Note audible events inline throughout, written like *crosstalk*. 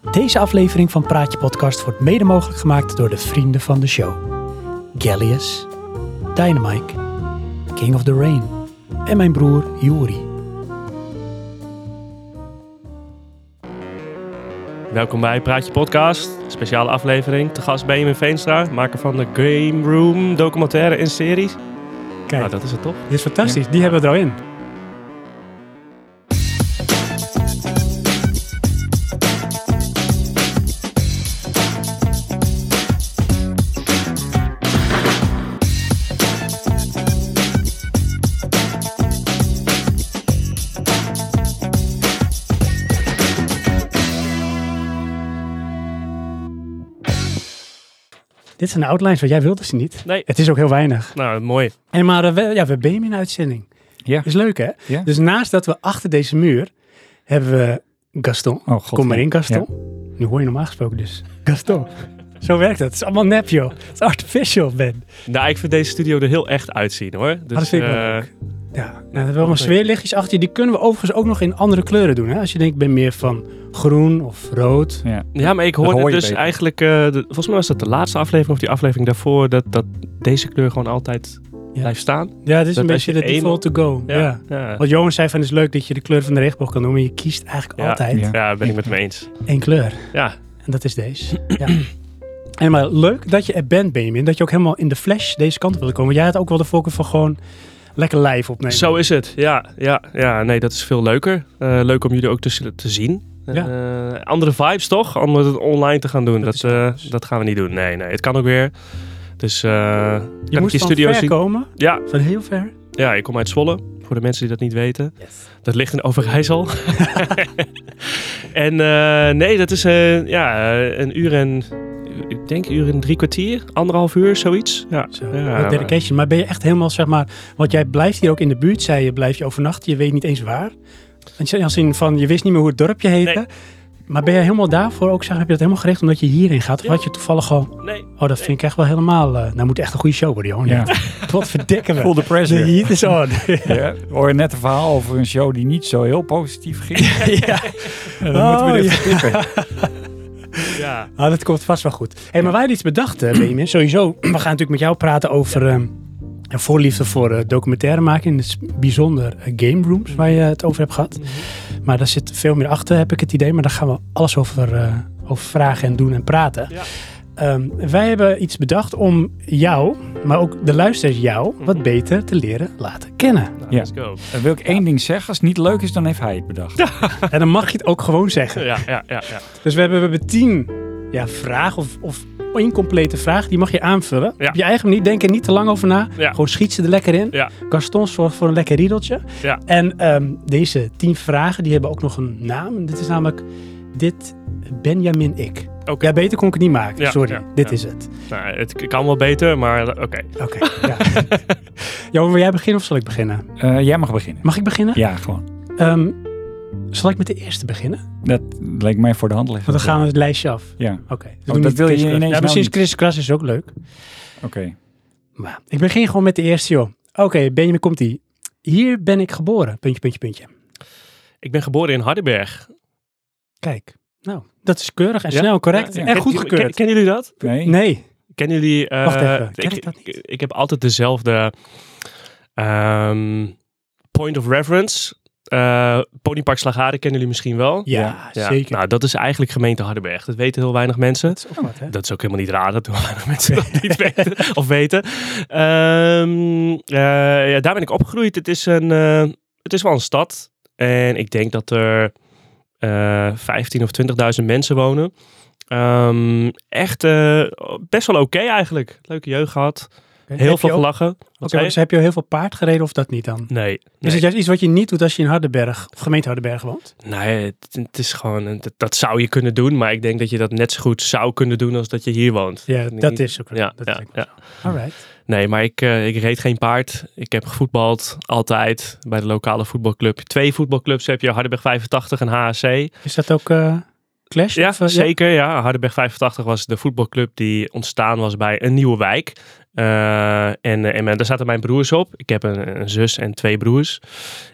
Deze aflevering van Praatje Podcast wordt mede mogelijk gemaakt door de vrienden van de show. Gallius, Dynamite, King of the Rain en mijn broer Juri. Welkom bij Praatje Podcast, speciale aflevering. Te gast Benjamin Veenstra, maker van de Game Room documentaire en series. Kijk, Nou, dat is het toch? dit is fantastisch. Die hebben we er al in. Dit zijn de outlines, want jij wilde ze niet. Nee. Het is ook heel weinig. Nou, mooi. En maar eh, we, ja, we hebben hem in uitzending. Ja. Is leuk hè? Ja. Dus naast dat we achter deze muur hebben we Gaston. Oh, god. Kom maar in Gaston. Nu hoor je normaal gesproken dus. Gaston. Zo werkt het. Het is allemaal nep joh. Het is artificial Ben. Nou, ik vind deze studio er heel echt uitzien hoor. Dus, dat vind ik wel eh, leuk. Ja, nou, we hebben sfeerlichtjes achter je. Die kunnen we overigens ook nog in andere kleuren doen. Hè? Als je denkt, ik ben meer van groen of rood. Ja. Ja, maar ik Dat hoorde hoor dus beter. eigenlijk, eh, de- volgens mij was dat de laatste aflevering of die aflevering daarvoor, dat, dat deze kleur gewoon altijd Ja. blijft staan. Ja, dit is Dat een als beetje je de default to go. Ja. ja. Wat Johan zei van, het is leuk dat je de kleur van de regenboog kan doen. Maar je kiest eigenlijk Ja. altijd Ja. Ja, ben ik met me eens. één kleur. Ja, En dat is deze. ja. En maar leuk dat je er bent, Benjamin. Dat je ook helemaal in de flash deze kant op wilde komen. Jij had ook wel de voorkeur van gewoon lekker live opnemen. zo is het. Ja, ja, ja, nee, dat is veel leuker. Eh, leuk om jullie ook te, te zien. Ja. Eh, andere vibes toch? Om het online te gaan doen. Dat Dat, eh, dat gaan we niet doen. Nee, nee, het kan ook weer. Dus eh je moest je van studio ver zien? komen. Ja, Van heel ver. ja, ik kom uit Zwolle. Voor de mensen die dat niet weten. Dat ligt in Overijssel. *laughs* en eh, nee, dat is eh, ja, een uur en... Ik denk een uur en drie kwartier. Anderhalf uur, zoiets. Ja, Zo, ja, dedication. Maar ben je echt helemaal, zeg maar... Want jij blijft hier ook in de buurt, zei je, blijf je overnachten. Je weet niet eens waar. Want je- Als in van, je wist niet meer hoe het dorpje heette. Nee. Maar ben je helemaal daarvoor ook, zeg, heb je dat helemaal gericht omdat je hierin gaat? Of Ja. had je toevallig gewoon... Nee, Oh, dat vind ik echt wel helemaal... eh, nou, moet echt een goede show worden, joh. Ja. *laughs* Wat verdikken we. Full the De pressure. heat is on. Ja. Hoor je net een verhaal over een show die niet zo heel positief ging? *laughs* *laughs* ja. Dan Oh, moeten we dit ja. vertikken. *laughs* ja. Ah, dat komt vast wel goed. Hey, maar wij hadden iets bedacht, eh, Benjamin. Sowieso, *clears throat* we gaan natuurlijk met jou praten over een voorliefde voor eh, documentaire maken. In het bijzonder eh, game rooms, waar je het over hebt gehad. Maar daar zit veel meer achter, heb ik het idee. Maar daar gaan we alles over, eh, over vragen en doen en praten. Ja. Ehm, wij hebben iets bedacht om jou, maar ook de luisteraars jou, wat beter te leren laten kennen. Nou, Ja. let's go. Dan wil ik één ding zeggen. Als het niet leuk is, dan heeft hij het bedacht. *laughs* En dan mag je het ook gewoon zeggen. Ja, ja, ja, ja. Dus we hebben, we hebben tien ja, vragen of, of incomplete vragen. Die mag je aanvullen. Ja. Op je eigen manier. Denk er niet te lang over na. Ja. Gewoon schiet ze er lekker in. Ja. Gaston zorgt voor een lekker riedeltje. Ja. En ehm, deze tien vragen die hebben ook nog een naam. En dit is namelijk dit Benjamin Ik. Oké. Ja, beter kon ik het niet maken. Ja, Sorry, ja, dit ja. is het. Nou, het kan wel beter, maar eh, oké. Oké. ja. *laughs* Johan, wil jij beginnen of zal ik beginnen? Eh, jij mag beginnen. Mag ik beginnen? Ja, gewoon. Ehm, zal ik met de eerste beginnen? Dat leek mij voor de hand liggen. Want dan gaan we het lijstje af. Ja, Oké. Dus Oh, dat wil je ineens Ja, nou misschien is. Chris Kras is ook leuk. oké. Maar ik begin gewoon met de eerste, joh. Oké, Benjamin, komt ie. Hier ben ik geboren. Puntje, puntje, puntje. Ik ben geboren in Hardenberg. Kijk, nou, dat is keurig en Ja? snel, correct Ja, ja. en goedgekeurd. ken- Kennen jullie dat? Nee. Nee, Kennen jullie... eh, Wacht even, ken ik, ik dat niet? ik, ik heb altijd dezelfde ehm, point of reference. Eh Ponypark Slagharen kennen jullie misschien wel. ja, Ja, zeker. Nou, dat is eigenlijk gemeente Hardenberg. Dat weten heel weinig mensen. dat is ook wat, hè? Dat is ook helemaal niet raar dat heel weinig mensen dat niet *laughs* weten of weten. Ehm, eh, ja, daar ben ik opgegroeid. Het is, een, eh, het is wel een stad. En ik denk dat er eh 15 of 20.000 mensen wonen. Ehm, echt eh, best wel oké eigenlijk. Leuke jeugd gehad. Heel heb veel gelachen. Oké, dus heb je heel veel paard gereden of dat niet dan? Nee. Is nee. het juist iets wat je niet doet als je in Hardenberg, of gemeente Hardenberg woont? Nee, het, het is gewoon, dat, dat zou je kunnen doen. Maar ik denk dat je dat net zo goed zou kunnen doen als dat je hier woont. Ja, dat is ook Ja, dat ja, is ja. zo. Alright. Nee, maar ik, eh, ik reed geen paard. Ik heb gevoetbald, altijd, bij de lokale voetbalclub. Twee voetbalclubs heb je, Hardenberg 85 en HAC. Is dat ook eh, Clash? Ja, of, eh, zeker. Ja. Hardenberg 85 was de voetbalclub die ontstaan was bij een nieuwe wijk. Eh, en, eh, en daar zaten mijn broers op. Ik heb een, een zus en twee broers.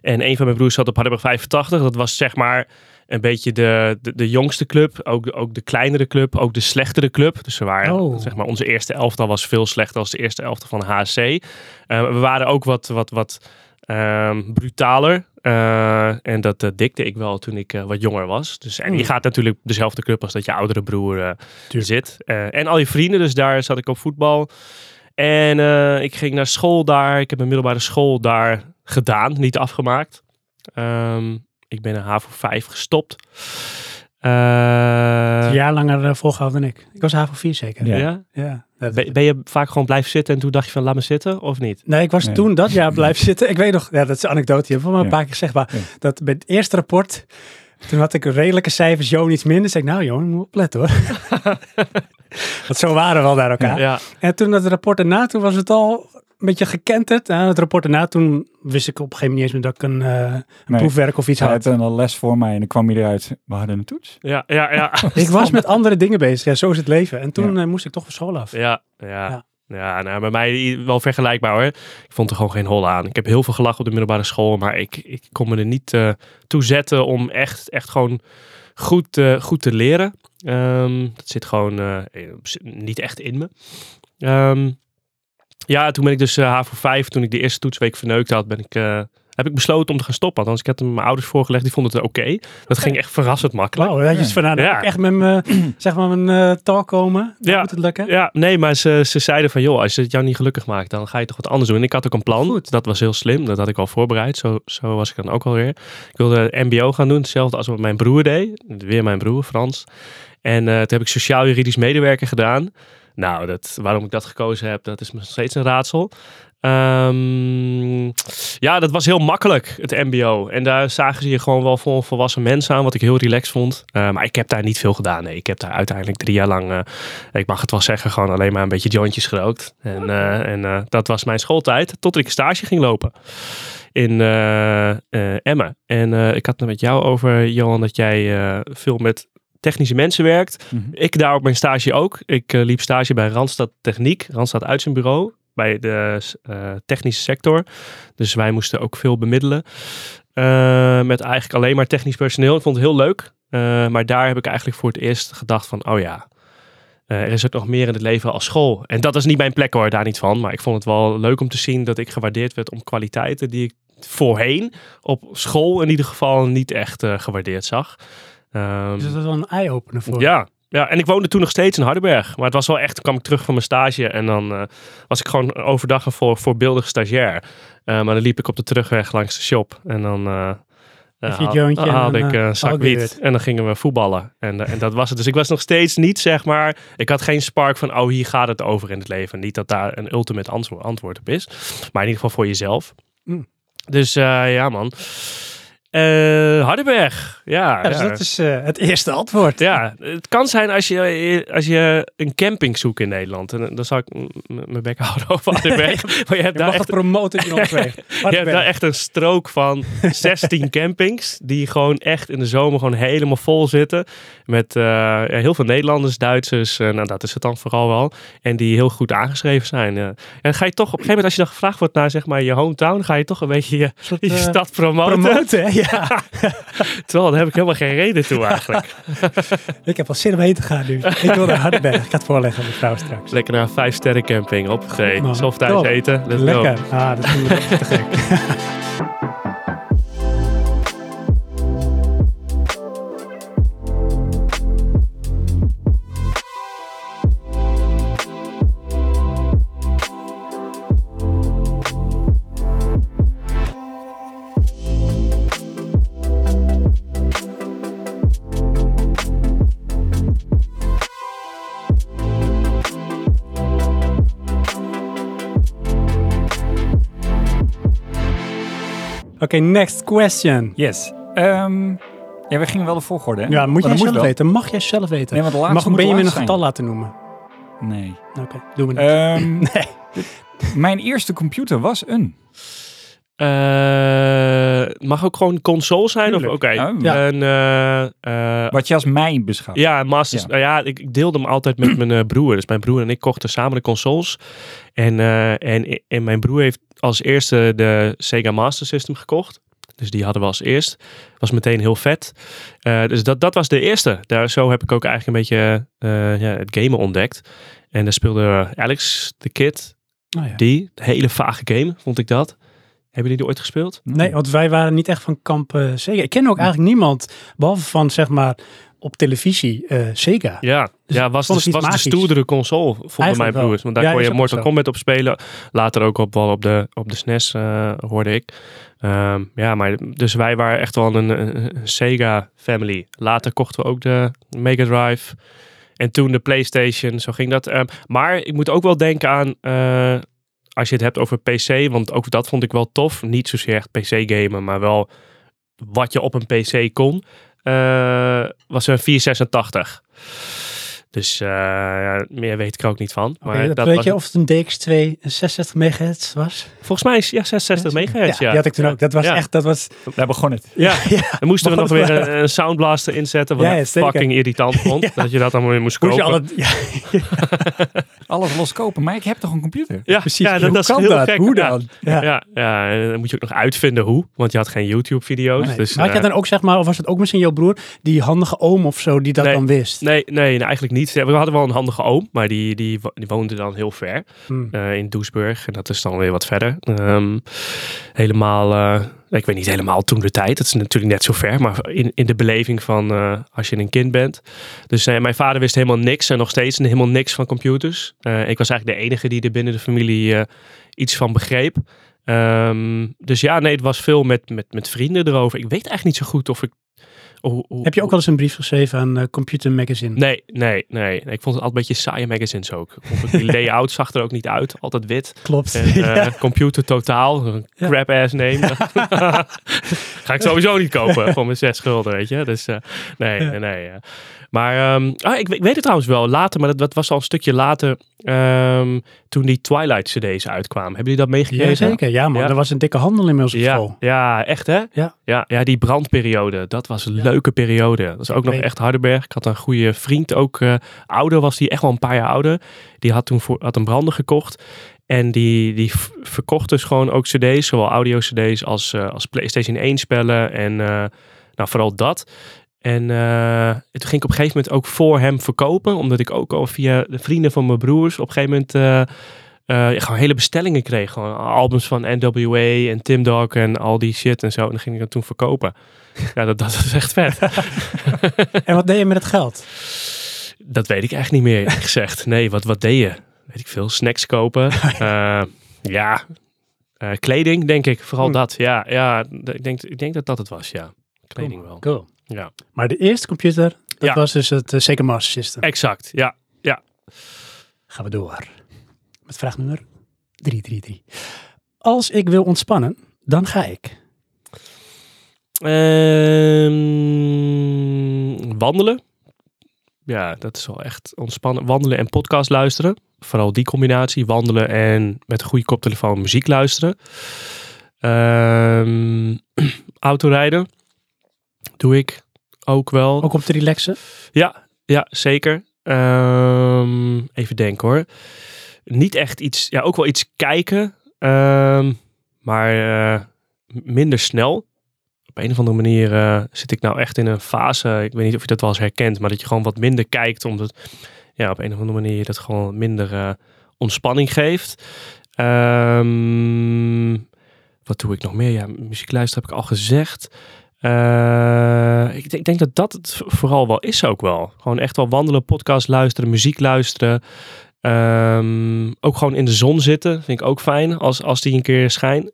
En een van mijn broers zat op Hardenberg 85. Dat was zeg maar een beetje de, de, de jongste club, ook, de- ook de kleinere club, ook de slechtere club. Dus we waren, Oh. zeg maar, onze eerste elftal was veel slechter dan de eerste elftal van HSC. Eh, we waren ook wat, wat, wat ehm, brutaler. Eh, en dat eh, dikte ik wel toen ik eh, wat jonger was. Dus, en je Hmm. gaat natuurlijk dezelfde club als dat je oudere broer zit. Eh, en al je vrienden, dus daar zat ik op voetbal. En eh, ik ging naar school daar. Ik heb mijn middelbare school daar gedaan, niet afgemaakt. Ehm, ik ben in HAVO 5 gestopt. Eh, Een jaar langer eh, volgehouden dan ik. Ik was HAVO 4 zeker. Ja. ja? Ja. Dat- Ben, ben je vaak gewoon blijven zitten en toen dacht je van laat me zitten of niet? Nee, ik was Nee. toen dat jaar *laughs* blijven zitten. Ik weet nog, ja, dat is een anekdote. Je hebt wel een Ja. paar keer gezegd, maar Ja. dat bij het eerste rapport, toen had ik redelijke cijfers, Johan iets minder. zei ik, nou je moet opletten hoor. *laughs* Want zo waren we wel naar elkaar. Ja, En toen dat rapport erna, toen was het al beetje gekenterd. En het rapport erna, toen wist ik op een gegeven moment niet eens meer dat ik een, eh, een Nee. proefwerk of iets Hij had. had een les voor mij en dan kwam hij eruit. We hadden een toets. ja, ja, ja. *laughs* Ik was met andere dingen bezig. Ja, zo is het leven. En toen eh, moest ik toch van school af. Ja, ja. Ja. Ja, nou, bij mij wel vergelijkbaar hoor. Ik vond er gewoon geen hol aan. Ik heb heel veel gelachen op de middelbare school, maar ik, ik kon me er niet eh, toe zetten om echt, echt gewoon goed, eh, goed te leren. Ehm, dat zit gewoon eh, niet echt in me. Ehm, ja, toen ben ik dus eh HAVO 5, toen ik de eerste toetsweek verneukt had, ben ik, eh, heb ik besloten om te gaan stoppen. Althans, ik had het mijn ouders voorgelegd, die vonden het oké. Dat ging echt verrassend makkelijk. Dat je van, nou, Ja. moet ik echt met mijn, *clears throat* zeg maar, mijn eh taal komen. Dan Ja. moet het lukken. Ja, nee, maar ze, ze zeiden van, joh, als het jou niet gelukkig maakt, dan ga je toch wat anders doen. En ik had ook een plan. Goed. Dat was heel slim. Dat had ik al voorbereid. Zo, zo was ik dan ook alweer. Ik wilde MBO gaan doen, hetzelfde als wat mijn broer deed. Weer mijn broer, Frans. En eh, toen heb ik sociaal-juridisch medewerker gedaan. Nou, dat, waarom ik dat gekozen heb, dat is me nog steeds een raadsel. Ehm, ja, dat was heel makkelijk, het MBO. En daar zagen ze je gewoon wel vol volwassen mensen aan, wat ik heel relaxed vond. Eh, maar ik heb daar niet veel gedaan. Nee, ik heb daar uiteindelijk drie jaar lang, eh, ik mag het wel zeggen, gewoon alleen maar een beetje jointjes gerookt. En, eh, en dat was mijn schooltijd, tot ik stage ging lopen in Emmen. En ik had het met jou over, Johan, dat jij veel met technische mensen werkt. Mhm. Ik daar op mijn stage ook. Ik eh, liep stage bij Randstad Techniek, Randstad Uitzendbureau, bij de eh, technische sector. Dus wij moesten ook veel bemiddelen. eh, met eigenlijk alleen maar technisch personeel. Ik vond het heel leuk. Maar daar heb ik eigenlijk voor het eerst gedacht van, oh ja, er is ook nog meer in het leven als school. En dat is niet mijn plek hoor, daar niet van. Maar ik vond het wel leuk om te zien dat ik gewaardeerd werd om kwaliteiten die ik voorheen op school in ieder geval niet echt gewaardeerd zag. Ehm, Dus dat is wel een eye-opener voor. ja, ja, en ik woonde toen nog steeds in Hardenberg. Maar het was wel echt, toen kwam ik terug van mijn stage en dan eh, was ik gewoon overdag een voor, voorbeeldig stagiair. Eh, maar dan liep ik op de terugweg langs de shop en dan je haal- en haalde ik een zak wiet en dan gingen we voetballen. En, en dat was het. Dus ik was nog steeds niet, zeg maar, ik had geen spark van, oh hier gaat het over in het leven. Niet dat daar een ultimate antwoord, antwoord op is, maar in ieder geval voor jezelf. Mm. Dus ja man. Eh Hardenberg, ja. Ja, dus ja. dat is eh, het eerste antwoord. Ja, het kan zijn als je, als je een camping zoekt in Nederland. En dan zal ik mijn bek *laughs* houden over Hardenberg. *laughs* maar je hebt, Je daar mag echt, het promoten in ons weg. *laughs* je hebt daar echt een strook van 16 campings. Die gewoon echt in de zomer gewoon helemaal vol zitten. Met eh, heel veel Nederlanders, Duitsers. eh, nou, dat is het dan vooral wel. En die heel goed aangeschreven zijn. eh. en ga je toch op een gegeven moment, als je dan gevraagd wordt naar zeg maar je hometown. Ga je toch een beetje je, je eh, stad promoten. promoten. Ja, *laughs* Terwijl daar heb ik helemaal geen reden toe eigenlijk. *laughs* ik heb al zin om heen te gaan nu. Ik wil naar Hardenberg. Ik ga het voorleggen aan mevrouw straks. Lekker naar een vijf sterren camping. Op Goed, thuis eten. Let's go. Lekker. Ah, dat echt te gek. *laughs* Oké, next question. Yes. Ehm, ja, we gingen wel de volgorde, hè? Ja, moet jij dat zelf weten. Mag jij zelf weten. Nee, want de Je laatste mag Benjamin een getal laten noemen. Nee. Oké, doen we niet. Ehm, *laughs* nee. Mijn eerste computer was een. Eh, mag ook gewoon console zijn? Of oké. Oh. Ja. Eh, eh, Wat je als mij beschouwt. ja, Masters. Ja. Nou ja, ik, ik deelde hem altijd met mijn eh, broer. Dus mijn broer en ik kochten samen de consoles. En, eh, en, en mijn broer heeft als eerste de Sega Master System gekocht. Dus die hadden we als eerst. Was meteen heel vet. Eh, dus dat, dat was de eerste. Daar, zo heb ik ook eigenlijk een beetje eh, ja, het gamen ontdekt. En daar speelde Alex, de kid, Oh, ja. die. Hele vage game, vond ik dat. Hebben jullie die ooit gespeeld? Nee, want wij waren niet echt van kamp eh, Sega. Ik ken ook eigenlijk niemand, behalve van zeg maar op televisie, eh, Sega. Ja, Dus ja was, de, was de stoerdere console, Eigenlijk mijn broers. Want daar Ja, kon je Mortal zo. Kombat op spelen. Later ook op, wel op de, op de SNES, eh, hoorde ik. Ehm, ja, maar dus wij waren echt wel een, een, een Sega family. Later kochten we ook de Mega Drive. En toen de PlayStation, zo ging dat. Ehm, maar ik moet ook wel denken aan, eh, als je het hebt over PC, want ook dat vond ik wel tof. Niet zozeer echt PC gamen, maar wel wat je op een PC kon. eh, was een 486. Dus eh, ja, meer weet ik er ook niet van. Maar dat weet was, je of het een DX2 66 megahertz was? volgens mij is ja 66 megahertz. Ja, die had ik toen ook. Dat was Ja. echt, dat was... Daar begon het. Ja, *laughs* Ja, dan moesten we nog weer een, een soundblaster inzetten. Wat Ja, ja, ik zeker. fucking irritant vond. *laughs* Ja. Dat je dat allemaal weer moest moest kopen. je alle, ja, *laughs* Alles loskopen. Maar ik heb toch een computer? ja, precies. Ja, dat, Hoe dat is kan heel dat? gek. Hoe Ja. dan? Ja. Ja, ja, en dan moet je ook nog uitvinden hoe. Want je had geen YouTube-video's. Nee. Dus, maar had eh, je dan ook, zeg maar, of was het ook misschien jouw broer, die handige oom of zo, die dat Nee. dan wist? Nee, nee, nee, eigenlijk niet. We hadden wel een handige oom, maar die, die, wo- die woonde dan heel ver. Hm. eh, in Doesburg. En dat is dan weer wat verder. Ehm, helemaal, eh, ik weet niet helemaal toen de tijd. Dat is natuurlijk net zo ver. Maar in, in de beleving van eh, als je een kind bent. Dus mijn vader wist helemaal niks. En nog steeds helemaal niks van computers. Ik was eigenlijk de enige die er binnen de familie iets van begreep. Ehm, dus ja, nee, het was veel met, met, met vrienden erover. Ik weet eigenlijk niet zo goed of ik... hoe- hoe- Heb je ook wel eens een brief geschreven aan eh, Computer Magazine? Nee, nee, nee. Ik vond het altijd een beetje saaie magazines ook. Die layout zag er ook niet uit. Altijd wit. Klopt. En, eh, *laughs* ja. computer totaal, een Ja. crap ass name. *laughs* Ga ik sowieso niet kopen voor mijn zes schulden, weet je. Dus eh, nee, Ja. nee. Maar ehm, ah, ik, weet- ik weet het trouwens wel, later, maar dat, dat was al een stukje later, ehm, toen die Twilight cd's uitkwamen. Hebben jullie dat meegekregen? Jazeker, ja man. Ja. Er was een dikke handel inmiddels op Ja, school. ja, echt hè? Ja. Ja, ja, die brandperiode, dat was een leuke periode. Dat is ook nog echt Hardenberg. Ik had een goede vriend, ook eh, ouder was die, echt wel een paar jaar ouder. Die had toen voor, had een brander gekocht. En die, die verkocht dus gewoon ook cd's, zowel audio cd's als, eh, als PlayStation 1 spellen. En eh, nou, vooral dat. En eh, toen ging ik op een gegeven moment ook voor hem verkopen. Omdat ik ook al via de vrienden van mijn broers op een gegeven moment... gewoon hele bestellingen kreeg. Gewoon albums van NWA en Tim Dog en al die shit en zo. En dan ging ik dat toen verkopen. Ja, dat, dat is echt vet. *laughs* En wat deed je met het geld? dat weet ik echt niet meer, gezegd. Nee, wat, wat deed je? Weet ik veel. Snacks kopen. *laughs* Eh, ja, Eh, kleding denk ik. Vooral Hm. dat. Ja, ja ik, denk, ik denk dat dat het was, ja. Kleding wel. Cool. Ja, Maar de eerste computer, dat Ja. was dus het uh, Sega Master System. exact. Ja, Gaan we door. Met vraag nummer 333. Als ik wil ontspannen, dan ga ik. Ehm, wandelen. Ja, dat is wel echt ontspannen. Wandelen en podcast luisteren. Vooral die combinatie. Wandelen en met een goede koptelefoon muziek luisteren. Ehm, *clears throat* autorijden. Doe ik ook wel. Ook om te relaxen. Ja, ja zeker. Ehm, even denken hoor. Niet echt iets, ja, ook wel iets kijken, maar eh, minder snel. Op een of andere manier eh, zit ik nou echt in een fase, ik weet niet of je dat wel eens herkent, maar dat je gewoon wat minder kijkt, omdat ja, op een of andere manier dat gewoon minder eh, ontspanning geeft. Ehm, wat doe ik nog meer? Ja, muziek luisteren heb ik al gezegd. Eh, ik, denk- ik denk dat dat het vooral wel is ook wel. Gewoon echt wel wandelen, podcast luisteren, muziek luisteren. Ehm, ook gewoon in de zon zitten, vind ik ook fijn als, als die een keer schijnt.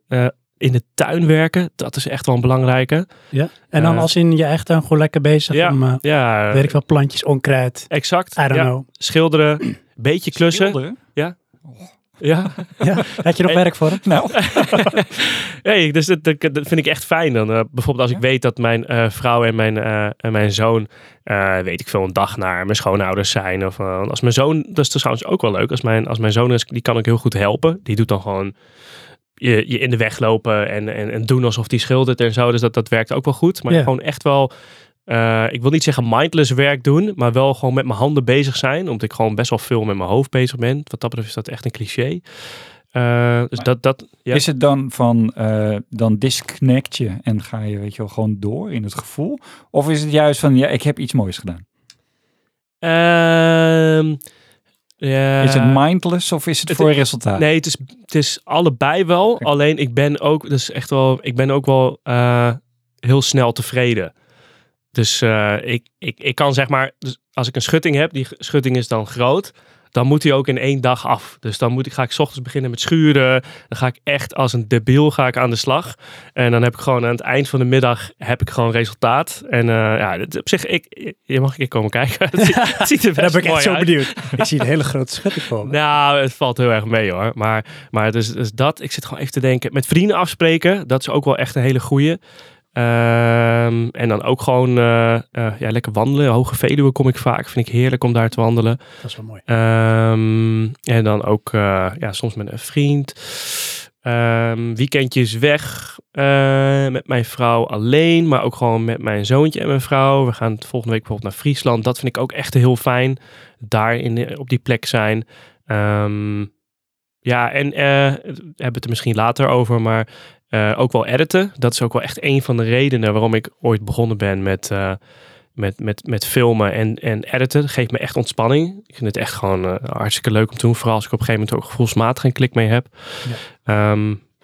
In de tuin werken, dat is echt wel een belangrijke. Ja. En dan Eh, als in je echt dan gewoon lekker bezig ja, om, eh ja, weet ik wel, plantjes, onkruid. exact. I don't ja. know. Schilderen, *clears throat* beetje klussen. Schilderen? Ja. Ja, *laughs* had je nog Hey. werk voor hem? *laughs* Nou, *laughs* hey, dus dat, dat, dat vind ik echt fijn. Dan, eh, bijvoorbeeld als ik weet dat mijn eh, vrouw en mijn, eh, en mijn zoon, eh, weet ik veel, een dag naar mijn schoonouders zijn. Of als mijn zoon, dat is trouwens ook wel leuk. Als mijn, als mijn zoon is, die kan ik heel goed helpen. Die doet dan gewoon je, je in de weg lopen en, en, en doen alsof die schildert en zo. Dus dat, dat werkt ook wel goed. Maar Ja. gewoon echt wel, eh, ik wil niet zeggen mindless werk doen, maar wel gewoon met mijn handen bezig zijn. Omdat ik gewoon best wel veel met mijn hoofd bezig ben. Wat dat betreft is dat echt een cliché. Eh, dus dat, dat, ja. Is het dan van, eh, dan disconnect je en ga je, weet je wel, gewoon door in het gevoel? Of is het juist van, ja, ik heb iets moois gedaan? Ehm, ja. Is het mindless of is het, het- voor resultaat? Nee, het is, het is allebei wel. Alleen ik ben ook, dus echt wel, ik ben ook wel eh, heel snel tevreden. Dus eh, ik, ik, ik kan zeg maar, dus als ik een schutting heb, die schutting is dan groot, dan moet die ook in één dag af. Dus dan moet ik, ga ik 's ochtends beginnen met schuren. Dan ga ik echt als een debiel ga ik aan de slag. En dan heb ik gewoon aan het eind van de middag heb ik gewoon resultaat. En eh, ja, op zich, ik, je mag een keer komen kijken. *laughs* het, ziet, het ziet er best ben ik echt zo uit. benieuwd. Ik zie een hele grote schutting voor me. Nou, het valt heel erg mee hoor. Maar, maar dus, dus dat, ik zit gewoon even te denken. Met vrienden afspreken, dat is ook wel echt een hele goeie. Ehm, en dan ook gewoon eh, eh, ja, lekker wandelen. Hoge Veluwe kom ik vaak. Vind ik heerlijk om daar te wandelen. Dat is wel mooi. Ehm, en dan ook eh, ja, soms met een vriend. Ehm, weekendjes weg met mijn vrouw alleen, maar ook gewoon met mijn zoontje en mijn vrouw. We gaan volgende week bijvoorbeeld naar Friesland. Dat vind ik ook echt heel fijn. Daar in, op die plek zijn. Ja, en we hebben het er misschien later over, maar eh, ook wel editen. Dat is ook wel echt een van de redenen waarom ik ooit begonnen ben met, eh, met, met, met filmen en, en editen. Dat geeft me echt ontspanning. Ik vind het echt gewoon eh, hartstikke leuk om te doen. Vooral als ik op een gegeven moment ook gevoelsmatig een klik mee heb. Ja.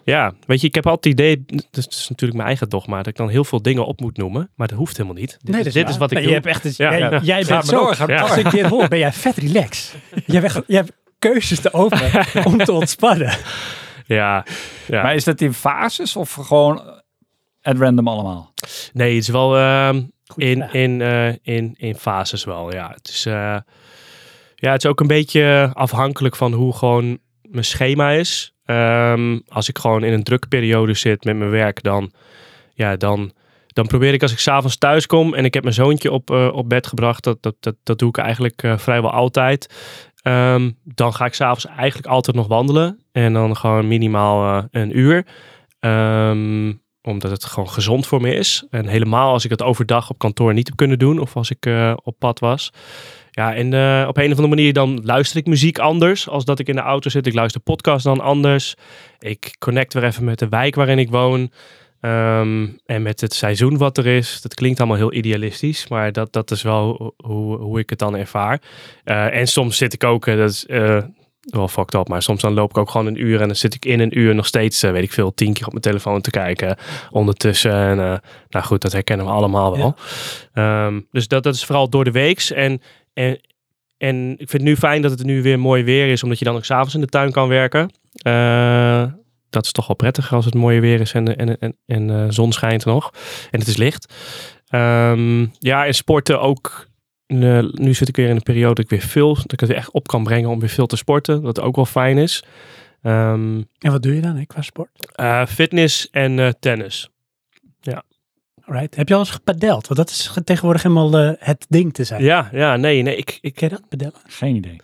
ja, weet je, ik heb altijd het idee, het is natuurlijk mijn eigen dogma, dat ik dan heel veel dingen op moet noemen. Maar dat hoeft helemaal niet. Dit, Nee, is, dat dit waar. is wat ik Nee, doe. Je hebt echt, het- Ja, jij, ja. jij Ga bent zo, als ik je hoor, ben jij vet relaxed. Je hebt, echt- je hebt keuzes te openen *laughs* om te ontspannen. *laughs* Ja, ja. Maar is dat in fases of gewoon at random allemaal? Nee, het is wel ehm, in, in, eh, in, in fases wel. Ja, het is, eh, ja, het is ook een beetje afhankelijk van hoe gewoon mijn schema is. Ehm, als ik gewoon in een drukke periode zit met mijn werk, dan, ja, dan, dan probeer ik als ik s'avonds thuis kom en ik heb mijn zoontje op, eh, op bed gebracht, dat, dat, dat, dat doe ik eigenlijk eh, vrijwel altijd. Ehm, dan ga ik s'avonds eigenlijk altijd nog wandelen. En dan gewoon minimaal eh, een uur. Ehm, omdat het gewoon gezond voor me is. En helemaal als ik het overdag op kantoor niet heb kunnen doen. Of als ik eh, op pad was. Ja, en eh, op een of andere manier dan luister ik muziek anders. Als dat ik in de auto zit. Ik luister podcast dan anders. Ik connect weer even met de wijk waarin ik woon. Ehm, en met het seizoen wat er is. Dat klinkt allemaal heel idealistisch. Maar dat, dat is wel hoe, hoe ik het dan ervaar. Eh, en soms zit ik ook... eh, dat is, eh, wel fucked up, maar soms dan loop ik ook gewoon een uur en dan zit ik in een uur nog steeds, weet ik veel, tien keer op mijn telefoon te kijken ondertussen. En, nou goed, dat herkennen we allemaal wel. Ehm, dus dat, dat is vooral door de weeks. En, en, en ik vind het nu fijn dat het nu weer mooi weer is, omdat je dan ook s'avonds in de tuin kan werken. Dat is toch wel prettig als het mooie weer is en, en, en, en eh, zon schijnt nog. En het is licht. Ehm, ja, en sporten ook. eh, nu zit ik weer in een periode dat ik weer veel, dat ik het weer echt op kan brengen om weer veel te sporten. Wat ook wel fijn is. Ehm, En wat doe je dan hè, qua sport? eh, fitness en eh, tennis. Alright. Heb je al eens gepadeld? Want dat is tegenwoordig helemaal eh, het ding te zijn. Ja, ja, nee, nee, ik, ik, Ken dat, padellen? Geen idee.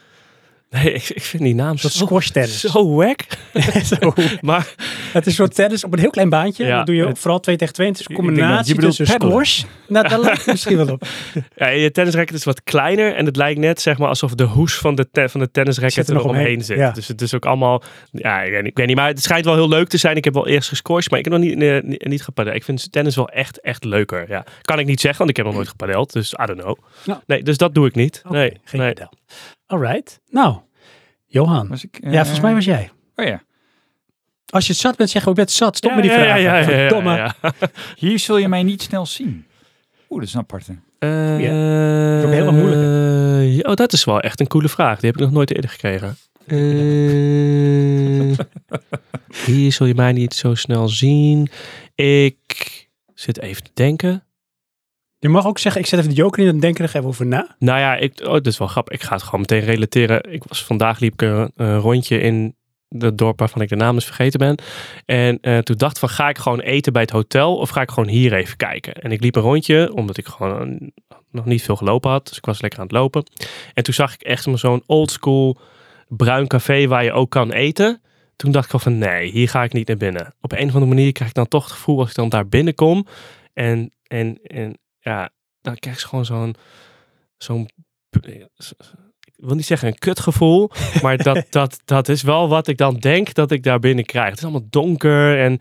Nee, ik, ik vind die naam soort zo, squash tennis. zo wack. *laughs* Zo. *laughs* Maar Het is een soort tennis op een heel klein baantje. Ja. Dat doe je vooral 2 tegen 2. Het is een dat- combinatie tussen squash. Nou, daar lijkt het misschien wel op. *laughs* ja, je tennisracket is wat kleiner en het lijkt net zeg maar alsof de hoes van de, te- van de tennisracket Zit er er nog omheen omheen, zit. ja. Dus het is ook allemaal, ja, ik weet, niet- ik weet niet, maar het schijnt wel heel leuk te zijn. Ik heb wel eerst gescoord, maar ik heb nog niet, eh, niet, niet gepadeld. Ik vind tennis wel echt, echt leuker. Ja. Kan ik niet zeggen, want ik heb nog nooit gepadeld, dus I don't know. Nee, dus dat doe ik niet. Nee, geen nee. padel. Alright. Nou, Johan. Was ik, ja, volgens mij was jij. Oh ja. Als je het zat bent, zeg ik bent zat. Stop Ja, met die ja, vragen. Ja, ja, ja, ja, Verdomme. ja. *laughs* Hier zul je mij niet snel zien. Oeh, dat is een aparte. Eh, is ook een hele moeilijke. eh, ja, oh, dat is wel echt een coole vraag. Die heb ik nog nooit eerder gekregen. *laughs* Eh, hier zul je mij niet zo snel zien. Ik zit even te denken. Je mag ook zeggen, ik zet even de joker in en denk er even over na. Nou ja, ik, oh, dat is wel grappig. Ik ga het gewoon meteen relateren. Ik was, vandaag liep ik een, rondje in het dorp waarvan ik de naam eens vergeten ben. En eh, toen dacht van, ga ik gewoon eten bij het hotel of ga ik gewoon hier even kijken? En ik liep een rondje, omdat ik gewoon eh, nog niet veel gelopen had. Dus ik was lekker aan het lopen. En toen zag ik echt zo'n old school bruin café waar je ook kan eten. Toen dacht ik van, nee, hier ga ik niet naar binnen. Op een of andere manier krijg ik dan toch het gevoel als ik dan daar binnenkom. En, en, en ja, dan krijg je gewoon zo'n zo'n ik wil niet zeggen een kutgevoel, *laughs* maar dat, dat, dat is wel wat ik dan denk dat ik daar binnen krijg. Het is allemaal donker en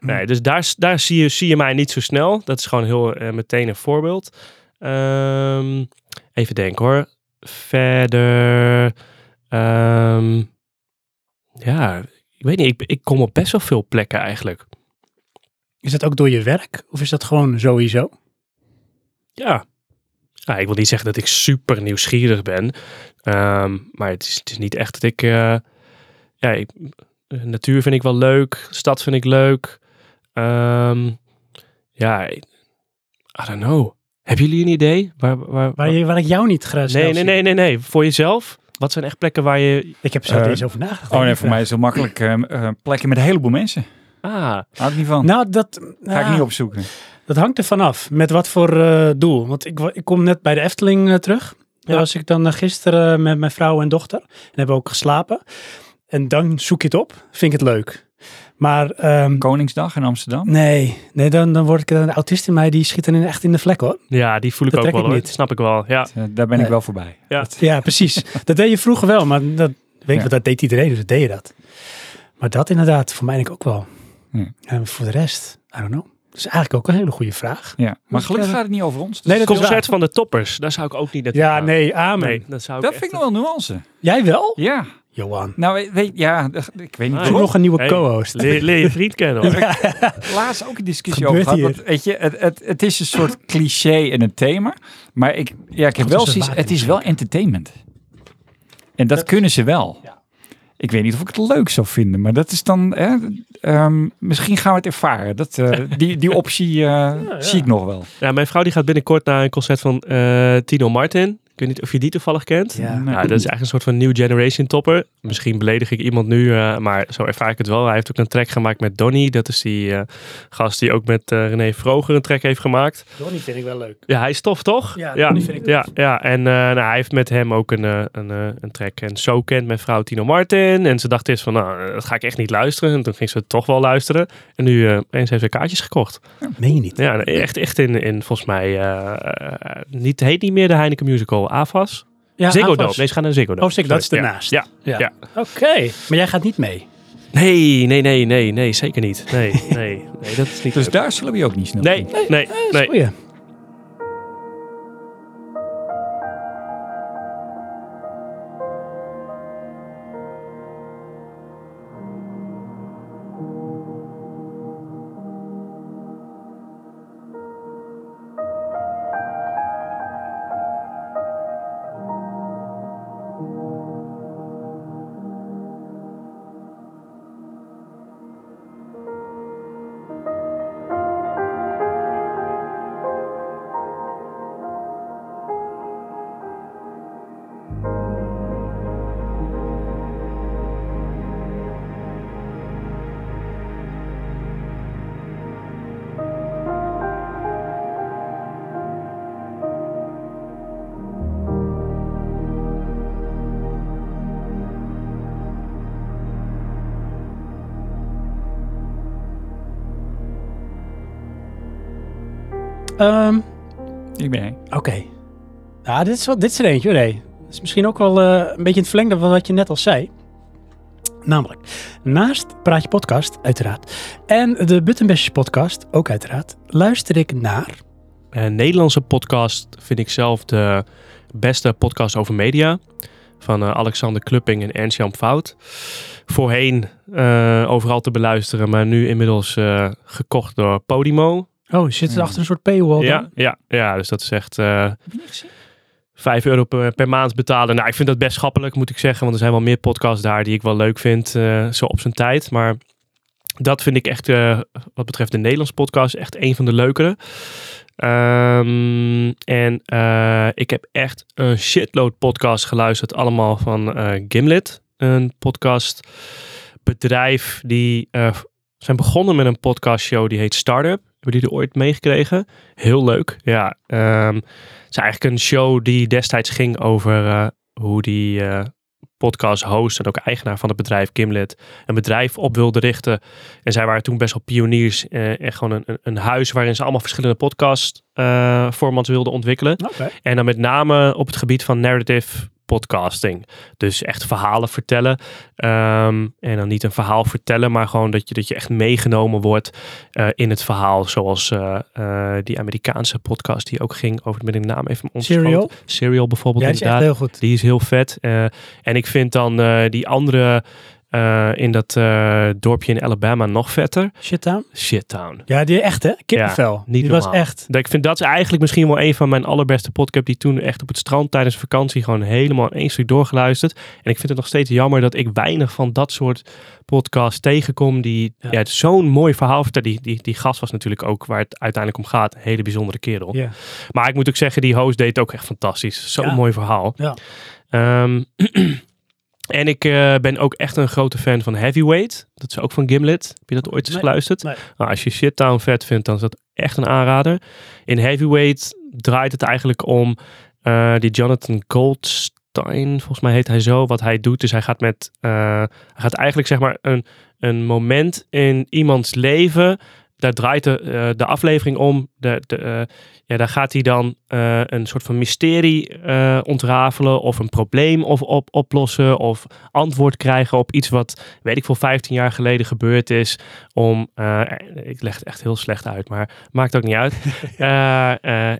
nee, dus daar, daar zie, je, zie je mij niet zo snel. Dat is gewoon heel eh, meteen een voorbeeld. Ehm, even denken hoor. Verder, ehm, ja, ik weet niet, ik, ik kom op best wel veel plekken eigenlijk. Is dat ook door je werk? Of is dat gewoon sowieso? Ja. ik wil niet zeggen dat ik super nieuwsgierig ben. Ehm, maar het is, het is niet echt dat ik... eh, ja, ik, eh, natuur vind ik wel leuk. Stad vind ik leuk. Ehm, ja, I don't know. Hebben jullie een idee? Waar, waar, Waar, je, waar ik jou niet graag nee, nee, nee, nee, nee. Voor jezelf? Wat zijn echt plekken waar je... Ik heb zo Eh, eens over nagedacht. Oh nee, voor mij is het makkelijk *clears throat* eh, eh, plekken met een heleboel mensen. Ah, Hou ik niet van. Nou, dat, Ga ik nou, niet opzoeken. Dat hangt er vanaf. Met wat voor eh, doel. Want ik, ik kom net bij de Efteling eh, terug. Daar Ja. was ik dan eh, gisteren met mijn vrouw en dochter. En hebben we ook geslapen. En dan zoek je het op. Vind ik het leuk. Maar ehm, Koningsdag in Amsterdam. nee, nee dan, dan word ik een autist in mij. Die schiet er echt in de vlek hoor. ja, die voel ik Dat ook wel ik niet. Snap ik wel, ja. Daar ben ik wel voorbij. Ja. Ja, precies. dat deed je vroeger wel. Maar dat, weet ik Ja. wat, dat deed iedereen. Dus dat deed je dat. Maar dat inderdaad, voor mij denk ik ook wel. Ja. En voor de rest, I don't know. Dat is eigenlijk ook een hele goede vraag. Ja. Maar gelukkig eh, gaat het niet over ons. Nee, dat is Concert van de toppers, daar zou ik ook niet naartoe Ja, gaan. nee, amen. Nee, dat zou ik dat echt- vind ik nog wel nuance. Jij wel? Ja. Johan. Nou, weet- ja, ik weet niet Ah, nog een nieuwe Hey, co-host. Leer, leer je vriend kennen. hoor. *laughs* laatst ook een discussie Gebeurt over gehad. Want, weet je, het, het, het is een soort cliché en een thema. Maar ik, ja, ik heb wel zoiets, het is wel entertainment. En dat, Dat- kunnen ze wel. Ik weet niet of ik het leuk zou vinden, maar dat is dan... Hè, ehm, misschien gaan we het ervaren. Dat, eh, *laughs* die, die optie eh, zie ik nog wel. Ja, mijn vrouw die gaat binnenkort naar een concert van eh, Tino Martin. Ik weet niet of je die toevallig kent. Ja. Nou, Ja, dat is eigenlijk een soort van new generation topper. Misschien beledig ik iemand nu, eh, maar zo ervaar ik het wel. Hij heeft ook een track gemaakt met Donny. Dat is die eh, gast die ook met eh, René Vroger een track heeft gemaakt. Donnie vind ik wel leuk. Ja, hij is tof, toch? Ja, ja, vind ik ja, ja. En eh, nou, hij heeft met hem ook een, een, een track. En zo kent mijn vrouw Tino Martin. En ze dacht eerst van, nou, dat ga ik echt niet luisteren. En toen ging ze het toch wel luisteren. En nu eh eens heeft ze kaartjes gekocht. Meen je niet? Ja, nee, echt, echt in, in volgens mij, niet, het heet niet meer de Heineken Musical, AFAS. Ja, Ziggo Dome. Avas. Nee, ze gaan naar Ziggo Dome. Oh, Ziggo, dat is ernaast. Ja. Ja. Ja. Oké, maar jij gaat niet mee. Nee, nee, nee, nee, nee, zeker niet. Nee, *laughs* nee, nee, dat is niet Dus leuk. daar zullen we je ook niet snel Nee, zien. nee, nee. Ehm, Ik ben. Oké. Nou, dit is, wel, dit is er eentje hoor. Hey. Dat is misschien ook wel eh, een beetje in het verlengde van wat je net al zei. Namelijk, naast Praatje Podcast, uiteraard, en de Buttonbashers Podcast, ook uiteraard, luister ik naar... Een Nederlandse podcast vind ik zelf de beste podcast over media. Van eh, Alexander Klupping en Ernst-Jan Fout. Voorheen eh, overal te beluisteren, maar nu inmiddels eh, gekocht door Podimo. Oh, zit er Ja. achter een soort paywall dan? Ja, ja, ja, dus dat is echt eh Heb je niet gezien? 5 euro per, per maand betalen. Nou, ik vind dat best schappelijk, moet ik zeggen. Want er zijn wel meer podcasts daar die ik wel leuk vind, eh, zo op zijn tijd. Maar dat vind ik echt, eh, wat betreft de Nederlandse podcast, echt een van de leukere. Ehm, en eh, ik heb echt een shitload podcasts geluisterd, allemaal van eh, Gimlet. Een podcastbedrijf die eh, zijn begonnen met een podcastshow die heet Startup. Hebben jullie er ooit meegekregen? Heel leuk. Ja, ehm, het is eigenlijk een show die destijds ging over eh, hoe die eh, podcast host en ook eigenaar van het bedrijf Gimlet een bedrijf op wilde richten. En zij waren toen best wel pioniers. eh echt gewoon een, een, huis waarin ze allemaal verschillende podcast formats wilden ontwikkelen. En dan met name op het gebied van narrative podcasting. Dus echt verhalen vertellen. Ehm, en dan niet een verhaal vertellen, maar gewoon dat je, dat je echt meegenomen wordt eh, in het verhaal. Zoals eh, eh, die Amerikaanse podcast die ook ging over, met een naam even ontschoten. Serial? Serial bijvoorbeeld. Ja, die is echt inderdaad. heel goed. Die is heel vet. En ik vind dan die andere eh, in dat eh, dorpje in Alabama nog vetter. Shittown? Shittown. Ja, die echt hè? Kippenvel. niet die was echt... Dat- Ik vind dat is eigenlijk misschien wel een van mijn allerbeste podcasts. Die toen echt op het strand tijdens vakantie gewoon helemaal in één stuk doorgeluisterd. En ik vind het nog steeds jammer dat ik weinig van dat soort podcasts tegenkom. Die Ja. ja. zo'n mooi verhaal vertellen. Die, die, die gast was natuurlijk ook waar het uiteindelijk om gaat. Een hele bijzondere kerel. Ja. Maar ik moet ook zeggen, die host deed het ook echt fantastisch. Zo'n Ja. mooi verhaal. Ja. Ehm, *clears throat* en ik eh, ben ook echt een grote fan van Heavyweight. Dat is ook van Gimlet. Heb je dat ooit eens Nee, geluisterd? nee. Nou, als je Shittown vet vindt, dan is dat echt een aanrader. In Heavyweight draait het eigenlijk om eh, die Jonathan Goldstein, volgens mij heet hij zo. Wat hij doet is hij gaat met, eh, hij gaat eigenlijk zeg maar een, een moment in iemands leven. Daar draait de, eh, de aflevering om. De, de, eh, ja, daar gaat hij dan eh, een soort van mysterie ontrafelen. Of een probleem of op, oplossen. Of antwoord krijgen op iets wat, weet ik veel, 15 jaar geleden gebeurd is. Om, ik leg het echt heel slecht uit, maar maakt ook niet uit. *laughs*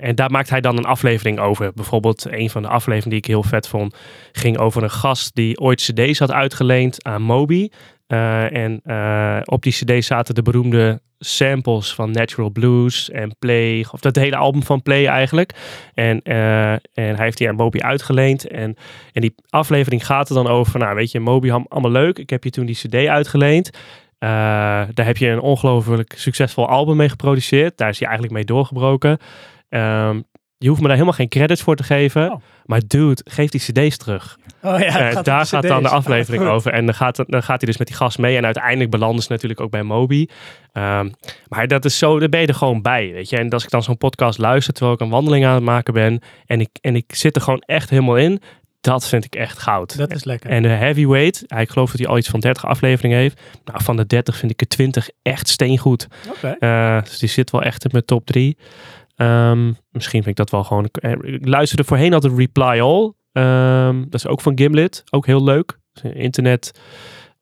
En daar maakt hij dan een aflevering over. Bijvoorbeeld een van de afleveringen die ik heel vet vond. Ging over een gast die ooit cd's had uitgeleend aan Moby. Eh, en eh, op die cd zaten de beroemde samples van Natural Blues en Play. Of dat hele album van Play eigenlijk. En, eh, en hij heeft die aan Moby uitgeleend. En, en die aflevering gaat er dan over. Nou weet je, Moby allemaal leuk. Ik heb je toen die cd uitgeleend. Daar heb je een ongelooflijk succesvol album mee geproduceerd. Daar is hij eigenlijk mee doorgebroken. Ehm, je hoeft me daar helemaal geen credits voor te geven. Oh. Maar dude, geef die cd's terug. Oh ja, Eh, gaat daar gaat dan de aflevering Ah, *laughs* over. En dan gaat, dan gaat hij dus met die gast mee. En uiteindelijk belanden ze natuurlijk ook bij Moby. Ehm, maar dat is zo, daar ben je er gewoon bij. Weet je? En als ik dan zo'n podcast luister terwijl ik een wandeling aan het maken ben. En ik, en ik zit er gewoon echt helemaal in. Dat vind ik echt goud. Dat is lekker. En de heavyweight, hij- ik geloof dat hij al iets van 30 afleveringen heeft. Nou, van de 30 vind ik er 20 echt steengoed. Oké. Eh, dus die zit wel echt in mijn top 3. Ehm, misschien vind ik dat wel gewoon. eh, Ik luisterde voorheen altijd Reply All. Ehm, dat is ook van Gimlet. Ook heel leuk. Internet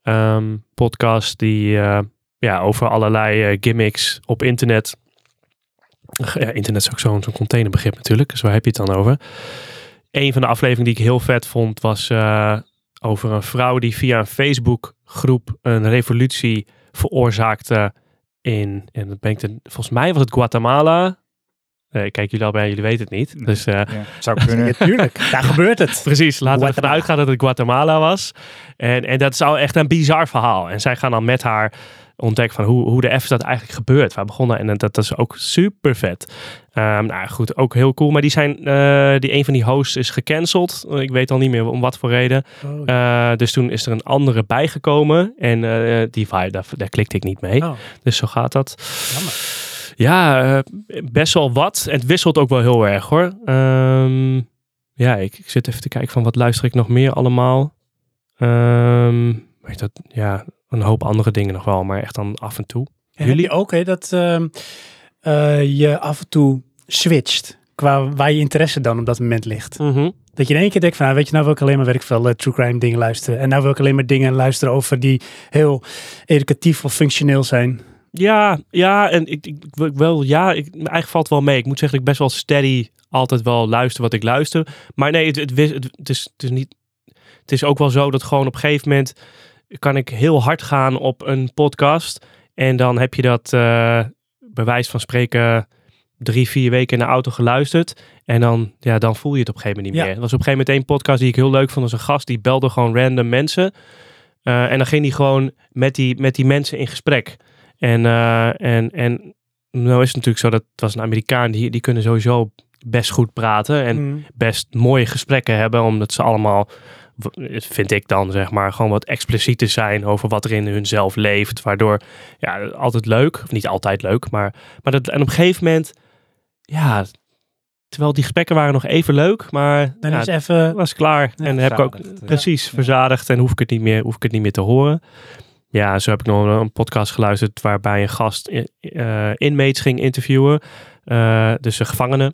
ehm, podcast die eh, ja, over allerlei eh, gimmicks op internet. Ja, internet is ook zo'n containerbegrip natuurlijk. Dus waar heb je het dan over? Een van de afleveringen die ik heel vet vond was over een vrouw die via een Facebook groep een revolutie veroorzaakte in, en ben ik volgens mij was het Guatemala. Eh, kijk, jullie allebei, jullie weten het niet. Dus eh, Ja, zou kunnen. *laughs* Natuurlijk, daar gebeurt het. *laughs* precies, laten we ervan uitgaan dat het Guatemala was. En, en dat is al echt een bizar verhaal. En zij gaan dan met haar ontdekken van hoe, hoe de F is dat eigenlijk gebeurd. Waar begonnen en dat, dat is ook super vet. Ehm, nou goed, ook heel cool. Maar die zijn, eh, die een van die hosts is gecanceld. Ik weet al niet meer om wat voor reden. Oh, Eh, dus toen is er een andere bijgekomen. En eh, die vibe, daar, daar klikte ik niet mee. oh, Dus zo gaat dat. jammer. Ja, eh, best wel wat. Het wisselt ook wel heel erg hoor. Ehm, ja, ik, ik zit even te kijken van wat luister ik nog meer allemaal. Weet dat, ja, een hoop andere dingen nog wel, maar echt dan af en toe. En Jullie? ook hè, dat ehm, eh, je af en toe switcht qua waar je interesse dan op dat moment ligt. Dat je in één keer denkt van, nou, weet je, nou wil ik alleen maar werk veel eh, true crime dingen luisteren. En nou wil ik alleen maar dingen luisteren over die heel educatief of functioneel zijn. Ja, ja, en ik, ik, wel, ja, ik, eigenlijk valt wel mee. Ik moet zeggen dat ik best wel steady altijd wel luister wat ik luister. Maar nee, het, het, wis- het, het is, het is niet. Het is ook wel zo dat gewoon op een gegeven moment kan ik heel hard gaan op een podcast. En dan heb je dat eh bewijs van spreken drie, vier weken in de auto geluisterd. En dan, ja, dan voel je het op een gegeven moment niet Ja. meer. Er was op een gegeven moment één podcast die ik heel leuk vond. als een gast die belde gewoon random mensen. Eh, en dan ging hij gewoon met die, met die mensen in gesprek. En, eh, en, en nou is het natuurlijk zo dat het was een Amerikaan, die, die kunnen sowieso best goed praten en Mm. best mooie gesprekken hebben, omdat ze allemaal, vind ik dan zeg maar, gewoon wat explicieter zijn over wat er in hunzelf leeft, waardoor, ja, altijd leuk, of niet altijd leuk, maar, maar dat, en op een gegeven moment, ja, terwijl die gesprekken waren nog even leuk, maar Dan ja, is even, was klaar Ja, en heb ik ook precies verzadigd en hoef ik het niet meer, hoef ik het niet meer te horen. Ja, zo heb ik nog een podcast geluisterd waarbij een gast eh, inmates ging interviewen, eh, dus een gevangene.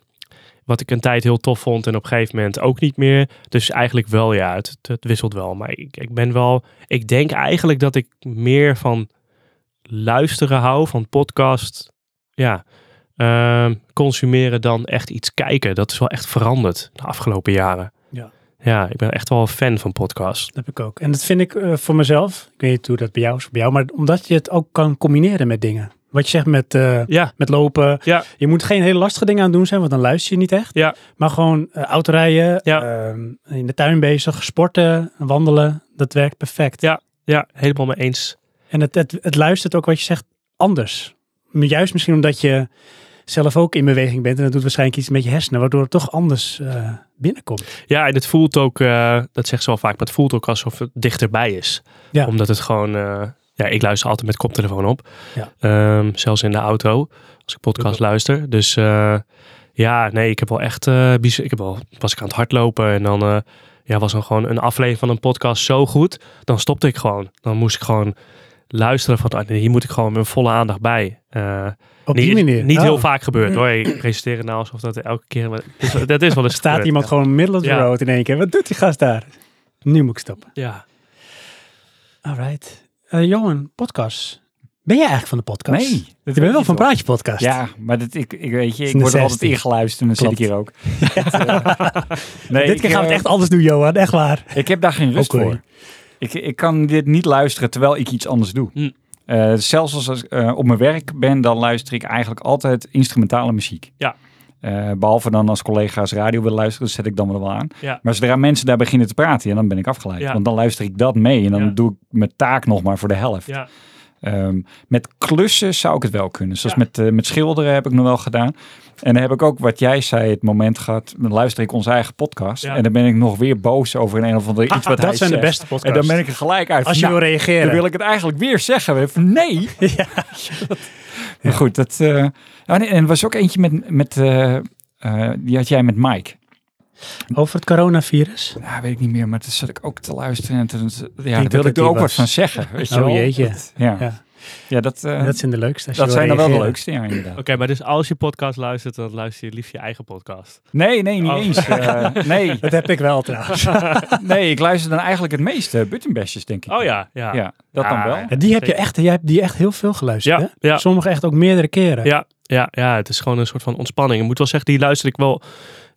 wat ik een tijd heel tof vond en op een gegeven moment ook niet meer. Dus eigenlijk wel, ja, het, het, het wisselt wel. Maar ik, ik ben wel, ik denk eigenlijk dat ik meer van luisteren hou, van podcast, ja, ehm, consumeren dan echt iets kijken. Dat is wel echt veranderd de afgelopen jaren. Ja. Ja, ik ben echt wel een fan van podcasts. Dat heb ik ook. En dat vind ik eh, voor mezelf, ik weet niet hoe dat bij jou is, bij jou, maar omdat je het ook kan combineren met dingen. Wat je zegt met, eh, Ja, met lopen. Ja. Je moet geen hele lastige dingen aan doen zijn, want dan luister je niet echt. Ja. Maar gewoon uh, autorijden, Ja. ehm, in de tuin bezig, sporten, wandelen, dat werkt perfect. Ja. ja, helemaal mee eens. En het, het, het luistert ook wat je zegt anders. Juist misschien omdat je zelf ook in beweging bent en dat doet waarschijnlijk iets met je hersenen, waardoor het toch anders eh, binnenkomt. Ja, en het voelt ook, eh, dat zegt ze wel vaak, maar het voelt ook alsof het dichterbij is. Ja. Omdat het gewoon, eh, ja, ik luister altijd met koptelefoon op. Ja. Ehm, zelfs in de auto, als ik podcast luister. Dus ja, nee, ik heb wel echt, ik heb wel, was ik aan het hardlopen en dan ja, was dan gewoon een aflevering van een podcast zo goed, dan stopte ik gewoon. Dan moest ik gewoon luisteren van, ah, hier moet ik gewoon met volle aandacht bij. Eh, Op niet die manier. niet Oh. heel vaak gebeurd hoor. Ik presenteer het nou alsof dat elke keer, het is- dat is wel eens *laughs* Staat gebeurd, iemand ja. gewoon middle of the Ja. road in één keer. Wat doet die gast daar? Nu moet ik stoppen. Ja. Alright. Eh Johan, podcast. Ben jij eigenlijk van de podcast? Nee. Je bent wel van Praatje Podcast. Ja, maar dat, ik, ik weet je, ik word er altijd 16. ingeluisterd en dan zit ik hier ook. *laughs* *laughs* nee, Dit ik, keer gaan we het eh, echt anders doen, Johan. Echt waar. Ik heb daar geen rust Oké. voor. Ik, ik kan dit niet luisteren terwijl ik iets anders doe. Hm. Eh, zelfs als ik eh, op mijn werk ben, dan luister ik eigenlijk altijd instrumentale muziek. Ja. Eh, behalve dan als collega's radio willen luisteren, zet ik dan wel aan. Ja. Maar zodra mensen daar beginnen te praten, ja, dan ben ik afgeleid. Ja. Want dan luister ik dat mee en dan Ja. doe ik mijn taak nog maar voor de helft. Ja. Ehm, met klussen zou ik het wel kunnen. Zoals Ja. met, eh, met schilderen heb ik nog wel gedaan. En dan heb ik ook, wat jij zei, het moment gehad. Dan luister ik onze eigen podcast. Ja. En dan ben ik nog weer boos over een, een of ander *laughs* iets wat hij dat zijn de zegt. beste En podcasts. dan ben ik er gelijk uit. Als je Nou, wil reageren. dan wil ik het eigenlijk weer zeggen. Van, nee. *laughs* Ja. *laughs* Maar goed, dat... eh, oh en er was ook eentje met... met eh, die had jij met Mike. Over het coronavirus. Ja, weet ik niet meer, maar toen zat ik ook te luisteren. En toen, ja, wilde ik er ook wat van zeggen. Weet je Oh, wel? jeetje. Dat- ja. Ja. ja. dat, eh, dat zijn de leukste. Dat zijn dan wel de leukste, ja, inderdaad. Oké, maar dus als je podcast luistert, dan luister je liefst je eigen podcast. Nee, nee, niet Oh. eens. Eh, *laughs* nee, Dat heb ik wel trouwens. *laughs* nee, ik luister dan eigenlijk het meeste Buttonbashers, denk ik. Oh ja, ja. Ja, dat dan Ah, wel. ja. Ja, die heb je echt, jij hebt die echt heel veel geluisterd. Ja, hè? ja. Sommige echt ook meerdere keren. Ja, ja, ja, het is gewoon een soort van ontspanning. Ik moet wel zeggen, die luister ik wel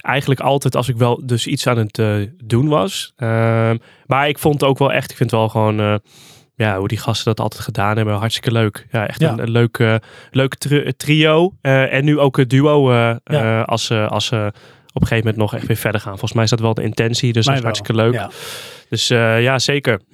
eigenlijk altijd als ik wel dus iets aan het eh, doen was. Ehm, maar ik vond het ook wel echt, ik vind het wel gewoon, eh, ja, hoe die gasten dat altijd gedaan hebben, hartstikke leuk. Ja, echt Ja. een, een leuk, eh, leuk tri- trio. En nu ook het duo Ja. als, ze als ze op een gegeven moment nog echt weer verder gaan. Volgens mij is dat wel de intentie, dus dat is hartstikke leuk. Ja. Dus ja, zeker. *clears throat*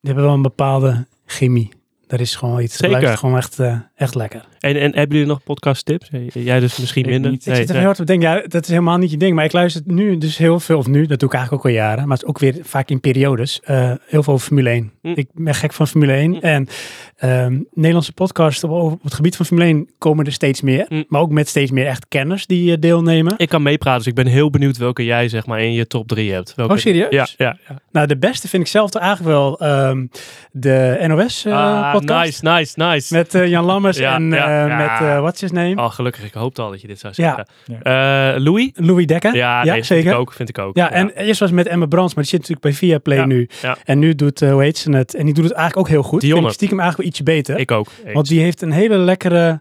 Die hebben wel een bepaalde chemie. Dat is gewoon iets. Zeker. Luistert gewoon echt, eh, echt lekker. En, en hebben jullie nog podcast tips? Jij dus misschien Ik minder? niet. Ik zit er heel hard op te denken, ja, dat is helemaal niet je ding. Maar ik luister nu dus heel veel, of nu, dat doe ik eigenlijk ook al jaren. Maar het is ook weer vaak in periodes. eh, heel veel over Formule 1. Hm. Ik ben gek van Formule 1. Hm. En ehm, Nederlandse podcasts op, het gebied van Formule 1 komen er steeds meer. Hm. Maar ook met steeds meer echt kenners die eh, deelnemen. Ik kan meepraten, dus ik ben heel benieuwd welke jij zeg maar in je top 3 hebt. Welke... Oh, serieus? Ja, ja, ja. Nou, de beste vind ik zelf toch eigenlijk wel ehm, de NOS eh, Ah, podcast. nice, nice, nice. Met eh, Jan Lammers Ja, en ja, eh, ja. met, eh what's his name? Oh, gelukkig. Ik hoopte al dat je dit zou Ja. zeggen. Eh, Louis? Louis Dekker. Ja, Ja, nee, zeker. Vind ik ook, vind ik ook. Ja, en eerst was het met Emma Brands, maar die zit natuurlijk bij Viaplay Ja, nu. ja. En nu doet, eh hoe heet ze het? En die doet het eigenlijk ook heel goed. Dionne. Vind ik stiekem eigenlijk wel ietsje beter. Ik ook. eens. Want die heeft een hele lekkere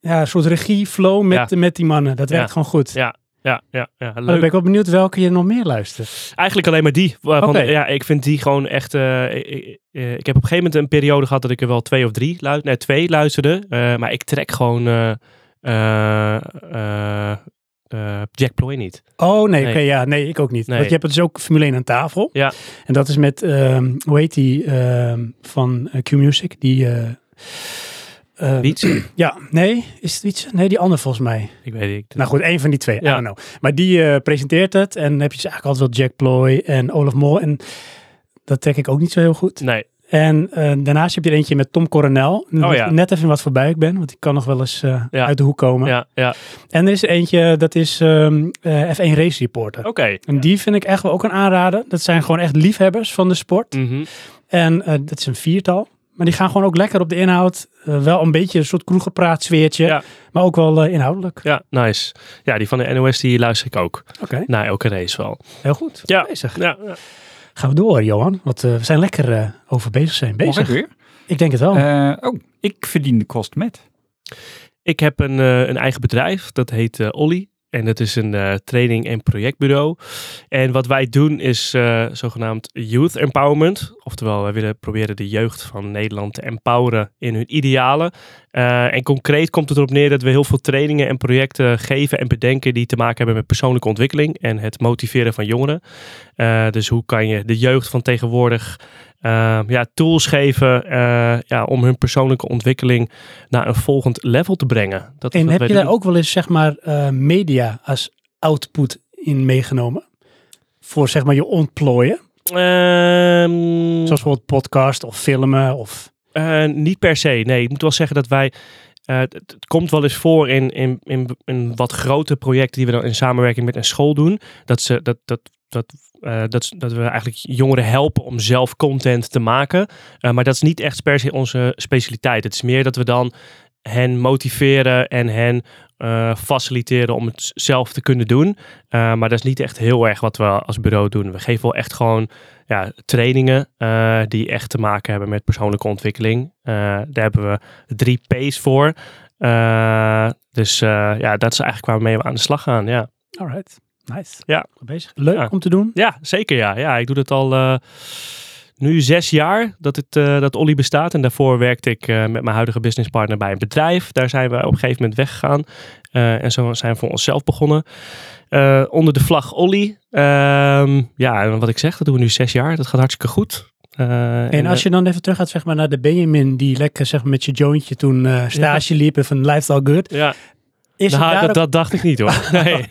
ja, soort regie-flow met, Ja. met die mannen. Dat werkt Ja. gewoon goed. Ja, ja, ja, ja, dan leuk. ben ik wel benieuwd welke je nog meer luistert. Eigenlijk alleen maar die. Want, ja, ik vind die gewoon echt... eh, ik, eh, ik heb op een gegeven moment een periode gehad dat ik er wel twee of drie, lu- nee, twee luisterde. Eh, maar ik trek gewoon Jack Ploy niet. Oh nee, Nee. ja, nee, ik ook niet. Nee. Want je hebt dus ook Formule 1 aan tafel. Ja. En dat is met, ehm, hoe heet die, ehm, van Q-Music, die... Wiets? *clears throat* Ja, nee, is het iets? Nee, die andere volgens mij. Ik weet niet. Nou goed, één van die twee. I Ja. don't know. Maar die eh, presenteert het. En dan heb je dus eigenlijk altijd wel Jack Ploy en Olaf Mol. En dat trek ik ook niet zo heel goed. Nee. En eh, daarnaast heb je er eentje met Tom Coronel. Oh ja. Net even wat voorbij ik ben. Want die kan nog wel eens eh, Ja. uit de hoek komen. Ja, ja. En er is er eentje, dat is ehm, eh, F1 Race Reporter. Oké. En die vind ik echt wel ook een aanrader. Dat zijn gewoon echt liefhebbers van de sport. Mhm. En dat is een viertal. Maar die gaan gewoon ook lekker op de inhoud. Eh, wel een beetje een soort kroegenpraat sfeertje. Ja. Maar ook wel eh, inhoudelijk. Ja, nice. Ja, die van de NOS die luister ik ook. Oké, Na elke race wel. heel goed. Ja. Bezig. Ja, ja. Gaan we door, Johan. Want eh, we zijn lekker over bezig zijn. Mag Bezig. ik weer? Ik denk het wel. Eh, oh, ik verdien de kost met. Ik heb een, eh, een eigen bedrijf, dat heet eh Olly. En dat is een eh, training- en projectbureau. En wat wij doen is eh, zogenaamd youth empowerment. Oftewel, wij willen proberen de jeugd van Nederland te empoweren in hun idealen. Eh, en concreet komt het erop neer dat we heel veel trainingen en projecten geven en bedenken die te maken hebben met persoonlijke ontwikkeling en het motiveren van jongeren. Dus hoe kan je de jeugd van tegenwoordig eh, ja, tools geven eh, ja, om hun persoonlijke ontwikkeling naar een volgend level te brengen. Dat en heb je daar ook wel eens, zeg maar, eh, media als output in meegenomen? Voor, zeg maar, je ontplooien? Ehm, Zoals bijvoorbeeld podcast of filmen of... Eh, niet per se. Nee, ik moet wel zeggen dat wij. het, het komt wel eens voor in, in, in, in wat grote projecten die we dan in samenwerking met een school doen. Dat, ze, dat, dat, dat, eh, dat, dat we eigenlijk jongeren helpen om zelf content te maken. Eh, maar dat is niet echt per se onze specialiteit. Het is meer dat we dan hen motiveren en hen eh, faciliteren om het zelf te kunnen doen. Maar dat is niet echt heel erg wat we als bureau doen. We geven wel echt gewoon ja, trainingen die echt te maken hebben met persoonlijke ontwikkeling. Daar hebben we drie P's voor. Dus ja, dat is eigenlijk waarmee we aan de slag gaan. Ja, Alright, nice. Ja. Goed bezig. Leuk Ja. om te doen. ja zeker ja. ja. Ik doe dat al eh, nu zes jaar dat, het, eh, dat Olly bestaat. En daarvoor werkte ik eh, met mijn huidige businesspartner bij een bedrijf. Daar zijn we op een gegeven moment weggegaan. Eh, en zo zijn we voor onszelf begonnen. Eh, onder de vlag Olly. Ehm, ja, en wat ik zeg, dat doen we nu zes jaar. Dat gaat hartstikke goed. Eh, En als je dan even terug gaat zeg maar, naar de Benjamin die lekker zeg maar, met je jointje toen eh, stage liep en van Life All Good. ja, Is nou, dat, ook- dat dacht ik niet hoor. *laughs* Nee.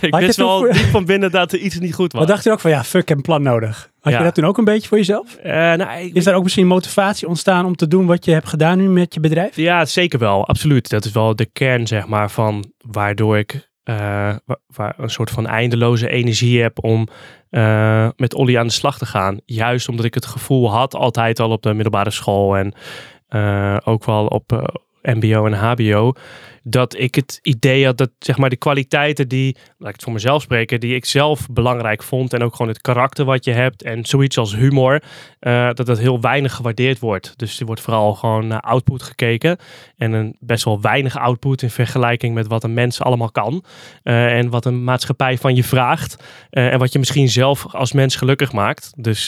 ik wist wel voor- diep van binnen dat er iets niet goed was. maar dacht je ook van ja, fuck, ik heb een plan nodig. Had Ja. je dat toen ook een beetje voor jezelf? Eh, nou, ik- Is daar ook misschien motivatie ontstaan om te doen wat je hebt gedaan nu met je bedrijf? Ja, zeker wel. Absoluut. Dat is wel de kern, zeg maar, van waardoor ik eh, wa- waar een soort van eindeloze energie heb om eh, met Olly aan de slag te gaan. Juist omdat ik het gevoel had, altijd al op de middelbare school en ook wel op MBO en HBO, dat ik het idee had dat zeg maar de kwaliteiten die, laat ik het voor mezelf spreken, die ik zelf belangrijk vond en ook gewoon het karakter wat je hebt en zoiets als humor, eh, dat dat heel weinig gewaardeerd wordt. Dus er wordt vooral gewoon naar output gekeken en een best wel weinig output in vergelijking met wat een mens allemaal kan eh, en wat een maatschappij van je vraagt eh, en wat je misschien zelf als mens gelukkig maakt. Dus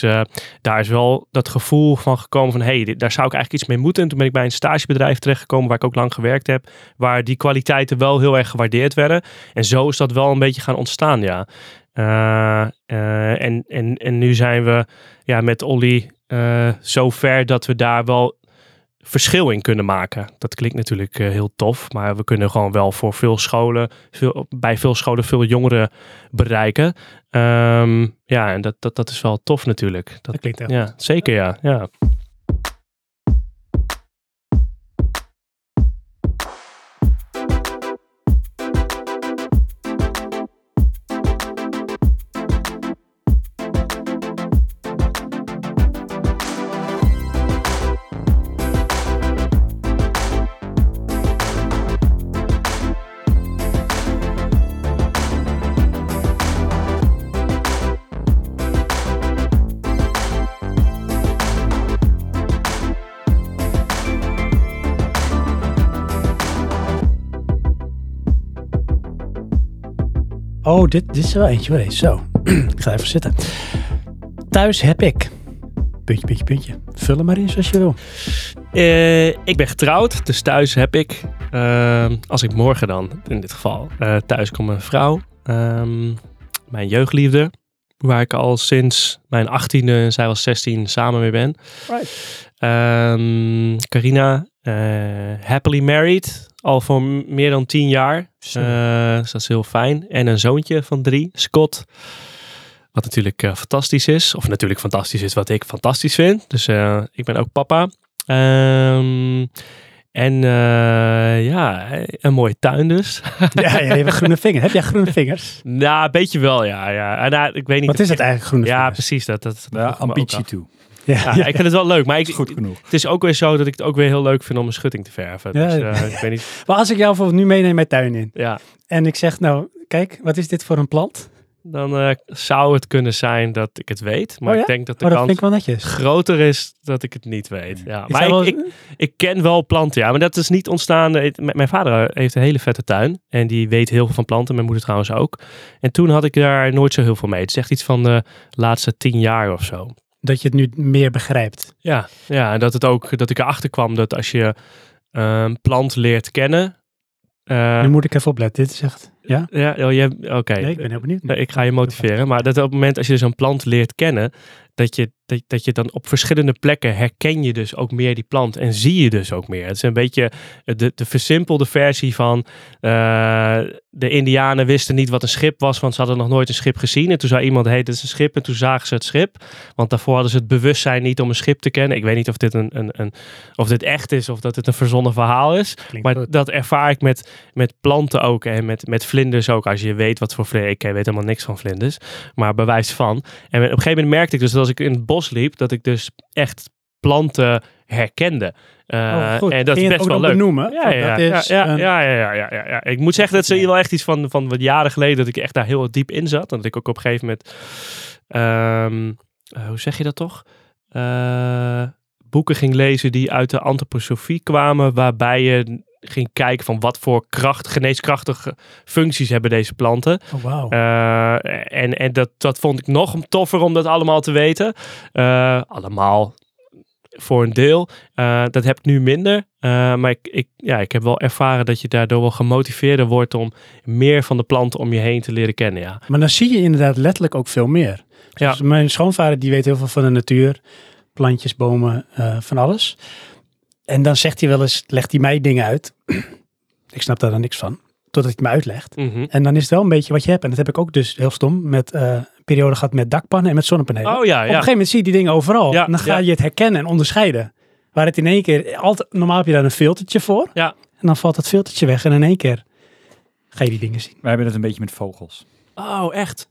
daar is wel dat gevoel van gekomen van, hé, hey, daar zou ik eigenlijk iets mee moeten. En toen ben ik bij een stagebedrijf terechtgekomen waar ik ook lang gewerkt heb, waar die kwaliteiten wel heel erg gewaardeerd werden. En zo is dat wel een beetje gaan ontstaan, ja. Eh, eh, en, en, en nu zijn we ja, met Olly eh zo ver dat we daar wel verschil in kunnen maken. Dat klinkt natuurlijk heel tof, maar we kunnen gewoon wel voor veel scholen, veel, bij veel scholen veel jongeren bereiken. Ehm, ja, en dat, dat, dat is wel tof natuurlijk. Dat, Dat klinkt echt ja, zeker ja. ja. Oh, dit, dit is er wel eentje. Hoor. Zo, *clears throat* ik ga even zitten. Thuis heb ik. Puntje, puntje, puntje. Vul er maar in zoals je wil. Eh, ik ben getrouwd, dus thuis heb ik, ehm, als ik morgen dan, in dit geval, eh, thuis kom mijn vrouw, ehm, mijn jeugdliefde, waar ik al sinds mijn achttiende, zij was 16, samen mee ben. Right. Ehm, Carina, eh, happily married, al voor meer dan tien jaar. Eh, dus dat is heel fijn. En een zoontje van drie, Scott. Wat natuurlijk eh, fantastisch is. Of natuurlijk fantastisch is wat ik fantastisch vind. Dus eh, ik ben ook papa. Ehm, en eh, ja, een mooie tuin dus. *laughs* Ja, ja, je hebt groene vingers. Heb jij groene vingers? nou, een beetje wel, ja. ja. En, nou, ik weet niet. Wat is het eigenlijk, groene Ja, vingers? precies. Dat, dat, dat Ja, ambitie af. toe. Ja, ik vind het wel leuk. Maar ik, is goed genoeg. het is ook weer zo dat ik het ook weer heel leuk vind om een schutting te verven. Ja, dus eh, ik weet niet. Maar als ik jou bijvoorbeeld nu meeneem mijn tuin in. Ja, En ik zeg nou, kijk, wat is dit voor een plant? dan eh, zou het kunnen zijn dat ik het weet. Maar Oh ik denk dat de Oh, dat kans groter is dat ik het niet weet. Ja. Is Maar wel- ik, ik, ik ken wel planten, ja. Maar dat is niet ontstaan. eh, Mijn vader heeft een hele vette tuin. En die weet heel veel van planten. Mijn moeder trouwens ook. En toen had ik daar nooit zo heel veel mee. Het is echt iets van de laatste tien jaar of zo. Dat je het nu meer begrijpt. Ja, ja en dat, het ook, dat ik erachter kwam dat als je een plant leert kennen... eh, nu moet ik even opletten. Dit is echt... Ja? ja, oh, oké. Nee, ik ben heel benieuwd. Nee, ik ga je motiveren. Maar dat op het moment als je dus een plant leert kennen, dat je, dat, dat je dan op verschillende plekken herken je dus ook meer die plant en zie je dus ook meer. Het is een beetje de, de versimpelde versie van eh, de Indianen wisten niet wat een schip was, want ze hadden nog nooit een schip gezien. En toen zei iemand, hey, dit is een schip. En toen zagen ze het schip. Want daarvoor hadden ze het bewustzijn niet om een schip te kennen. Ik weet niet of dit, een, een, een, of dit echt is of dat het een verzonnen verhaal is. Klinkt Maar goed. dat ervaar ik met, met planten ook en met, met vlinders ook. Als je weet wat voor vlinders. Ik weet helemaal niks van vlinders, maar bewijs van. En op een gegeven moment merkte ik dus dat als ik in het bos liep, dat ik dus echt planten herkende. Eh, Oh, en dat is best wel leuk. benoemen? Ja, Van, ja, dat ja, is ja, ja, ja, ja, ja. Ik moet zeggen, dat is wel echt iets van, van wat jaren geleden dat ik echt daar heel diep in zat. En dat ik ook op een gegeven moment, ehm, eh, hoe zeg je dat toch? Eh, boeken ging lezen die uit de antroposofie kwamen, waarbij je ging kijken van wat voor kracht, geneeskrachtige functies hebben deze planten. Oh, wauw. Eh, en en dat, dat vond ik nog toffer om dat allemaal te weten. Eh, allemaal voor een deel. Eh, dat heb ik nu minder. Maar ik, ik, ja, ik heb wel ervaren dat je daardoor wel gemotiveerder wordt om meer van de planten om je heen te leren kennen. Ja. Maar dan zie je inderdaad letterlijk ook veel meer. Ja. Dus mijn schoonvader die weet heel veel van de natuur. Plantjes, bomen, van alles. En dan zegt hij wel eens, legt hij mij dingen uit. *clears throat* ik snap daar dan niks van. Totdat hij het me uitlegt. Mhm. En dan is het wel een beetje wat je hebt. En dat heb ik ook dus heel stom met eh, een periode gehad met dakpannen en met zonnepanelen. Oh ja, Op een ja. gegeven moment zie je die dingen overal. Ja, en dan ga ja. je het herkennen en onderscheiden. Waar het in één keer, altijd, normaal heb je daar een filtertje voor. Ja. En dan valt dat filtertje weg en in één keer ga je die dingen zien. Wij hebben het een beetje met vogels. Oh, echt?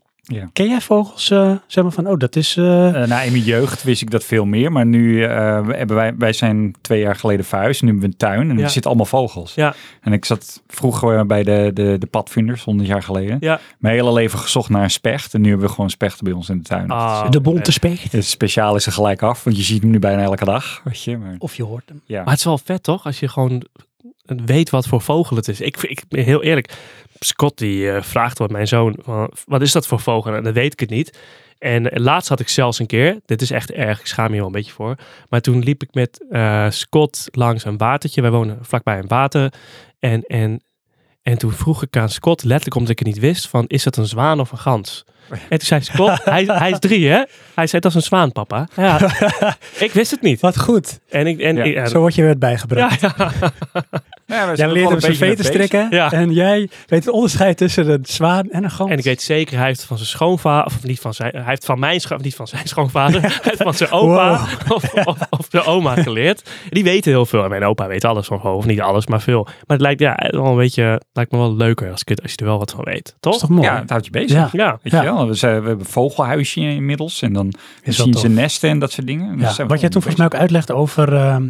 Ken jij vogels, eh, zeg maar van, oh dat is... eh, Eh, nou, in mijn jeugd wist ik dat veel meer. Maar nu eh, hebben wij, wij zijn twee jaar geleden verhuisd. Nu hebben we een tuin en Ja. er zitten allemaal vogels. Ja. En ik zat vroeger bij de, de, de padvinders, honderd jaar geleden. Ja. Mijn hele leven gezocht naar een specht. En nu hebben we gewoon spechten bij ons in de tuin. Ah, de bonte specht. Het speciaal is er gelijk af, want je ziet hem nu bijna elke dag. Weet je, maar, Of je hoort hem. ja. Maar het is wel vet toch? Als je gewoon weet wat voor vogel het is. Ik, ik heel eerlijk. Scott die eh, vraagt wat mijn zoon. Wat is dat voor vogel? En dan weet ik het niet. En laatst had ik zelfs een keer. Dit is echt erg. Ik schaam hier wel een beetje voor. Maar toen liep ik met eh, Scott langs een watertje. Wij wonen vlakbij een water. En, en, en toen vroeg ik aan Scott, letterlijk omdat ik het niet wist, van is dat een zwaan of een gans? En toen zei Scott, hij, hij is drie hè? Hij zei dat is een zwaan papa. Ja, *laughs* ik wist het niet. Wat goed. En ik, en, Ja. Zo word je weer bijgebracht. ja, ja. Jij er leert hem een zijn veten strikken. Ja. En jij weet het onderscheid tussen een zwaan en een gans. En ik weet zeker, hij heeft van zijn schoonvader, of niet van zijn, hij heeft van mijn schoon, niet van zijn schoonvader, *laughs* hij heeft van zijn opa *laughs* of, of, of zijn oma geleerd. Die weten heel veel. En mijn opa weet alles van, of niet alles, maar veel. Maar het lijkt, ja, wel een beetje, lijkt me wel leuker als, ik als je er wel wat van weet. Dat Toch? is toch mooi? Ja, het houdt je bezig. Ja. Ja. Weet Ja. je wel? We, zijn, we hebben een vogelhuisje inmiddels. En dan zien tof. ze nesten en dat soort dingen. Ja, Dus wat jij toen volgens mij ook uitlegde over ehm,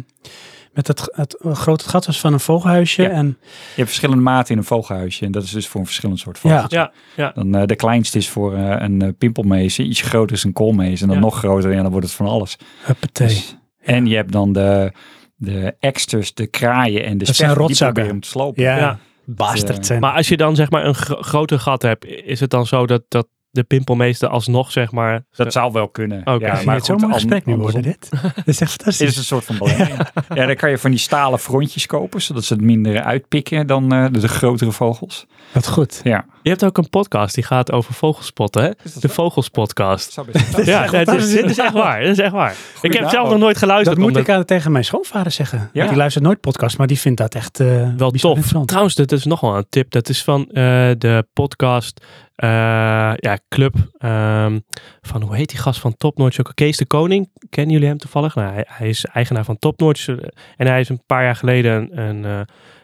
met het, het grote gat was van een vogelhuisje. Ja. En Je hebt verschillende maten in een vogelhuisje. En dat is dus voor een verschillend soort Ja. vogels. Ja, ja. Dan, eh, de kleinste is voor eh, een eh, pimpelmees. Iets groter is een koolmees. En dan Ja. nog groter. En dan wordt het van alles. huppatee. Dus- en je hebt dan de, de eksters, de kraaien en de Dat zijn. Die proberen hem te slopen. ja, Ja. bastard Eh, zijn. Maar als je dan zeg maar een gro- groter gat hebt, is het dan zo dat, dat de pimpelmeester alsnog zeg maar... Dat zou wel kunnen. Oké. Ja, maar het zo'n goed, mooi an- gesprek nu worden dit. *laughs* Dat is echt Dit fantastisch. is een soort van belemmering. *laughs* ja, dan kan je van die stalen frontjes kopen, zodat ze het minder uitpikken dan eh, de, de grotere vogels. Wat goed. Ja. Je hebt ook een podcast die gaat over vogelspotten, hè? Is dat De zo? Vogelspodcast. zou best *laughs* wel- Ja, dit, is, dit is echt waar. Dit is echt waar. ik heb zelf ook. nog nooit geluisterd. Dat moet omdat- ik aan, tegen mijn schoonvader zeggen. Ja. Die luistert nooit podcast, maar die vindt dat echt eh, wel bijzonder tof. Trouwens, dat is nog wel een tip. Dat is van eh, de podcast eh, ja, Club ehm, van, hoe heet die gast van Top Notch ook? Kees de Koning. Kennen jullie hem toevallig? Nou, hij, is eigenaar van Top Notch. eh, en hij is een paar jaar geleden een, een, eh,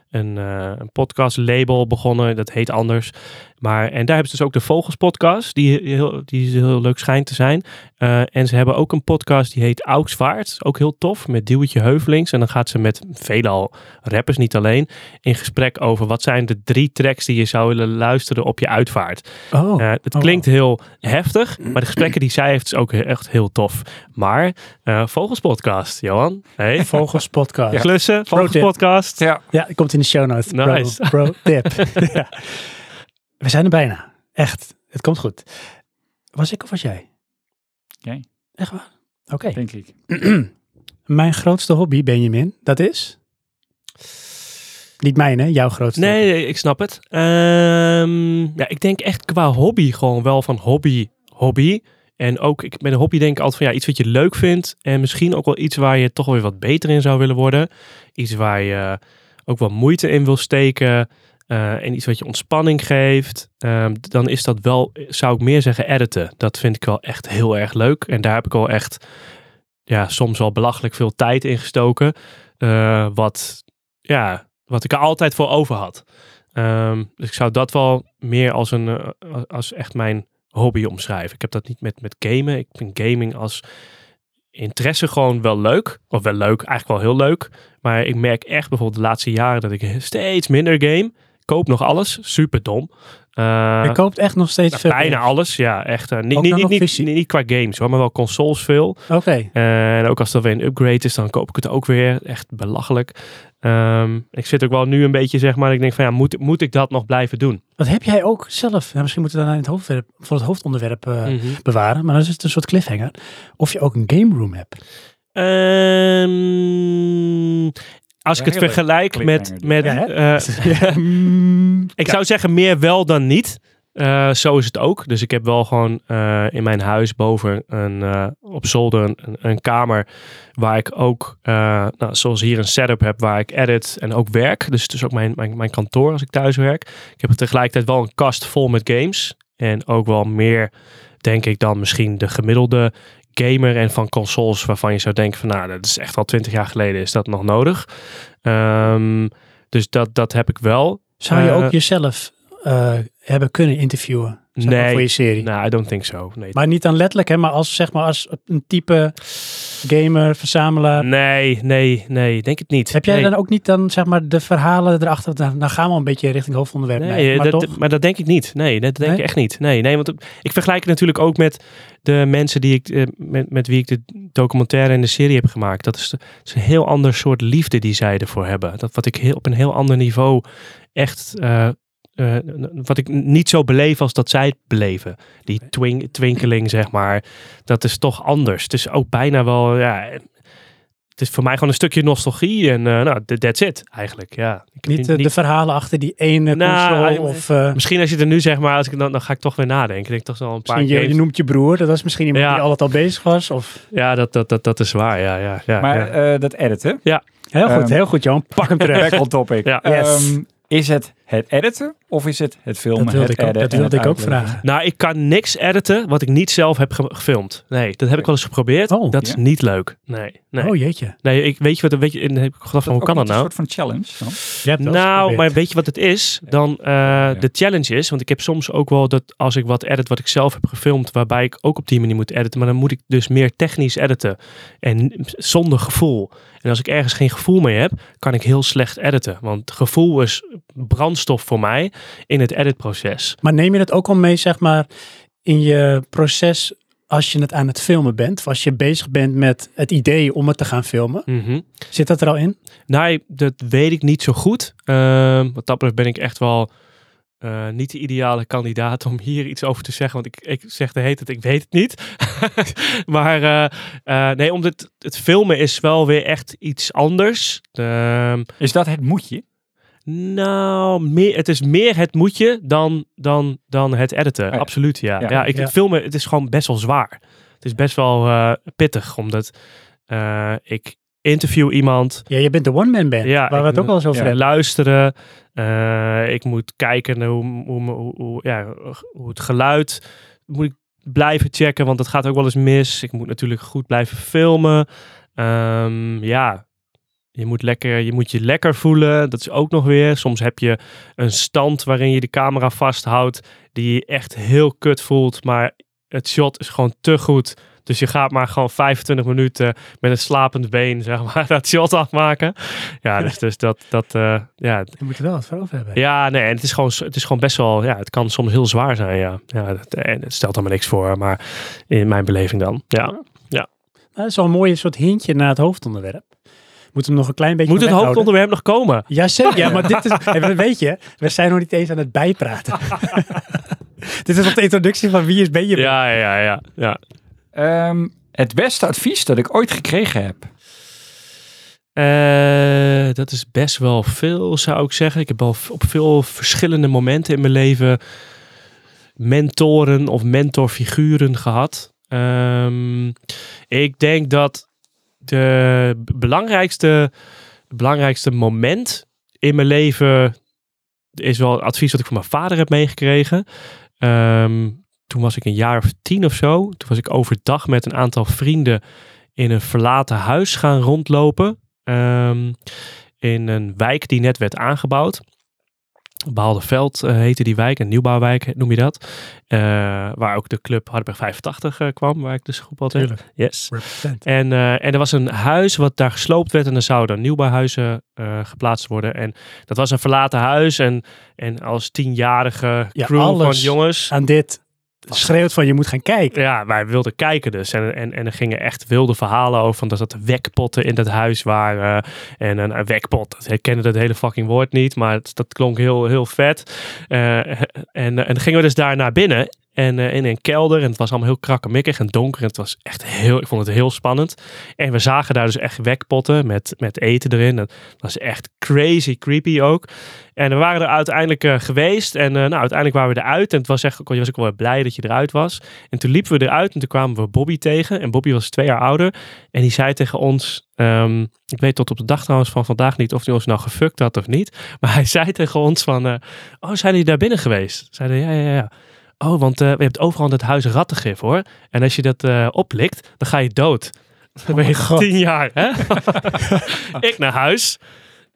een, een podcast label begonnen. Dat heet anders. Maar, en daar hebben ze dus ook de Vogels podcast, die heel, die heel leuk schijnt te zijn. Uh, en ze hebben ook een podcast die heet Augsvaart, ook heel tof, met Duwtje Heuvelings. En dan gaat ze met veelal rappers, niet alleen, in gesprek over wat zijn de drie tracks die je zou willen luisteren op je uitvaart. Oh, Uh, het oh. klinkt heel heftig, maar de gesprekken die zij heeft is ook echt heel tof. Maar uh, Vogels podcast, Johan. Hey. *laughs* Vogels podcast. Ja. Klussen, Vogels podcast. Ja. Ja, komt in de show notes. Nice. Pro, tip. *laughs* *laughs* ja. We zijn er bijna. Echt. Het komt goed. Was ik of was jij? Jij. Echt waar? Oké. Denk ik. *clears throat* Mijn grootste hobby, Benjamin, dat is? Niet mijn, hè? Jouw grootste Nee, hobby. nee, ik snap het. Ehm, ja, ik denk echt qua hobby gewoon wel van hobby, hobby. En ook ik, met een hobby denk ik altijd van ja, iets wat je leuk vindt. En misschien ook wel iets waar je toch weer wat beter in zou willen worden. Iets waar je ook wel moeite in wil steken. Uh, en iets wat je ontspanning geeft. Um, dan is dat wel, zou ik meer zeggen, editen. Dat vind ik wel echt heel erg leuk. En daar heb ik al echt, ja, soms wel belachelijk veel tijd in gestoken. Uh, wat, ja, wat ik er altijd voor over had. Um, dus ik zou dat wel meer als, een, uh, als echt mijn hobby omschrijven. Ik heb dat niet met, met gamen. Ik vind gaming als interesse gewoon wel leuk. Of wel leuk, eigenlijk wel heel leuk. Maar ik merk echt bijvoorbeeld de laatste jaren dat ik steeds minder game. Koop nog alles, super dom. Uh, je koopt echt nog steeds veel. Bijna games. alles, ja. Echt, uh, niet, niet, niet, niet, niet, qua games hoor, maar wel consoles veel. Oké. Okay. Uh, en ook als er weer een upgrade is, dan koop ik het ook weer. Echt belachelijk. Um, ik zit ook wel nu een beetje, zeg maar, ik denk van ja, moet, moet ik dat nog blijven doen? Wat heb jij ook zelf? Ja, misschien moeten we dan in het hoofdwerp, voor het hoofdonderwerp mm -hmm. bewaren, maar dan is het een soort cliffhanger. Of je ook een game room hebt. Um, als ik het vergelijk met. met ja, uh, *laughs* ik zou zeggen meer wel dan niet. Uh, zo is het ook. Dus ik heb wel gewoon uh, in mijn huis boven een, uh, op zolder een, een, kamer waar ik ook, nou, zoals hier een setup heb waar ik edit en ook werk. Dus het is ook mijn, mijn, mijn kantoor als ik thuis werk. Ik heb tegelijkertijd wel een kast vol met games. En ook wel meer, denk ik, dan misschien de gemiddelde gamer en van consoles waarvan je zou denken van nou, dat is echt al twintig jaar geleden, is dat nog nodig? Um, dus dat, dat heb ik wel. Zou je ook jezelf uh, hebben kunnen interviewen nee, voor je serie? Nee, I don't think so. Nee. Maar niet dan letterlijk, hè, maar als, zeg maar als een type gamer, verzamelaar. Nee, nee, nee, denk het niet. Heb jij nee. dan ook niet dan zeg maar de verhalen erachter? Dan, dan gaan we een beetje richting hoofdonderwerp. Nee, mee, maar, dat, toch? maar dat denk ik niet. Nee, dat denk Nee? ik echt niet. Nee, nee, want ik vergelijk het natuurlijk ook met de mensen die ik, eh, met, met wie ik de documentaire en de serie heb gemaakt. Dat is, de, dat is een heel ander soort liefde die zij ervoor hebben. Dat wat ik heel, op een heel ander niveau echt uh, uh, wat ik niet zo beleef als dat zij het beleven. Die twink, twinkeling, zeg maar. Dat is toch anders. Het is ook bijna wel, ja... Het is voor mij gewoon een stukje nostalgie en uh, nou, that's it eigenlijk. Ja. Ik niet, uh, de verhalen achter die ene nou, console of... Uh, misschien als je er nu zeg maar, als ik, dan, dan ga ik toch weer nadenken. Ik denk toch wel een paar je, games. je noemt je broer, dat was misschien iemand ja. die altijd al bezig was. Of... Ja, dat, dat, dat, dat is waar. Ja, ja, ja, maar ja. dat editen? Ja. Heel goed, um, heel goed Johan. Pak hem terug. Back on topic. Ja. Yes. Um, is het het editen of is het het filmen? Dat wilde het ik ook, dat wilde ik ook vragen. Nou, ik kan niks editen wat ik niet zelf heb ge gefilmd. Nee, dat heb ik wel eens geprobeerd. Oh, dat is niet leuk. Nee, nee. Oh jeetje. Nee, ik, weet je wat, weet je, en heb ik gedacht van, hoe kan dat nou? Een soort van challenge dan? Je hebt nou, maar weet je wat het is? Dan uh, ja. de challenge is, want ik heb soms ook wel dat als ik wat edit wat ik zelf heb gefilmd, waarbij ik ook op die manier moet editen, maar dan moet ik dus meer technisch editen en zonder gevoel. En als ik ergens geen gevoel mee heb, kan ik heel slecht editen. Want gevoel is brandstof voor mij in het editproces. Maar neem je dat ook al mee, zeg maar, in je proces als je het aan het filmen bent? Of als je bezig bent met het idee om het te gaan filmen? Mm -hmm. Zit dat er al in? Nee, dat weet ik niet zo goed. Uh, wat dat betreft ben ik echt wel uh, niet de ideale kandidaat om hier iets over te zeggen. Want ik, ik zeg de heet het, ik weet het niet. *laughs* maar uh, uh, nee, omdat het, het, filmen is wel weer echt iets anders. Uh, is dat het moetje? Nou, meer, het is meer het moetje dan, dan, dan het editen. Ja. Absoluut, ja. Ja, ja, ik, ja. Het filmen, het is gewoon best wel zwaar. Het is best wel uh, pittig, omdat uh, ik interview iemand. Ja, je bent de one-man band, ja, waar we het ook wel eens over ja, hebben. Luisteren. Uh, ik moet kijken naar hoe, hoe, hoe, hoe, ja, hoe het geluid moet ik blijven checken, want dat gaat ook wel eens mis. Ik moet natuurlijk goed blijven filmen. Um, ja, Je moet, lekker, je moet je lekker voelen. Dat is ook nog weer. Soms heb je een stand waarin je de camera vasthoudt. Die je echt heel kut voelt. Maar het shot is gewoon te goed. Dus je gaat maar gewoon 25 minuten met een slapend been, *laughs* zeg maar, dat shot afmaken. Ja, dus, dus dat, dat uh, ja. Je moet er wel wat voor over hebben. Ja, nee, en het is gewoon, het is gewoon best wel, ja, het kan soms heel zwaar zijn, ja. ja dat, en het stelt allemaal niks voor, maar in mijn beleving dan, ja. ja. Dat is wel een mooie soort hintje naar het hoofdonderwerp. Moeten we nog een klein beetje Moet het hoofdonderwerp nog komen? Ja, zeker. Ja, maar dit is, *laughs* weet je, we zijn nog niet eens aan het bijpraten. *laughs* dit is nog de introductie van wie is ben je? Ja, ja, ja, ja. Um, het beste advies dat ik ooit gekregen heb. Uh, dat is best wel veel, zou ik zeggen. Ik heb al op veel verschillende momenten in mijn leven mentoren of mentorfiguren gehad. Um, ik denk dat de belangrijkste, belangrijkste moment in mijn leven is wel advies wat ik van mijn vader heb meegekregen. Um, toen was ik een jaar of tien of zo. Toen was ik overdag met een aantal vrienden in een verlaten huis gaan rondlopen. Um, in een wijk die net werd aangebouwd. Behaalde uh, heette die wijk, een nieuwbouwwijk noem je dat. Uh, waar ook de club Hardenberg 85 uh, kwam, waar ik dus groep altijd. Yes. En, uh, en er was een huis wat daar gesloopt werd en er zouden nieuwbouwhuizen geplaatst worden. En dat was een verlaten huis en, en als tienjarige crew ja, van jongens. Aan dit schreeuwt van je moet gaan kijken. Ja, wij wilden kijken dus. En, en, en er gingen echt wilde verhalen over. Van dat er wekpotten in dat huis waren. En een, een wekpot, ik kende dat hele fucking woord niet. Maar dat klonk heel, heel vet. Uh, en, en gingen we dus daar naar binnen. En uh, in een kelder. En het was allemaal heel krakkemikkig en donker. En het was echt heel, ik vond het heel spannend. En we zagen daar dus echt wekpotten met, met eten erin. Dat was echt crazy creepy ook. En we waren er uiteindelijk uh, geweest. En uh, nou, uiteindelijk waren we eruit. En het was echt, je was ook wel blij dat je eruit was. En toen liepen we eruit en toen kwamen we Bobby tegen. En Bobby was twee jaar ouder. En die zei tegen ons, um, ik weet tot op de dag trouwens van vandaag niet of hij ons nou gefukt had of niet. Maar hij zei tegen ons van, oh zijn jullie daar binnen geweest? Zeiden ja, ja, ja. Oh, want uh, we hebben overal het huis rattengif hoor. En als je dat uh, oplikt, dan ga je dood. *laughs* Dan ben je oh tien jaar, hè? *laughs* ik naar huis.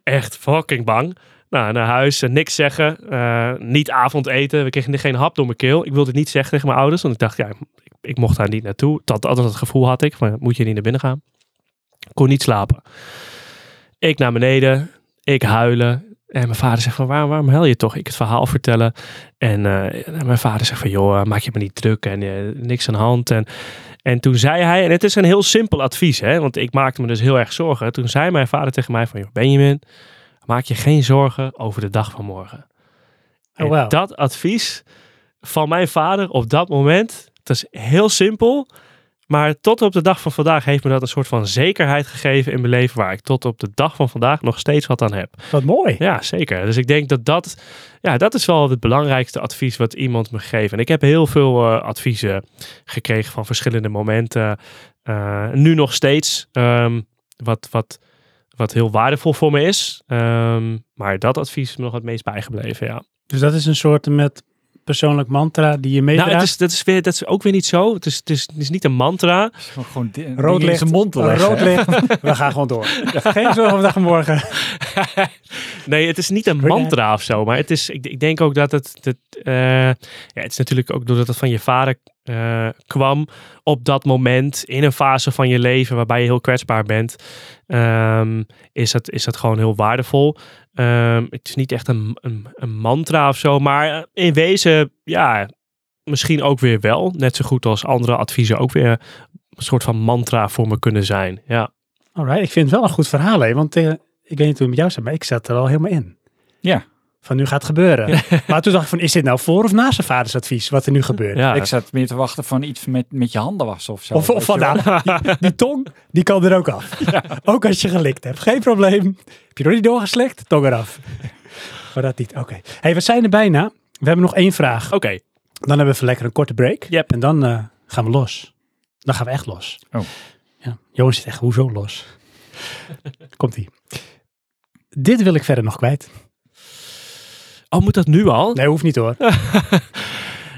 Echt fucking bang. Nou, naar huis, uh, niks zeggen. Uh, niet avondeten. We kregen geen hap door mijn keel. Ik wilde het niet zeggen tegen mijn ouders. Want ik dacht, ja, ik, ik mocht daar niet naartoe. Dat, altijd het gevoel had ik. Van, moet je niet naar binnen gaan? Ik kon niet slapen. Ik naar beneden. Ik huilen. En mijn vader zegt van, waarom, waarom huil je toch? Ik het verhaal vertellen. En uh, mijn vader zegt van, joh, maak je me niet druk en uh, niks aan de hand. En, en toen zei hij, en het is een heel simpel advies, hè, want ik maakte me dus heel erg zorgen. Toen zei mijn vader tegen mij van, joh, Benjamin, maak je geen zorgen over de dag van morgen. Oh, wow. dat advies van mijn vader op dat moment, het is heel simpel, maar tot op de dag van vandaag heeft me dat een soort van zekerheid gegeven in mijn leven, waar ik tot op de dag van vandaag nog steeds wat aan heb. Wat mooi. Ja, zeker. Dus ik denk dat dat, ja, dat is wel het belangrijkste advies wat iemand me geeft. En ik heb heel veel uh, adviezen gekregen van verschillende momenten. Uh, nu nog steeds. Um, wat, wat, wat heel waardevol voor me is. Um, maar dat advies is me nog het meest bijgebleven, ja. Dus dat is een soort met persoonlijk mantra die je meedraagt? Nou, het is, dat, is weer, dat is ook weer niet zo. Het is, het is, het is niet een mantra. Het is gewoon, gewoon rood licht, mond te Rood licht, we gaan gewoon door. *laughs* Geen zorgen dag morgen. *laughs* nee, het is niet een mantra of zo. Maar het is, ik, ik denk ook dat het... het uh, ja, het is natuurlijk ook doordat het van je vader uh, kwam op dat moment in een fase van je leven waarbij je heel kwetsbaar bent, um, is, dat, is dat gewoon heel waardevol. Um, het is niet echt een, een, een, mantra of zo, maar in wezen, ja, misschien ook weer wel. Net zo goed als andere adviezen ook weer een soort van mantra voor me kunnen zijn. Ja. Alright, ik vind het wel een goed verhaal, hè? want uh, ik weet niet hoe het met jou zit, maar ik zat er al helemaal in. Ja van nu gaat gebeuren. maar toen dacht ik van, is dit nou voor of na zijn vaders advies wat er nu gebeurt? Ja, ik zat meer te wachten van iets met, met je handen was of zo. Of, of van, nou, *laughs* die, die, tong, die kan er ook af. *laughs* Ja. Ook als je gelikt hebt, geen probleem. Heb je nog niet doorgeslikt? Tong eraf. maar dat niet, oké. hey, we zijn er bijna. We hebben nog één vraag. Oké. Dan hebben we even lekker een korte break. Yep. En dan uh, gaan we los. Dan gaan we echt los. Oh. Ja, Johan zit echt, hoezo los? Komt-ie. Dit wil ik verder nog kwijt. Oh, moet dat nu al? Nee, hoeft niet hoor. *laughs*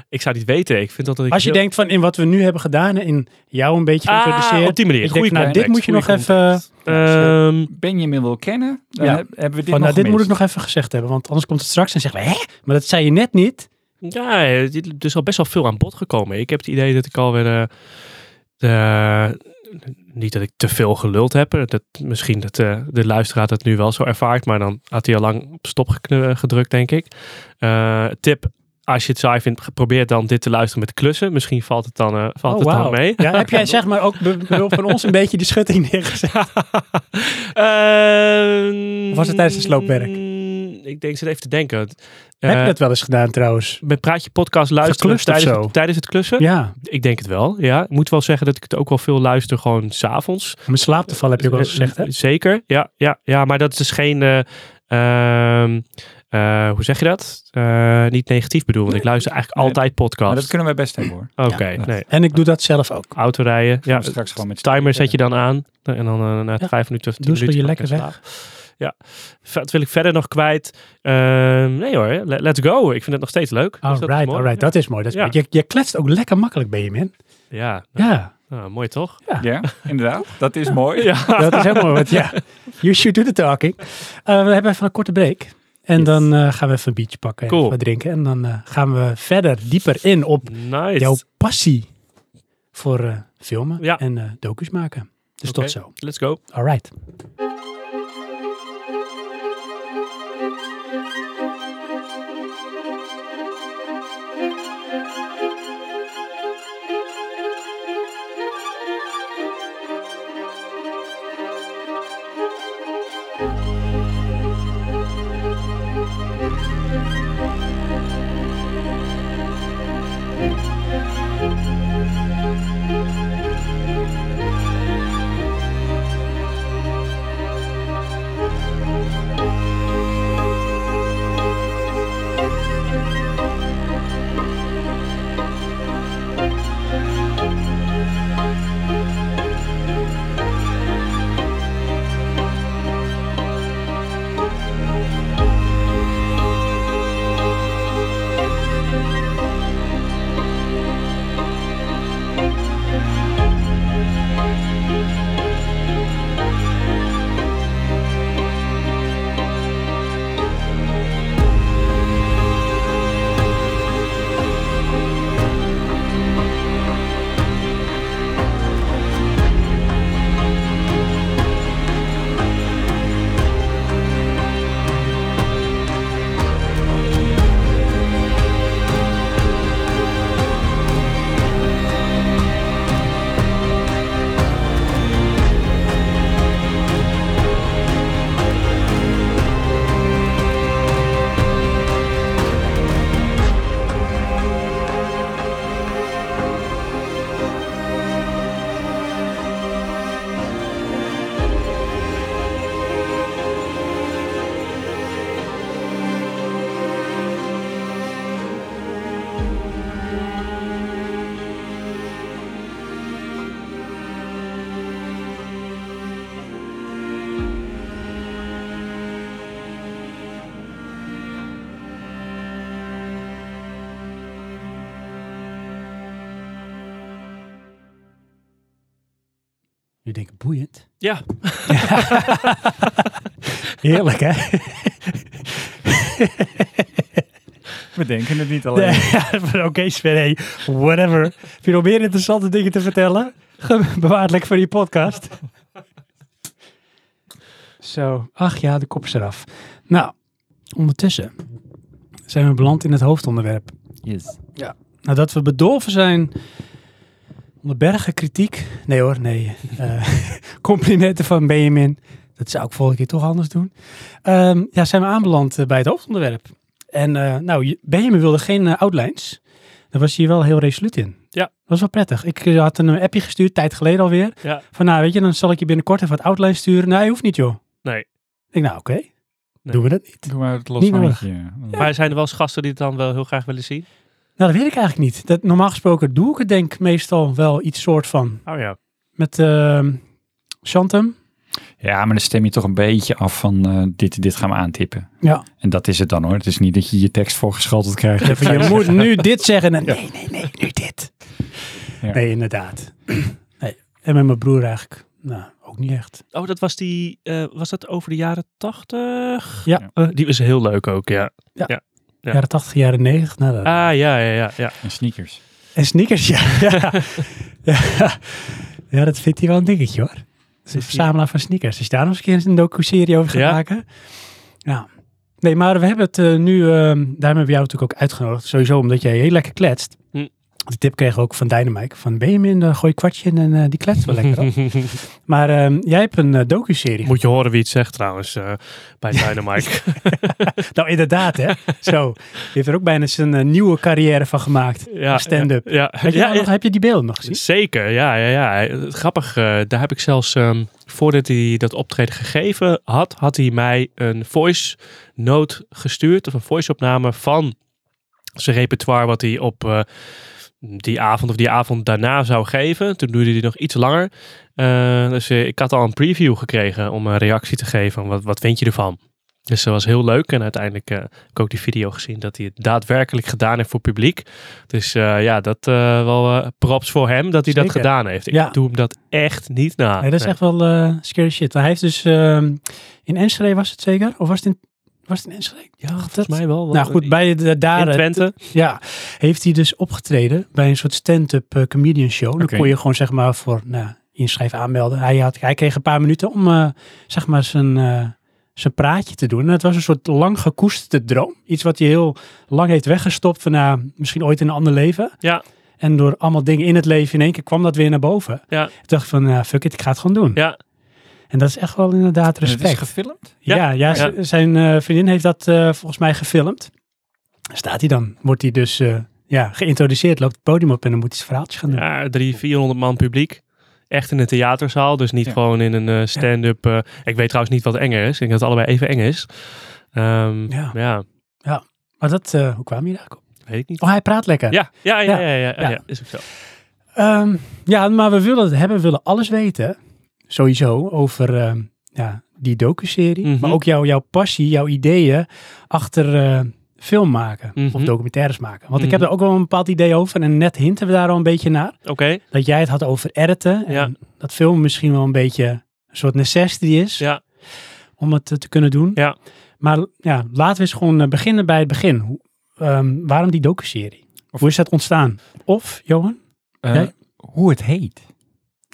Ik zou niet weten. Ik vind dat ik Als je heel- denkt van in wat we nu hebben gedaan, in jou een beetje Ah, geïntroduceerd. op die manier. Ik Goeie denk, nou, dit moet je nog even... Ehm, Benjamin wil kennen, dan Ja. heb- hebben we dit Van, nog nou, dit moet ik nog even gezegd hebben, want anders komt het straks en zeggen we, hè? Maar dat zei je net niet. ja, er is al best wel veel aan bod gekomen. Ik heb het idee dat ik alweer... eh, de, niet dat ik te veel geluld heb. Dat, misschien dat eh, de luisteraar dat nu wel zo ervaart. Maar dan had hij al lang op stop geknu- gedrukt, denk ik. Eh, tip, als je het saai vindt, probeer dan dit te luisteren met klussen. Misschien valt het dan, eh, valt het dan Oh, mee. Ja, heb jij zeg maar ook behulp van ons een *laughs* beetje de schutting neergezet? Ehm, Of was het tijdens het sloopwerk? Ik denk, zit even te denken. Heb je Eh, dat wel eens gedaan trouwens? Met Praatje Podcast luisteren tijdens, zo? het, tijdens het klussen? Ja, Ik denk het wel, ja. Ik moet wel zeggen dat ik het ook wel veel luister gewoon s'avonds. om in slaap te vallen heb je ook wel eens gezegd, hè? Zeker, ja, ja, ja. Maar dat is dus geen... eh, ehm, eh, hoe zeg je dat? Eh, niet negatief bedoel, want ik luister eigenlijk Nee, altijd Maar podcasts. dat kunnen wij best hebben hoor. Oké, Ja. nee. En ik doe dat zelf ook. Autorijden, ja. Ja, straks gewoon met Timer zet je dan aan. En dan eh, na Ja. vijf minuten of tien minuten. je lekker weg. Ja. Wat wil ik verder nog kwijt? Ehm, nee hoor, le- let's go. Ik vind het nog steeds leuk. Dus dat Alright, alright. Dat is mooi. Dat is Ja. mooi. Je, je kletst ook lekker makkelijk bij je, man. Ja, Ja, nou, mooi toch? Ja, inderdaad. Dat is mooi. Ja. *laughs* dat is heel mooi. Want ja, you should do the talking. Eh, we hebben even een korte break. En Yes. dan eh, gaan we even een biertje pakken en wat drinken. En dan eh, gaan we verder, dieper in op Nice. jouw passie voor eh, filmen Ja. en eh docus maken. Dus tot zo. Let's go. Alright. Je Ja. *laughs* Heerlijk, hè? *laughs* We denken het niet alleen. *laughs* Ja, Oké, Sven, hey, whatever. Heb je nog meer interessante dingen te vertellen? Bewaar het lekker voor die podcast. Zo, ach ja, de kop is eraf. Nou, ondertussen zijn we beland in het hoofdonderwerp. Yes. Nadat we bedolven zijn bergen kritiek. Nee hoor, nee. *laughs* eh, *laughs* complimenten van Benjamin. Dat zou ik volgende keer toch anders doen. Ehm, ja, zijn we aanbeland eh, bij het hoofdonderwerp. En eh, nou, je- Benjamin wilde geen outlines. Daar was hij wel heel resoluut in. Ja. Dat was wel prettig. Ik had een appje gestuurd, tijd geleden alweer. Ja. Van nou, weet je, dan zal ik je binnenkort even wat outlines sturen. Nee, hoeft niet joh. Nee. Ik nou oké, doen we dat niet. Doe maar het nodig. loshandje. Maar zijn er wel eens gasten die het dan wel heel graag willen zien? Nou, dat weet ik eigenlijk niet. Dat, normaal gesproken doe ik het denk ik meestal wel iets soort van. Oh ja. Met ehm Chantem. Ja, maar dan stem je toch een beetje af van eh, dit, dit gaan we aantippen. Ja. En dat is het dan hoor. Het is niet dat je je tekst voorgeschoteld krijgt. Even, *laughs* je moet nu dit zeggen en nee, nee, nee, nu dit. Ja. Nee, inderdaad. *clears throat* Nee. En met mijn broer eigenlijk, nou, ook niet echt. Oh, dat was die, eh, was dat over de jaren tachtig? Ja. Eh, die was heel leuk ook, ja. Ja. Jaren 80, jaren 90. Nou, dat- Ah, ja, ja, ja, ja. En sneakers. En sneakers, ja. *laughs* ja. ja. Ja, dat vindt hij wel een dingetje hoor. Het is een verzamelaar van sneakers. Als je daar nog eens een keer een docu-serie over gaat Ja. maken. Ja. Nee, maar we hebben het eh, nu, ehm, daarom hebben we jou natuurlijk ook uitgenodigd. Sowieso omdat jij heel lekker kletst. Hm. Die tip kregen we ook van Dynamite. Van Benjamin, uh, gooi een kwartje in en eh, die kletst wel lekker op. *laughs* Maar ehm, jij hebt een eh, docu-serie. Moet je horen wie het zegt trouwens eh, bij Dynamite. *laughs* Nou, inderdaad hè. Zo. Die heeft er ook bijna zijn nieuwe carrière van gemaakt. ja, Stand-up. Ja, Heb je, ja, nou nog, heb je die beelden nog gezien? Zeker, ja, ja, ja. Grappig, daar heb ik zelfs, ehm, voordat hij dat optreden gegeven had, had hij mij een voice note gestuurd, of een voice opname van zijn repertoire wat hij op die avond of die avond daarna zou geven. Toen duurde hij nog iets langer. Eh, dus eh, ik had al een preview gekregen om een reactie te geven. Wat, wat vind je ervan? Dus dat was heel leuk. En uiteindelijk eh, heb ik ook die video gezien dat hij het daadwerkelijk gedaan heeft voor publiek. Dus ja, dat wel props voor hem dat hij dat gedaan heeft. Ik Ja. doe hem dat echt niet na. Nee, dat is Nee. echt wel scary shit. Hij heeft dus ehm, in Enschede was het zeker? Of was het in, was het in Enschede? Ja, dat- volgens mij wel. Nou goed, bij de, daar in eh, Twente. ja, heeft hij dus opgetreden bij een soort stand-up eh, comedian show. Dan Oké. kon je gewoon zeg maar voor nou, inschrijven aanmelden. Hij, had, hij kreeg een paar minuten om eh, zeg maar zijn, zijn praatje te doen. En het was een soort lang gekoesterde droom. Iets wat hij heel lang heeft weggestopt van nou, misschien ooit in een ander leven. Ja. En door allemaal dingen in het leven in één keer kwam dat weer naar boven. Ja. Ik dacht van, nou, fuck it, ik ga het gewoon doen. Ja, En dat is echt wel inderdaad het is respect. gefilmd? Ja, Ja, ja, ja. z- zijn eh, vriendin heeft dat eh, volgens mij gefilmd. Staat hij dan. Wordt hij dus eh, ja, geïntroduceerd, loopt het podium op en dan moet hij zijn verhaaltjes gaan doen. ja, drie, 400 man publiek. Echt in een theaterzaal, dus niet Ja. gewoon in een eh, stand-up. eh, ik weet trouwens niet wat enger is. Ik denk dat het allebei even eng is. Ehm, Ja. ja. Maar dat, hoe kwam je daar op? weet ik niet. Oh, hij praat lekker. Ja, ja, ja, Ja. ja, ja, ja, Ja. is ook zo. Ehm, ja, maar we willen het hebben, we willen alles weten. Sowieso over ehm, ja, die docuserie. Mhm. Maar ook jouw jouw passie, jouw ideeën achter eh, film maken. Of Mhm. documentaires maken. Want ik heb Mhm. er ook wel een bepaald idee over. En net hinten we daar al een beetje naar. Oké, Dat jij het had over editen. En Ja. dat film misschien wel een beetje een soort necessity is. ja. om het eh, te kunnen doen. Ja. Maar ja, laten we eens gewoon eh, beginnen bij het begin. Hoe, ehm, waarom die docuserie? Of- Hoe is dat ontstaan? Of, Johan? Eh? Hoe het heet.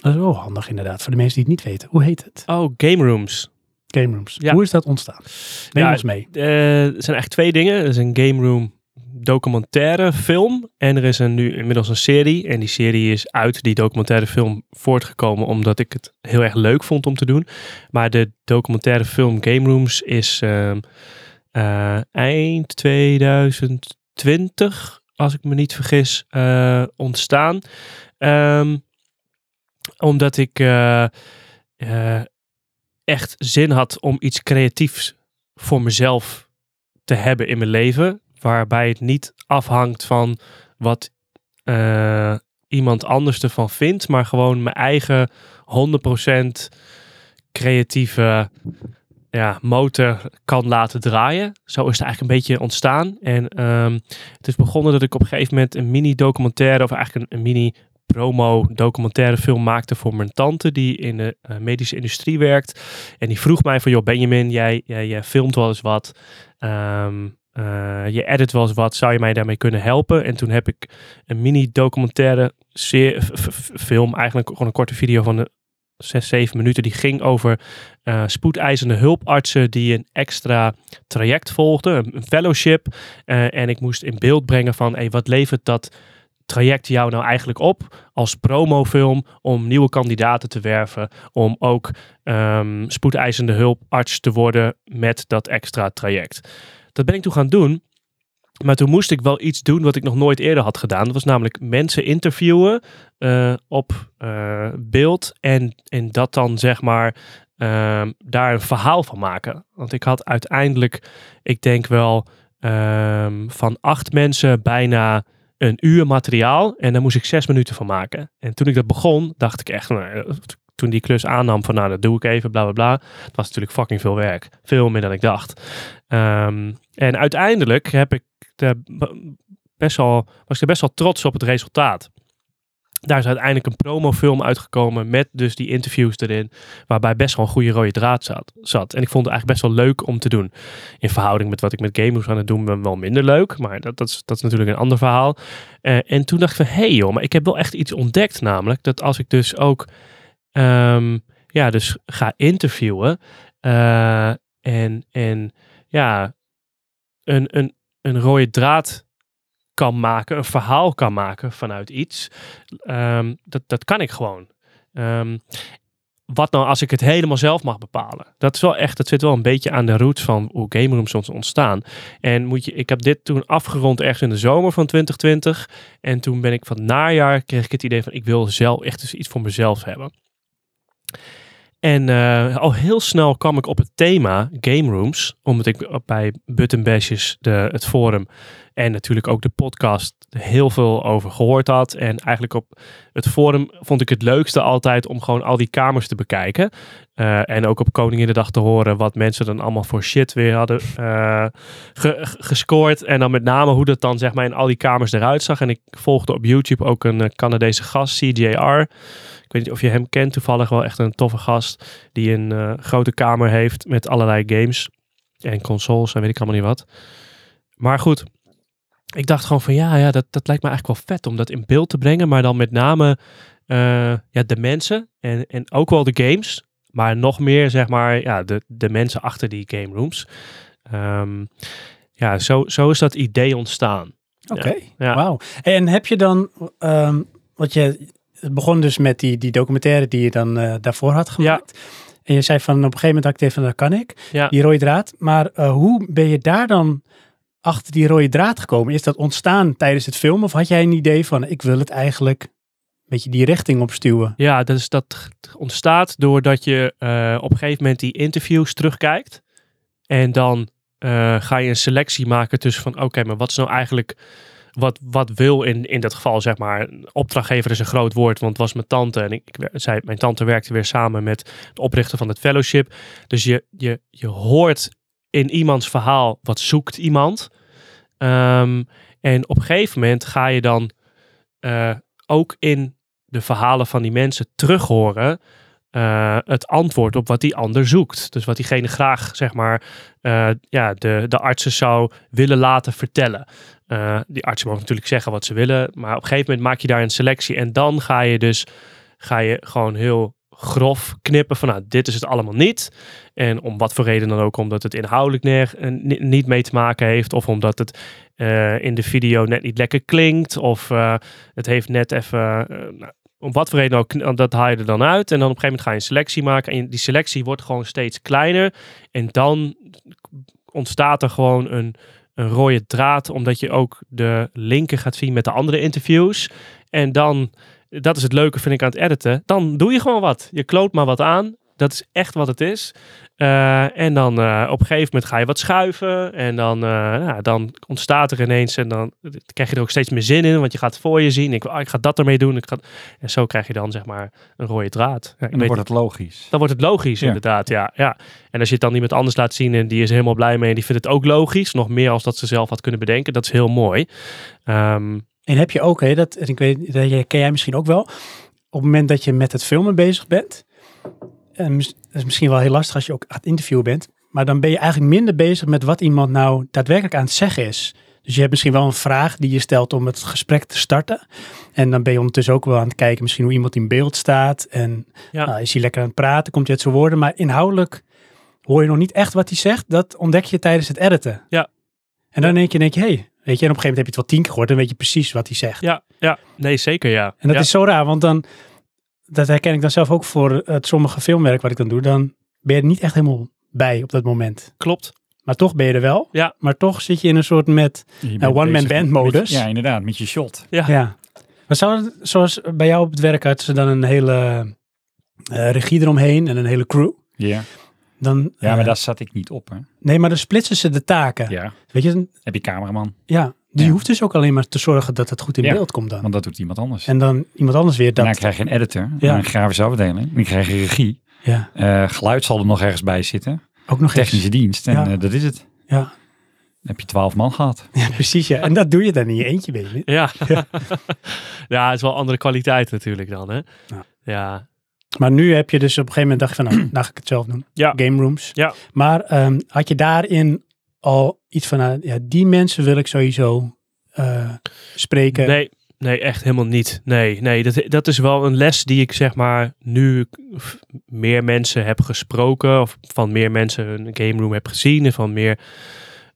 Dat is wel handig inderdaad, voor de mensen die het niet weten. Hoe heet het? Oh, game rooms. Game Rooms. Ja. Hoe is dat ontstaan? Neem Ja, ons mee. Eh, er zijn eigenlijk twee dingen. Er is een game room documentaire film en er is een, nu inmiddels een serie. En die serie is uit die documentaire film voortgekomen omdat ik het heel erg leuk vond om te doen. Maar de documentaire film Game Rooms is ehm, eh, eind 2020, als ik me niet vergis, eh, ontstaan. Ehm, omdat ik eh, eh, echt zin had om iets creatiefs voor mezelf te hebben in mijn leven. Waarbij het niet afhangt van wat eh, iemand anders ervan vindt. Maar gewoon mijn eigen 100% creatieve ja, motor kan laten draaien. Zo is het eigenlijk een beetje ontstaan. En ehm, het is begonnen dat ik op een gegeven moment een mini-documentaire... of eigenlijk een, een mini promo-documentaire film maakte voor mijn tante... die in de eh, medische industrie werkt. En die vroeg mij van... joh Benjamin, jij, jij, filmt wel eens wat... Ehm, eh, je edit wel eens wat, zou je mij daarmee kunnen helpen? En toen heb ik een mini-documentaire film, eigenlijk gewoon een korte video van de 6, 7 minuten, die ging over eh, spoedeisende hulpartsen die een extra traject volgden, een, fellowship. En ik moest in beeld brengen van, hey, wat levert dat traject jou nou eigenlijk op als promofilm om nieuwe kandidaten te werven, om ook ehm, spoedeisende hulparts te worden met dat extra traject. Dat ben ik toen gaan doen. Maar toen moest ik wel iets doen wat ik nog nooit eerder had gedaan. Dat was namelijk mensen interviewen eh, op eh, beeld. En, en dat dan zeg maar ehm, daar een verhaal van maken. Want ik had uiteindelijk, ik denk wel ehm, van acht mensen bijna een uur materiaal. En daar moest ik zes minuten van maken. En toen ik dat begon, dacht ik echt, nou, toen die klus aannam van nou, dat doe ik even, bla bla bla. Het was natuurlijk fucking veel werk. Veel meer dan ik dacht. Ehm, en uiteindelijk heb ik de, best wel, was ik er best wel trots op het resultaat. Daar is uiteindelijk een promofilm uitgekomen met dus die interviews erin, waarbij best wel een goede rode draad zat. zat. En ik vond het eigenlijk best wel leuk om te doen. In verhouding met wat ik met Game aan het doen ben, wel minder leuk, maar dat, dat, is, dat is natuurlijk een ander verhaal. Eh, en toen dacht ik van, hé hey joh, maar ik heb wel echt iets ontdekt namelijk, dat als ik dus ook, ehm, ja, dus ga interviewen uh, en, en ja, een, een, een rode draad kan maken, een verhaal kan maken vanuit iets. Um, dat, dat kan ik gewoon. Um, wat nou als ik het helemaal zelf mag bepalen? Dat is wel echt, dat zit wel een beetje aan de roots van hoe game rooms ontstaan. En moet je, ik heb dit toen afgerond ergens in de zomer van 2020. En toen ben ik van najaar, kreeg ik het idee van ik wil zelf echt eens iets voor mezelf hebben. En uh, al heel snel kwam ik op het thema game rooms, omdat ik bij Button Bashes, de, het forum en natuurlijk ook de podcast heel veel over gehoord had. En eigenlijk op het forum vond ik het leukste altijd om gewoon al die kamers te bekijken. Uh, en ook op Koninginnedag te horen wat mensen dan allemaal voor shit weer hadden ge gescoord. En dan met name hoe dat dan zeg maar in al die kamers eruit zag. En ik volgde op YouTube ook een Canadese gast, CJR. Ik weet niet of je hem kent, toevallig wel echt een toffe gast. Die een uh, grote kamer heeft met allerlei games en consoles en weet ik allemaal niet wat. Maar goed, ik dacht gewoon van ja, ja dat, dat lijkt me eigenlijk wel vet om dat in beeld te brengen. Maar dan met name uh, ja, de mensen en, en ook wel de games. Maar nog meer zeg maar ja, de, de mensen achter die game rooms. Um, ja, zo, zo is dat idee ontstaan. Oké, okay. ja. wauw. En heb je dan, um, wat je, het begon dus met die, die documentaire die je dan uh, daarvoor had gemaakt. Ja. En je zei van op een gegeven moment dacht ik even, dat kan ik, ja. die rode draad. Maar uh, hoe ben je daar dan achter die rode draad gekomen? Is dat ontstaan tijdens het filmen of had jij een idee van ik wil het eigenlijk een beetje die richting opstuwen? Ja, dus dat ontstaat doordat je uh, op een gegeven moment die interviews terugkijkt. En dan uh, ga je een selectie maken tussen van oké, okay, maar wat is nou eigenlijk wat, wat wil in, in dat geval, zeg maar, opdrachtgever is een groot woord, want het was mijn tante en ik, zei, mijn tante werkte weer samen met de oprichter van het fellowship. Dus je, je, je hoort in iemands verhaal wat zoekt iemand. Um, en op een gegeven moment ga je dan uh, ook in de verhalen van die mensen terughoren uh, het antwoord op wat die ander zoekt. Dus wat diegene graag, zeg maar, uh, ja, de, de artsen zou willen laten vertellen. Uh, die artsen mogen natuurlijk zeggen wat ze willen, maar op een gegeven moment maak je daar een selectie en dan ga je dus ga je gewoon heel grof knippen van nou, dit is het allemaal niet. En om wat voor reden dan ook, omdat het inhoudelijk neer, niet mee te maken heeft, of omdat het uh, in de video net niet lekker klinkt, of het heeft net even, nou, om wat voor reden ook, dat haal je er dan uit. En dan op een gegeven moment ga je een selectie maken. En die selectie wordt gewoon steeds kleiner. En dan ontstaat er gewoon een, een rode draad, omdat je ook de linken gaat zien met de andere interviews. En dan, dat is het leuke vind ik aan het editen, dan doe je gewoon wat. Je kloot maar wat aan. Dat is echt wat het is. Uh, en dan uh, op een gegeven moment ga je wat schuiven. En dan, uh, nou, dan ontstaat er ineens. En dan krijg je er ook steeds meer zin in. Want je gaat het voor je zien. Ik, oh, ik ga dat ermee doen. Ik ga, en zo krijg je dan zeg maar een rode draad. Ja, en dan wordt het logisch. Dan wordt het logisch ja. inderdaad. Ja, ja. En als je het dan iemand anders laat zien. En die is helemaal blij mee. En die vindt het ook logisch. Nog meer als dat ze zelf had kunnen bedenken. Dat is heel mooi. Um, en heb je ook, hè, dat, ik weet, dat ken jij misschien ook wel. Op het moment dat je met het filmen bezig bent en dat is misschien wel heel lastig als je ook aan het interviewen bent. Maar dan ben je eigenlijk minder bezig met wat iemand nou daadwerkelijk aan het zeggen is. Dus je hebt misschien wel een vraag die je stelt om het gesprek te starten. En dan ben je ondertussen ook wel aan het kijken misschien hoe iemand in beeld staat. En ja. nou, is hij lekker aan het praten, komt hij uit zijn woorden. Maar inhoudelijk hoor je nog niet echt wat hij zegt. Dat ontdek je tijdens het editen. Ja. En dan denk je, denk je, hey, weet je, en op een gegeven moment heb je het wel tien keer gehoord. Dan weet je precies wat hij zegt. Ja, ja. nee, zeker ja. En dat ja. is zo raar, want dan dat herken ik dan zelf ook voor het sommige filmwerk wat ik dan doe. Dan ben je er niet echt helemaal bij op dat moment. Klopt. Maar toch ben je er wel. Ja. Maar toch zit je in een soort met uh, one-man band modus. ja, inderdaad, met je shot. Ja. ja. Maar zou het, zoals bij jou op het werk hadden ze dan een hele uh, regie eromheen en een hele crew? Ja. Dan, ja, maar uh, daar zat ik niet op. Hè? Nee, maar dan splitsen ze de taken. Ja. Weet je, heb je cameraman. Ja, Die Ja. hoeft dus ook alleen maar te zorgen dat het goed in Ja. beeld komt dan. Want dat doet iemand anders. En dan iemand anders weer dat. krijg je een editor, Ja. een grafische afdeling, dan krijg je regie. Ja, Eh, geluid zal er nog ergens bij zitten. ook nog eens. Technische dienst. En Ja. eh, dat is het. Ja. Dan heb je twaalf man gehad. *laughs* ja, precies. Ja. En dat doe je dan in je eentje, ben je. Ja. *laughs* ja, het is wel andere kwaliteit natuurlijk dan, hè? Ja. Ja. Maar nu heb je dus op een gegeven moment dacht je van, nou, nou ga ik het zelf doen. Ja. Game rooms. Ja. Maar ehm, had je daarin al iets van, nou, ja, die mensen wil ik sowieso eh, spreken. Nee, nee, echt helemaal niet. Nee, nee dat, dat is wel een les die ik zeg maar nu meer mensen heb gesproken. Of van meer mensen een game room heb gezien. En van meer,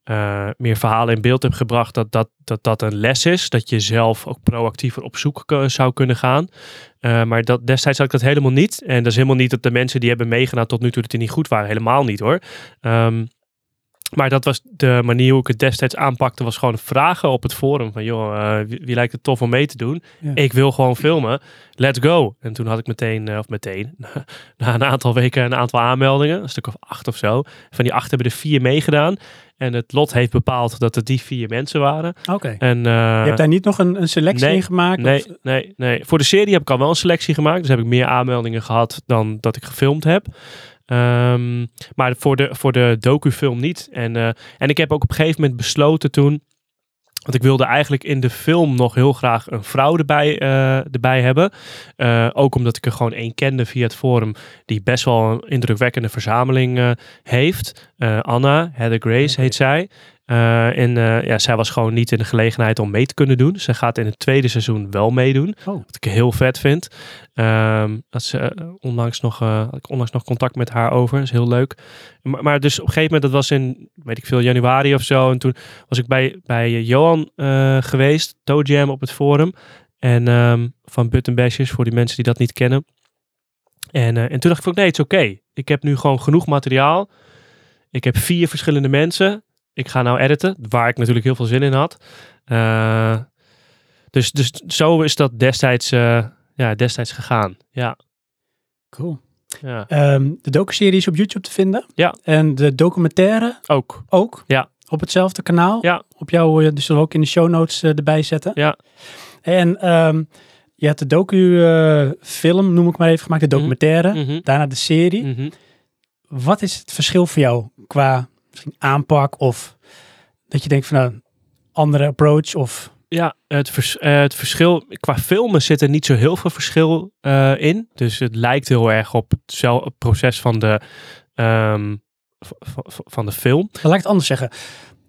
eh, meer verhalen in beeld heb gebracht. Dat dat, dat dat een les is. Dat je zelf ook proactiever op zoek zou kunnen gaan. Eh, maar dat, destijds had ik dat helemaal niet. En dat is helemaal niet dat de mensen die hebben meegedaan tot nu toe dat die niet goed waren. Helemaal niet hoor. Ehm, maar dat was de manier hoe ik het destijds aanpakte. Was gewoon vragen op het forum. Van joh, eh, wie, wie lijkt het tof om mee te doen? Ja. Ik wil gewoon filmen. Let's go. En toen had ik meteen, eh, of meteen, *laughs* na een aantal weken een aantal aanmeldingen. Een stuk of acht of zo. Van die acht hebben er vier meegedaan. En het lot heeft bepaald dat het die vier mensen waren. Oké. En, eh, je hebt daar niet nog een, een selectie nee, in gemaakt? Nee, Of- nee, nee. Voor de serie heb ik al wel een selectie gemaakt. Dus heb ik meer aanmeldingen gehad dan dat ik gefilmd heb. Ehm, maar voor de, voor de docufilm niet. En, eh, en ik heb ook op een gegeven moment besloten toen... Want ik wilde eigenlijk in de film nog heel graag een vrouw erbij, eh, erbij hebben. Eh, ook omdat ik er gewoon één kende via het forum. Die best wel een indrukwekkende verzameling heeft. Anna, Heather Grace heet zij. Eh, en eh, ja, zij was gewoon niet in de gelegenheid om mee te kunnen doen. Ze gaat in het tweede seizoen wel meedoen. Oh. Wat ik heel vet vind. Ehm, dat ze, eh, onlangs nog, had ik onlangs nog contact met haar over. Dat is heel leuk. Maar, maar dus op een gegeven moment, dat was in, weet ik veel, januari of zo. En toen was ik bij, bij Johan geweest. Toe Jam op het forum. En ehm, van Button voor die mensen die dat niet kennen. En, en toen dacht ik van, nee, het is oké. Ik heb nu gewoon genoeg materiaal. Ik heb vier verschillende mensen. Ik ga nou editen, waar ik natuurlijk heel veel zin in had. Eh, dus, dus zo is dat destijds, eh, ja, destijds gegaan. Ja, Cool. ja. Ehm, de docu-serie is op YouTube te vinden. Ja. En de documentaire ook. ook. Ja. Op hetzelfde kanaal. Ja. Op jou, eh, dus zullen we ook in de show notes erbij zetten. Ja. En ehm, je hebt de docu-film, noem ik maar even, gemaakt. De documentaire. Mhm, Daarna de serie. mhm. Wat is het verschil voor jou qua misschien aanpak of dat je denkt van nou, andere approach of Ja, het, vers- het verschil qua filmen zit er niet zo heel veel verschil eh, in. Dus het lijkt heel erg op hetzelfde proces van de, ehm, van de film. laat ik het anders zeggen.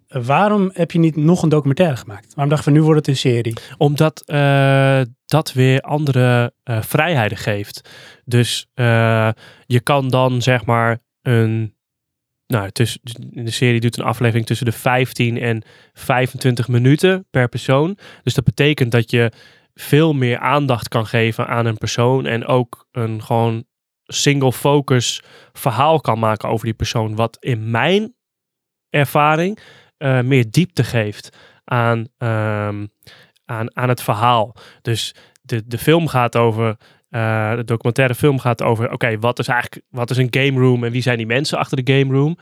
Waarom heb je niet nog een documentaire gemaakt? Waarom dacht je van nu wordt het een serie? Omdat eh, dat weer andere eh, vrijheden geeft. Dus je kan dan zeg maar een. Nou, tussen, de serie doet een aflevering tussen de 15 en 25 minuten per persoon. Dus dat betekent dat je veel meer aandacht kan geven aan een persoon. En ook een gewoon single focus verhaal kan maken over die persoon. Wat in mijn ervaring eh, meer diepte geeft aan, ehm, aan, aan het verhaal. Dus de, de film gaat over. Eh, de documentaire film gaat over. Oké, wat is eigenlijk. Wat is een game room en wie zijn die mensen achter de game room?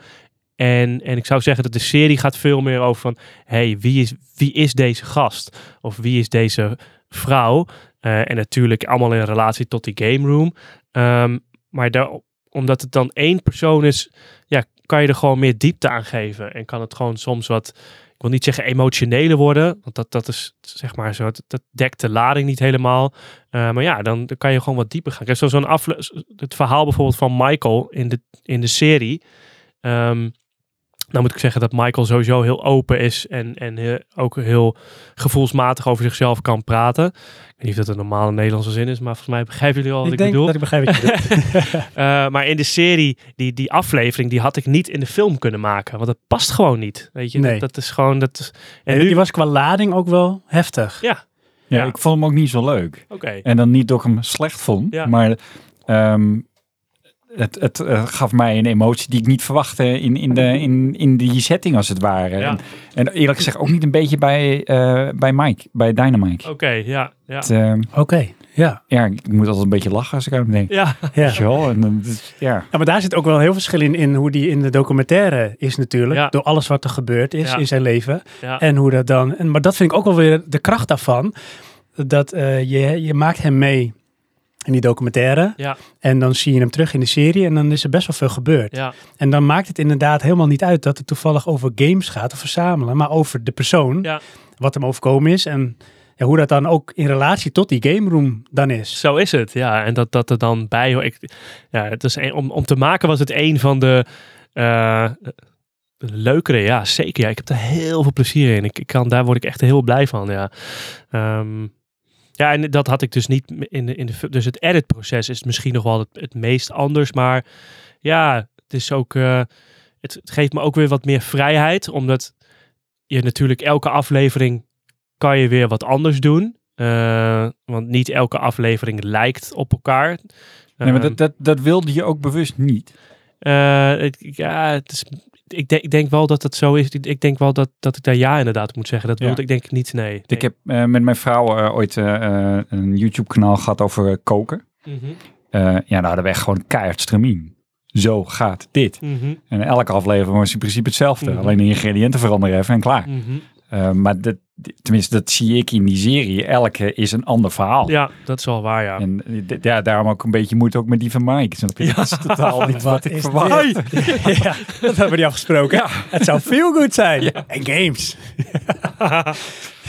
En, en ik zou zeggen dat de serie gaat veel meer over van. hey, wie is, wie is deze gast? Of wie is deze vrouw? Eh, en natuurlijk allemaal in relatie tot die game room. Ehm, maar daar, omdat het dan één persoon is, ja, kan je er gewoon meer diepte aan geven. En kan het gewoon soms wat, ik wil niet zeggen emotionele worden, want dat, dat is zeg maar zo, dat, dat dekt de lading niet helemaal. Eh, maar ja, dan, dan kan je gewoon wat dieper gaan. Kijk, zo- zo'n afle- het verhaal bijvoorbeeld van Michael in de, in de serie. Ehm, nou moet ik zeggen dat Michael sowieso heel open is en, en ook heel gevoelsmatig over zichzelf kan praten. Ik weet niet of dat een normale Nederlandse zin is, maar volgens mij begrijpen jullie al wat ik ik, denk bedoel. dat ik begrijp wat je bedoelt. *laughs* *laughs* Eh, maar in de serie, die, die aflevering, die had ik niet in de film kunnen maken. Want dat past gewoon niet. Weet je, Nee. dat, dat is gewoon... Dat, is- en nu... die was qua lading ook wel heftig. Ja, Ja, Ja. ik vond hem ook niet zo leuk. oké. En dan niet dat ik hem slecht vond, Ja. maar ehm, het, het eh, gaf mij een emotie die ik niet verwachtte in, in, de, in, in die setting als het ware. Ja. En, en eerlijk gezegd ook niet een beetje bij, eh, bij Mike, bij Dynamite. Oké, ja, ja. Het, ehm, Oké, Ja, Ja, ik moet altijd een beetje lachen als ik aan hem denk. Ja, ja. En dus, ja. Ja, maar daar zit ook wel heel veel verschil in, in hoe die in de documentaire is natuurlijk. Ja. Door alles wat er gebeurd is Ja. in zijn leven. ja. En hoe dat dan... En, maar dat vind ik ook wel weer de kracht daarvan. Dat eh, je, je maakt hem mee in die documentaire. Ja. En dan zie je hem terug in de serie. En dan is er best wel veel gebeurd. ja. En dan maakt het inderdaad helemaal niet uit dat het toevallig over games gaat of verzamelen. Maar over de persoon. Ja. Wat hem overkomen is. En ja, hoe dat dan ook in relatie tot die game room dan is. Zo is het, ja. En dat, dat er dan bij hoort. Ik, ja, het is een, om, om te maken was het een van de eh, leukere, ja, zeker. Ja, ik heb er heel veel plezier in. Ik, ik kan, daar word ik echt heel blij van, ja. Ehm, ja, en dat had ik dus niet in de, in de... Dus het editproces is misschien nog wel het, het meest anders. Maar ja, het is ook... eh, het, het geeft me ook weer wat meer vrijheid. Omdat je natuurlijk elke aflevering kan je weer wat anders doen. Eh, want niet elke aflevering lijkt op elkaar. Nee, maar Ehm, dat, dat, dat wilde je ook bewust niet. eh, het- ja, het is, ik, denk, ik denk wel dat het zo is. Ik, denk wel dat, dat ik daar ja inderdaad moet zeggen. Dat Ja. wilde ik denk niet, nee. Ik heb eh, met mijn vrouw eh, ooit eh, een YouTube-kanaal gehad over koken. Mhm, Eh, ja, daar hadden we echt gewoon keihard stramien. Zo gaat dit. mhm, En elke aflevering was in principe hetzelfde. Mhm. Alleen de ingrediënten veranderen even en klaar. mhm. Maar dat, tenminste, dat zie ik in die serie. Elke is een ander verhaal. Ja, dat is wel waar, ja. En eh, ja, daarom ook een beetje moeite ook met die van Mike. Snap je? Dat is totaal niet *laughs* wat ik verwacht. *laughs* ja, dat hebben we niet afgesproken. Ja. Het zou veel goed zijn. En games. *laughs*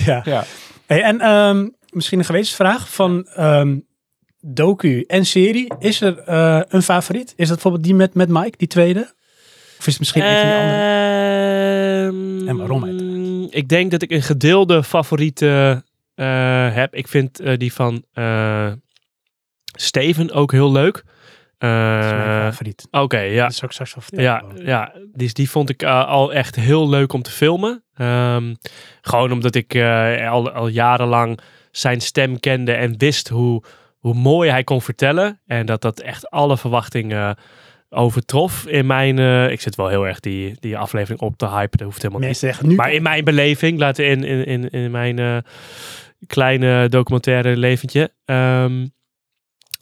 ja. Ja. Hey, en ehm, misschien een gewetensvraag van ehm, docu en serie. Is er eh, een favoriet? Is dat bijvoorbeeld die met, met Mike, die tweede? Of is het misschien een van die andere? Ehm, En waarom uiteraard? Ik denk dat ik een gedeelde favoriete eh, heb. Ik vind eh, die van eh, Steven ook heel leuk. Dat is mijn favoriet. Oké, ja. Dat is ook straks wel vertellen. Ja, ja die, die vond ik al echt heel leuk om te filmen. Ehm, gewoon omdat ik al, al jarenlang zijn stem kende en wist hoe, hoe mooi hij kon vertellen. En dat dat echt alle verwachtingen overtrof in mijn... eh, ik zit wel heel erg die, die aflevering op te hypen. Dat hoeft helemaal niet. Zeggen nu... Maar in mijn beleving, laten in, in, in, in mijn eh, kleine documentaire leventje. Ehm,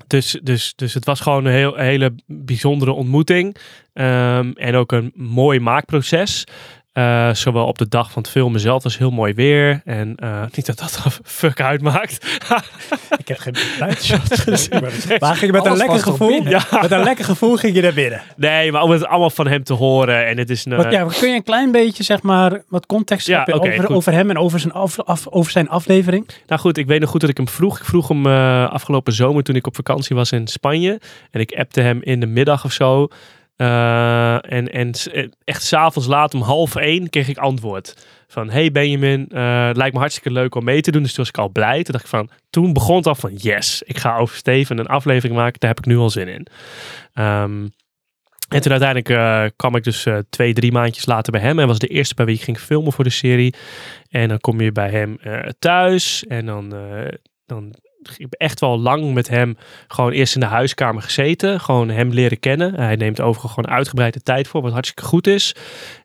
dus, dus, dus het was gewoon een heel, hele bijzondere ontmoeting. Ehm, en ook een mooi maakproces. Eh, zowel op de dag van het filmen zelf was heel mooi weer. En eh, *laughs* niet dat dat er fuck uitmaakt. *laughs* Ik heb geen buitenshots *laughs* gezien. maar- ging je met een lekker gevoel... Ja. Met een lekker gevoel ging je naar binnen. nee, maar om het allemaal van hem te horen. En het is een... Wat, ja, kun je een klein beetje, zeg maar, wat context Ja, over, over hem en over zijn, af, af- over zijn aflevering? Nou goed, ik weet nog goed dat ik hem vroeg. Ik vroeg hem eh, afgelopen zomer toen ik op vakantie was in Spanje. En ik appte hem in de middag of zo. Eh, en en eh, echt s'avonds laat om half één kreeg ik antwoord. Van, hey Benjamin, eh, het lijkt me hartstikke leuk om mee te doen. Dus toen was ik al blij. Toen dacht ik van, toen begon het al van, yes, ik ga over Steven een aflevering maken. Daar heb ik nu al zin in. Ehm, en toen uiteindelijk kwam ik dus twee, drie maandjes later bij hem. En was de eerste bij wie ik ging filmen voor de serie. En dan kom je bij hem thuis. En dan, dan ik heb echt wel lang met hem gewoon eerst in de huiskamer gezeten. Gewoon hem leren kennen. Hij neemt overigens gewoon uitgebreide tijd voor, wat hartstikke goed is.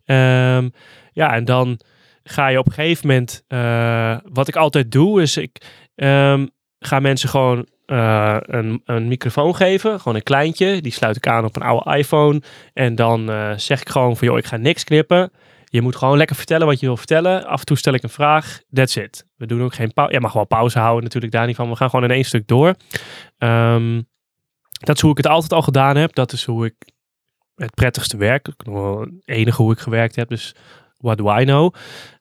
Ehm, ja, en dan ga je op een gegeven moment... eh, wat ik altijd doe, is ik ehm, ga mensen gewoon eh, een, een microfoon geven. Gewoon een kleintje. Die sluit ik aan op een oude iPhone. En dan eh, zeg ik gewoon van, joh, ik ga niks knippen. Je moet gewoon lekker vertellen wat je wil vertellen. Af en toe stel ik een vraag. That's it. We doen ook geen pauze. Je mag wel pauze houden natuurlijk daar niet van. We gaan gewoon in één stuk door. Ehm, dat is hoe ik het altijd al gedaan heb. Dat is hoe ik het prettigste werk. Het enige hoe ik gewerkt heb. Dus what do I know?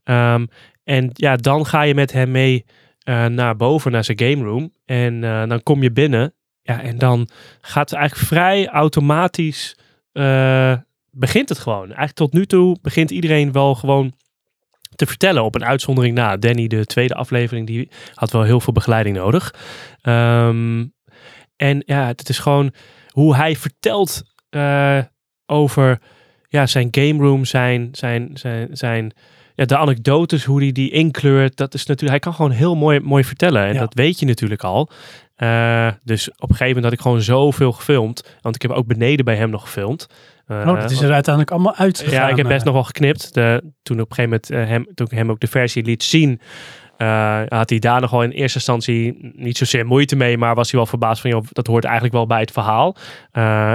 Ehm, en ja, dan ga je met hem mee eh, naar boven, naar zijn game room. En eh, dan kom je binnen. Ja, en dan gaat het eigenlijk vrij automatisch... eh, begint het gewoon. Eigenlijk tot nu toe begint iedereen wel gewoon te vertellen op een uitzondering na. Danny, de tweede aflevering, die had wel heel veel begeleiding nodig. Ehm, en ja, het is gewoon hoe hij vertelt eh, over ja, zijn game room, zijn, zijn, zijn, zijn ja, de anekdotes, hoe hij die inkleurt. Dat is natuurlijk, hij kan gewoon heel mooi, mooi vertellen. En Ja. dat weet je natuurlijk al. Eh, dus op een gegeven moment had ik gewoon zoveel gefilmd. Want ik heb ook beneden bij hem nog gefilmd. Eh, oh, dat is er uiteindelijk allemaal uitgegaan. ja, ik heb best eh. nog wel geknipt. De, toen op een gegeven moment eh, hem, toen ik hem ook de versie liet zien, had hij daar nogal in eerste instantie niet zozeer moeite mee, maar was hij wel verbaasd van, joh, dat hoort eigenlijk wel bij het verhaal.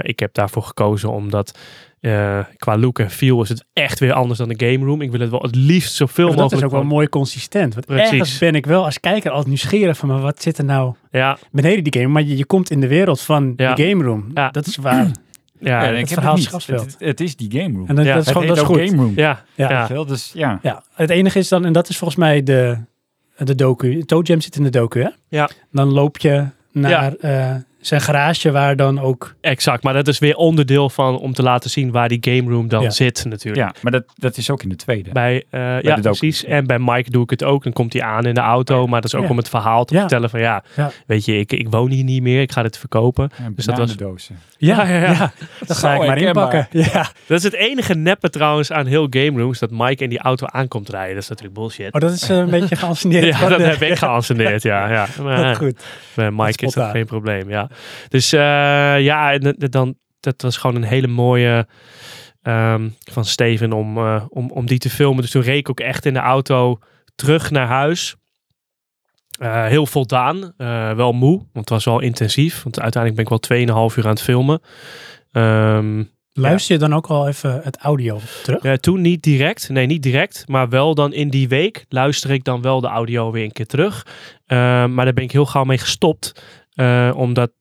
Ik heb daarvoor gekozen omdat qua look en feel is het echt weer anders dan de game room. Ik wil het wel het liefst zoveel Maar dat mogelijk. is ook wel mooi consistent. Want Precies. ergens ben ik wel als kijker altijd nieuwsgierig van, maar wat zit er nou Ja, beneden die game? Maar je, je komt in de wereld van Ja. de game room. Ja. Dat is waar. Ja, Ja, ja. ik heb verhaal het niet. Het, het is die game room. En dat, Ja. dat is Het gewoon dat is goed. game room. ja, Ja. ja. Dus ja. Ja, het enige is dan, en dat is volgens mij de, de docu. Toe Jam zit in de docu, hè? Ja. Dan loop je naar eh, zijn garage waar dan ook... exact. Maar dat is weer onderdeel van om te laten zien waar die game room dan Ja. zit natuurlijk. ja, maar dat, dat is ook in de tweede. Bij, eh, ja, precies. En bij Mike doe ik het ook. Dan komt hij aan in de auto. Maar dat is ook Ja. om het verhaal te Ja. vertellen van ja, Ja. weet je, ik, ik woon hier niet meer. Ik ga dit verkopen. Ja, Dus dat was- bananendozen. Ja, ja, ja. *laughs* dat ga ik maar inpakken. Ja. Dat is het enige neppe trouwens aan heel game rooms. Dat Mike in die auto aankomt rijden. Dat is natuurlijk bullshit. Oh, dat is eh, een beetje *laughs* geanceneerd. Ja, dat *laughs* de- heb ik geanceneerd, ja. ja. Maar, goed. Bij Mike is dat spontaan. geen probleem, ja. Dus eh, ja, dan, dat was gewoon een hele mooie ehm, van Steven om, eh, om, om die te filmen. Dus toen reed ik ook echt in de auto terug naar huis. Eh, heel voldaan, wel moe, want het was wel intensief. Want uiteindelijk ben ik wel 2,5 uur aan het filmen. Ehm, Luister je dan ook al even het audio terug? toen niet direct, nee niet direct, maar wel dan in die week luister ik dan wel de audio weer een keer terug. Eh, maar daar ben ik heel gauw mee gestopt, eh, omdat,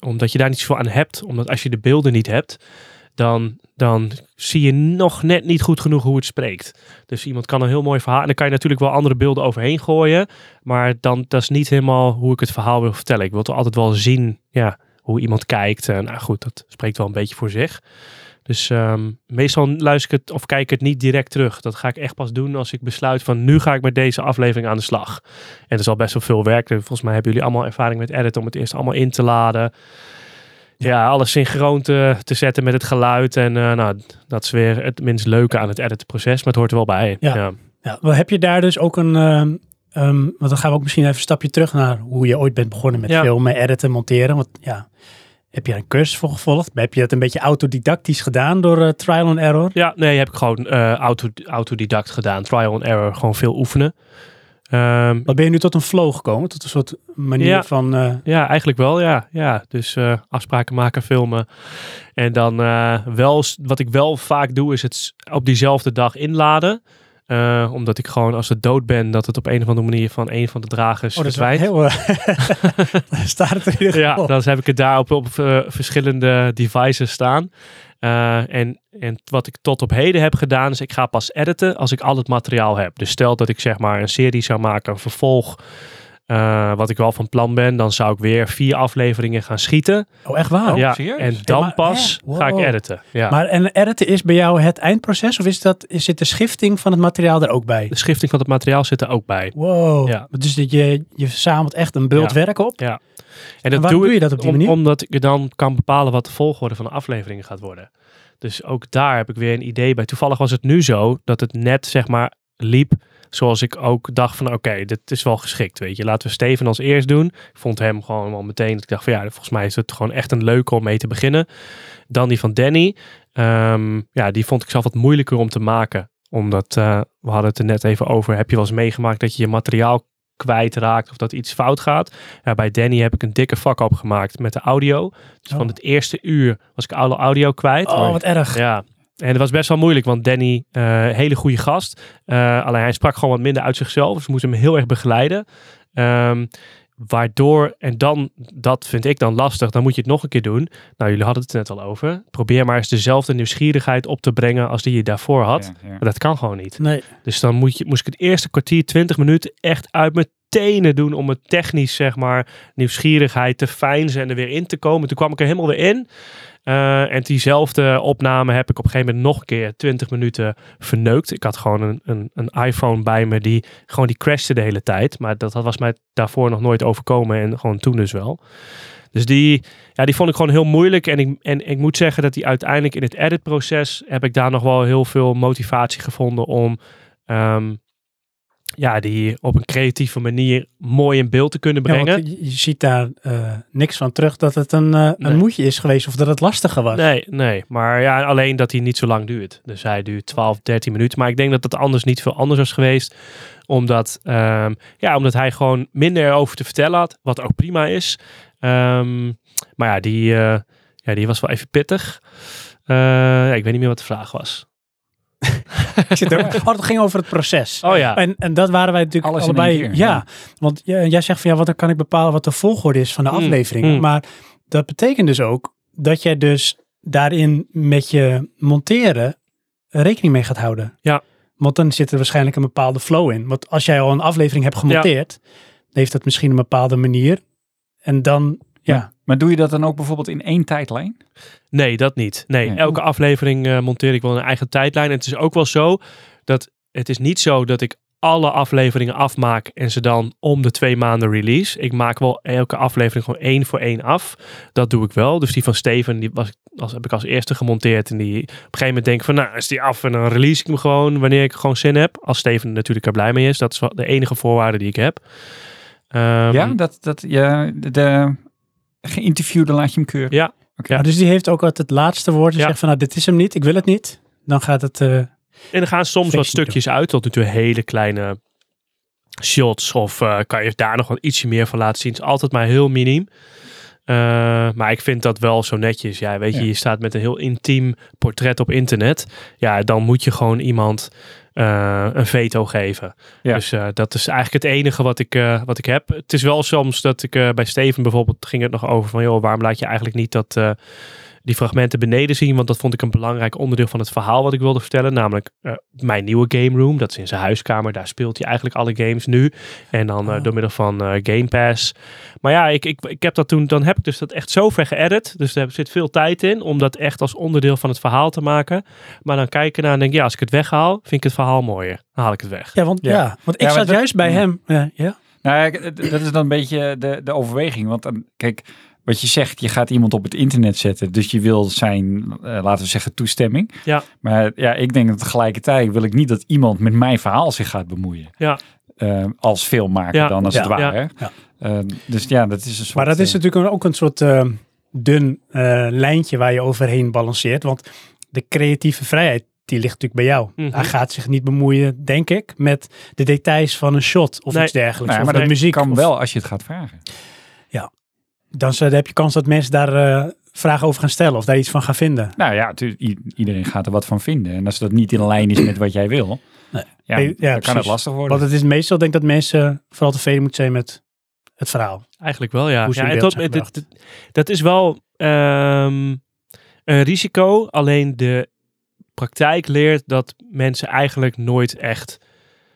omdat je daar niet zoveel aan hebt. Omdat als je de beelden niet hebt, dan, dan zie je nog net niet goed genoeg hoe het spreekt. Dus iemand kan een heel mooi verhaal, en dan kan je natuurlijk wel andere beelden overheen gooien, maar dan dat is niet helemaal hoe ik het verhaal wil vertellen. Ik wil toch altijd wel zien, ja, hoe iemand kijkt. En nou goed, dat spreekt wel een beetje voor zich. Dus ehm, meestal luister ik het of kijk ik het niet direct terug. Dat ga ik echt pas doen als ik besluit van nu ga ik met deze aflevering aan de slag. En dat is al best wel veel werk. Volgens mij hebben jullie allemaal ervaring met editen om het eerst allemaal in te laden. Ja, alles synchroon te, te zetten met het geluid. En eh, nou, dat is weer het minst leuke aan het editproces, maar het hoort er wel bij. Ja. ja. Ja, wel heb je daar dus ook een... ehm, ehm, want dan gaan we ook misschien even een stapje terug naar hoe je ooit bent begonnen met Ja. filmen, editen, monteren. Want ja, heb je een cursus voor gevolgd? Heb je dat een beetje autodidactisch gedaan door eh, trial and error? Ja, nee, heb ik gewoon eh, auto, autodidact gedaan. Trial and error, gewoon veel oefenen. Ehm, Wat ben je nu tot een flow gekomen? Tot een soort manier Ja. van... eh, Ja, eigenlijk wel, ja. ja dus afspraken maken, filmen. En dan wel, wat ik wel vaak doe, is het op diezelfde dag inladen. Eh, omdat ik gewoon, als het dood ben, dat het op een of andere manier van een van de dragers oh, dat is wel verdwijnt. heel... eh, *laughs* staat het er in ieder Ja, dan heb ik het daar op, op eh, verschillende devices staan. En, en wat ik tot op heden heb gedaan, is ik ga pas editen als ik al het materiaal heb. Dus stel dat ik zeg maar een serie zou maken, een vervolg, eh, wat ik wel van plan ben, dan zou ik weer vier afleveringen gaan schieten. Oh, echt waar? ja, serieus? en dan maar- pas hè? ga ik editen. Ja. Maar en editen is bij jou het eindproces? Of is dat, is zit de schifting van het materiaal er ook bij? de schifting van het materiaal zit er ook bij. Wow. Ja. Dus dat je, je verzamelt echt een bult Ja. werk op? En dat waarom doe, je dat op die om- manier? omdat ik dan kan bepalen wat de volgorde van de afleveringen gaat worden. Dus ook daar heb ik weer een idee bij. Toevallig was het nu zo dat het net zeg maar liep zoals ik ook dacht van oké, dit is wel geschikt. Weet je, laten we Steven als eerst doen. Ik vond hem gewoon wel meteen. dat Ik dacht van ja, volgens mij is het gewoon echt een leuke om mee te beginnen. Dan die van Danny. Ehm, ja, die vond ik zelf wat moeilijker om te maken. Omdat eh, we hadden het er net even over. Heb je wel eens meegemaakt dat je je materiaal kwijtraakt of dat iets fout gaat? Ja, bij Danny heb ik een dikke fuck up gemaakt met de audio. Dus Oh. van het eerste uur was ik alle audio kwijt. Oh, wat erg. Ja, en het was best wel moeilijk, want Danny, eh hele goede gast. Eh, alleen hij sprak gewoon wat minder uit zichzelf, dus we moesten hem heel erg begeleiden. Ehm, waardoor, en dan, dat vind ik dan lastig, dan moet je het nog een keer doen. Nou, jullie hadden het net al over. Probeer maar eens dezelfde nieuwsgierigheid op te brengen als die je daarvoor had. Ja, ja. Maar dat kan gewoon niet. Nee. Dus dan moet je, moest ik het eerste kwartier, 20 minuten echt uit mijn tenen doen om het technisch, zeg maar, nieuwsgierigheid te fijnzen en er weer in te komen. Toen kwam ik er helemaal weer in. Eh, en diezelfde opname heb ik op een gegeven moment nog een keer 20 minuten verneukt. Ik had gewoon een, een, een iPhone bij me die gewoon die crashte de hele tijd. Maar dat was mij daarvoor nog nooit overkomen en gewoon toen dus wel. Dus die, ja, die vond ik gewoon heel moeilijk. En ik, en ik moet zeggen dat die uiteindelijk in het editproces heb ik daar nog wel heel veel motivatie gevonden om, ehm, ja, die op een creatieve manier mooi in beeld te kunnen brengen. je, ziet daar eh, niks van terug dat het een, eh, Nee. een moedje is geweest of dat het lastiger was. Nee, nee. Maar ja, alleen dat hij niet zo lang duurt. Dus hij duurt 12, 13 minuten. Maar ik denk dat het anders niet veel anders was geweest. Omdat, ehm, ja, omdat hij gewoon minder over te vertellen had. Wat ook prima is. Ehm, maar ja die, eh, ja, die was wel even pittig. Ja, ik weet niet meer wat de vraag was. *laughs* Ik zit er, oh, het ging over het proces. Oh ja. En, en dat waren wij natuurlijk Alles allebei. keer, ja, ja. want jij, jij zegt van ja, wat dan kan ik bepalen wat de volgorde is van de Mm, aflevering. mm. Maar dat betekent dus ook dat jij dus daarin met je monteren rekening mee gaat houden. Ja. Want dan zit er waarschijnlijk een bepaalde flow in. Want als jij al een aflevering hebt gemonteerd, heeft dat misschien een bepaalde manier. En dan, ja. Maar doe je dat dan ook bijvoorbeeld in één tijdlijn? Nee, dat niet. Nee, Nee. elke aflevering eh, monteer ik wel een eigen tijdlijn. En het is ook wel zo dat het is niet zo dat ik alle afleveringen afmaak en ze dan om de twee maanden release. Ik maak wel elke aflevering gewoon één voor één af. Dat doe ik wel. Dus die van Steven, die was, als, heb ik als eerste gemonteerd. En die op een gegeven moment denk ik van, nou is die af en dan release ik hem gewoon wanneer ik gewoon zin heb. Als Steven natuurlijk er blij mee is. Dat is de enige voorwaarde die ik heb. Ehm, ja, dat, dat je de, de geïnterviewde laat je hem keuren. Ja. Maar dus die heeft ook altijd het laatste woord. Die Ja. zegt van nou, dit is hem niet, ik wil het niet. Dan gaat het... eh, En er gaan soms wat stukjes uit, tot natuurlijk hele kleine shots. Of eh, kan je daar nog wat ietsje meer van laten zien. Het is altijd maar heel miniem. Eh, maar ik vind dat wel zo netjes. Ja, weet je, Ja. je staat met een heel intiem portret op internet. Ja, dan moet je gewoon iemand eh, een veto geven. Ja. Dus eh, dat is eigenlijk het enige wat ik, eh, wat ik heb. Het is wel soms dat ik bij Steven bijvoorbeeld ging het nog over van... joh, waarom laat je eigenlijk niet dat... die fragmenten beneden zien, want dat vond ik een belangrijk onderdeel van het verhaal wat ik wilde vertellen. Namelijk eh, mijn nieuwe game room, dat is in zijn huiskamer. Daar speelt hij eigenlijk alle games nu. En dan eh, Oh. door middel van eh, Game Pass. Maar ja, ik, ik, ik heb dat toen, dan heb ik dus dat echt zo ver geëdit. Dus er zit veel tijd in om dat echt als onderdeel van het verhaal te maken. Maar dan kijken naar en denk ik, ja, als ik het weghaal, vind ik het verhaal mooier. Dan haal ik het weg. ja, want, ja. Ja. want ik Ja, zat juist bij ja. hem. Ja, ja. Nou, dat is dan een beetje de, de overweging. Want dan, kijk, wat je zegt, je gaat iemand op het internet zetten. Dus je wil zijn, eh, laten we zeggen, toestemming. Ja. Maar ja, ik denk dat tegelijkertijd wil ik niet dat iemand met mijn verhaal zich gaat bemoeien. Ja. Eh, als filmmaker Ja. dan, als Ja. het ware. Ja. Ja. Eh, dus ja, dat is een soort... Maar dat is eh, natuurlijk ook een soort dun eh, lijntje waar je overheen balanceert. Want de creatieve vrijheid, die ligt natuurlijk bij jou. Mhm. Hij gaat zich niet bemoeien, denk ik, met de details van een shot of Nee. iets dergelijks. of maar de dat muziek. kan of- wel als je het gaat vragen. Dan zou- dan heb je kans dat mensen daar eh, vragen over gaan stellen of daar iets van gaan vinden. Nou ja, iedereen gaat er wat van vinden. En als dat niet in lijn is met wat jij wil, Nee. ja, dan kan precies. het lastig worden. Want het is meestal, denk ik, dat mensen vooral tevreden moeten zijn met het verhaal. Eigenlijk wel, ja. Hoe ze ja en tot- het- dat is wel ehm, een risico. Alleen de praktijk leert dat mensen eigenlijk nooit echt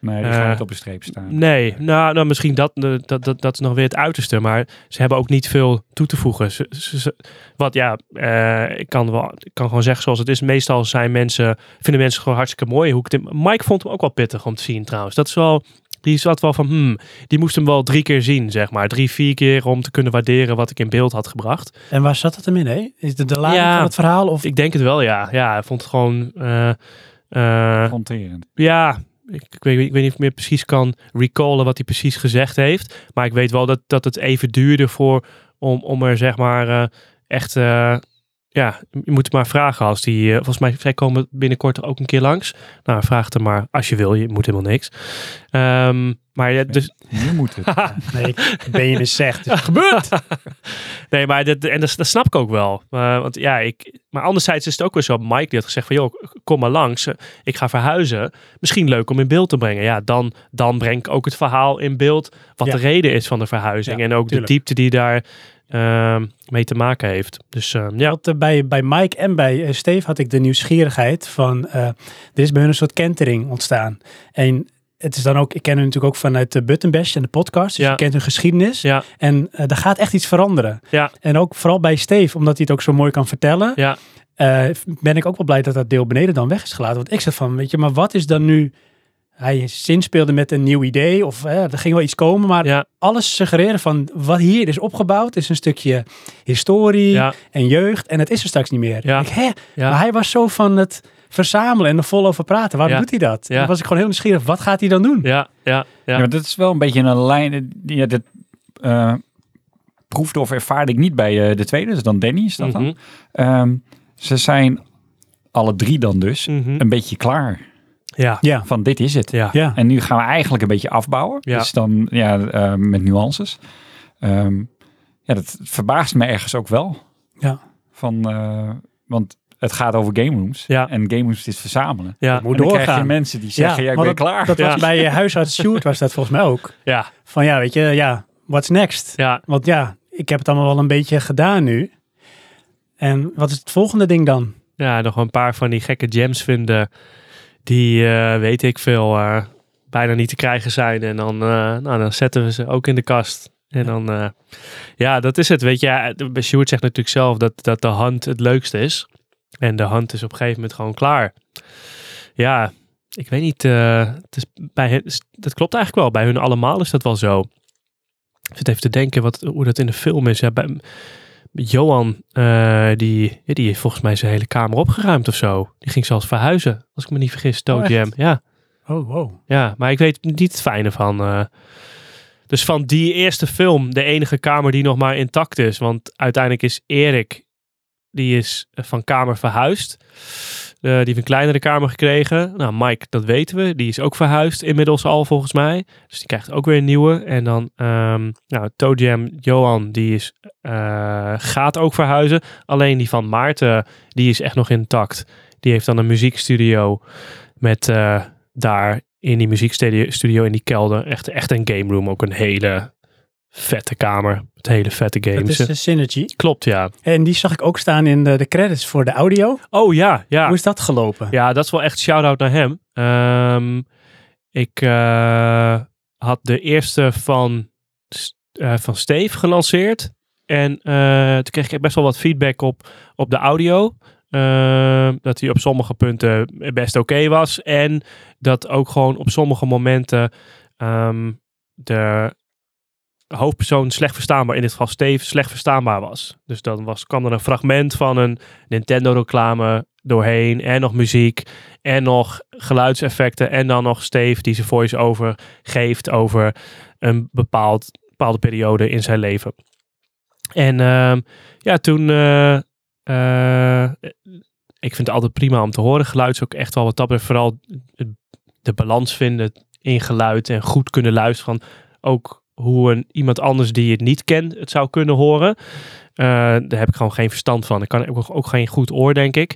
nee, die gaan eh, niet op een streep staan. Nee, nou, nou misschien dat, eh, dat, dat, dat is nog weer het uiterste. Maar ze hebben ook niet veel toe te voegen. Ze, ze- ze- wat ja, eh, ik, kan wel, ik kan gewoon zeggen zoals het is. Meestal zijn mensen, vinden mensen gewoon hartstikke mooi. Hoe ik het, in- Mike vond hem ook wel pittig om te zien trouwens. Dat is wel, die zat wel van, hmm, die moest hem wel drie keer zien, zeg maar. Drie, vier keer om te kunnen waarderen wat ik in beeld had gebracht. En waar zat het hem in, hè? Is het de lading Ja. van het verhaal? Of Ik denk het wel, ja. Ja, hij vond het gewoon... eh, eh, Confronterend. Ja, ik, weet, ik weet niet of ik meer precies kan recallen wat hij precies gezegd heeft. Maar ik weet wel dat, dat het even duurde voor om, om er zeg maar eh, echt... eh, ja, je moet maar vragen als die... eh, volgens mij, zij komen binnenkort ook een keer langs. Nou, vraag het er maar als je wil. Je moet helemaal niks. Ehm, maar ja, dus... Nu moet het. *laughs* nee, Benjamin zegt. Dus gebeurd. *laughs* nee, maar dat, en dat, dat snap ik ook wel. Eh, want ja, ik, maar anderzijds is het ook weer zo. Mike die had gezegd van, joh, kom maar langs. Eh, Ik ga verhuizen. Misschien leuk om in beeld te brengen. Ja, dan, dan breng ik ook het verhaal in beeld. Wat Ja. de reden is van de verhuizing. Ja, en ook tuurlijk. de diepte die daar ehm, mee te maken heeft. Dus ehm, ja, eh, bij, bij Mike en bij eh, Steve had ik de nieuwsgierigheid van... eh, er is bij hun een soort kentering ontstaan. En het is dan ook... Ik ken hen natuurlijk ook vanuit de Button Bash en de podcast. Dus Ja. je kent hun geschiedenis. ja, En eh er gaat echt iets veranderen. Ja. En ook vooral bij Steve, omdat hij het ook zo mooi kan vertellen... ja, eh, ben ik ook wel blij dat dat deel beneden dan weg is gelaten. Want ik zat van, weet je, maar wat is dan nu... Hij zinspeelde met een nieuw idee of eh, er ging wel iets komen, maar ja, alles suggereren van wat hier is opgebouwd is een stukje historie ja, en jeugd en het is er straks niet meer. Ja. Ik, hè? Maar hij was zo van het verzamelen en er vol over praten. Waarom Ja. doet hij dat? Ja. Dan was ik gewoon heel nieuwsgierig. Wat gaat hij dan doen? Ja, ja, ja. Ja, maar dat is wel een beetje een lijn. die- Ja, dat eh, proefde of ervaarde ik niet bij eh, de tweede. Dus dan Danny is dat dan. Mhm, Ehm, ze zijn alle drie dan dus mhm. een beetje klaar. Ja, Ja. Van dit is het. ja. Ja. En nu gaan we eigenlijk een beetje afbouwen. Ja. Dus dan ja, eh, met nuances. Ehm, ja, dat verbaast me ergens ook wel. Ja. Van, eh, want het gaat over game rooms. Ja. En game rooms is verzamelen. Ja, Moet en dan krijg je doorgaan. mensen die zeggen, ja, ik maar ben dat, klaar. Dat was bij eh, huisarts Sjoerd was dat volgens mij ook. ja, Van ja, weet je, ja, what's next? ja. Want ja, ik heb het allemaal wel een beetje gedaan nu. En wat is het volgende ding dan? Ja, nog een paar van die gekke gems vinden. Die, eh, weet ik veel, eh, bijna niet te krijgen zijn. En dan, eh, nou, dan zetten we ze ook in de kast. En dan, eh, ja, dat is het. Weet je, Sjoerd zegt natuurlijk zelf dat, dat de hand het leukste is. En de hand is op een gegeven moment gewoon klaar. Ja, ik weet niet. eh, het is bij hen, dat klopt eigenlijk wel. Bij hun allemaal is dat wel zo. Ik zit even te denken wat, hoe dat in de film is. Ja, bij, Johan, eh, die, die heeft volgens mij zijn hele kamer opgeruimd of zo. Die ging zelfs verhuizen, als ik me niet vergis. Toe Oh? Jam. Ja, Oh, wow. ja, maar ik weet niet het fijne van. eh. dus van die eerste film, de enige kamer die nog maar intact is. Want uiteindelijk is Erik, die is van kamer verhuisd. Eh, die heeft een kleinere kamer gekregen. Nou, Mike, dat weten we. Die is ook verhuisd inmiddels al volgens mij. Dus die krijgt ook weer een nieuwe. En dan, ehm nou, Toe Jam, Johan, die is, eh, gaat ook verhuizen. Alleen die van Maarten, die is echt nog intact. Die heeft dan een muziekstudio met eh, daar in die muziekstudio studio in die kelder echt, echt een game room. Ook een hele vette kamer. Met hele vette Dat games. is de Synergy. Klopt, ja. En die zag ik ook staan in de, de credits voor de audio. Oh ja, ja. Hoe is dat gelopen? Ja, dat is wel echt shout-out naar hem. Ehm, ik eh, had de eerste van, eh, van Steve gelanceerd. En eh, toen kreeg ik best wel wat feedback op, op de audio. Ehm, dat hij op sommige punten best oké was. En dat ook gewoon op sommige momenten ehm, de hoofdpersoon slecht verstaanbaar, in dit geval Steve, slecht verstaanbaar was. Dus dan was, kwam er een fragment van een Nintendo-reclame doorheen en nog muziek en nog geluidseffecten en dan nog Steve die zijn voice-over geeft over een bepaald, bepaalde periode in zijn leven. En ehm, ja, toen... eh, ik vind het altijd prima om te horen. Geluid is ook echt wel wat dat betreft vooral de balans vinden in geluid en goed kunnen luisteren ook hoe een, iemand anders die het niet kent het zou kunnen horen. Eh, daar heb ik gewoon geen verstand van. Ik kan ook, ook geen goed oor, denk ik.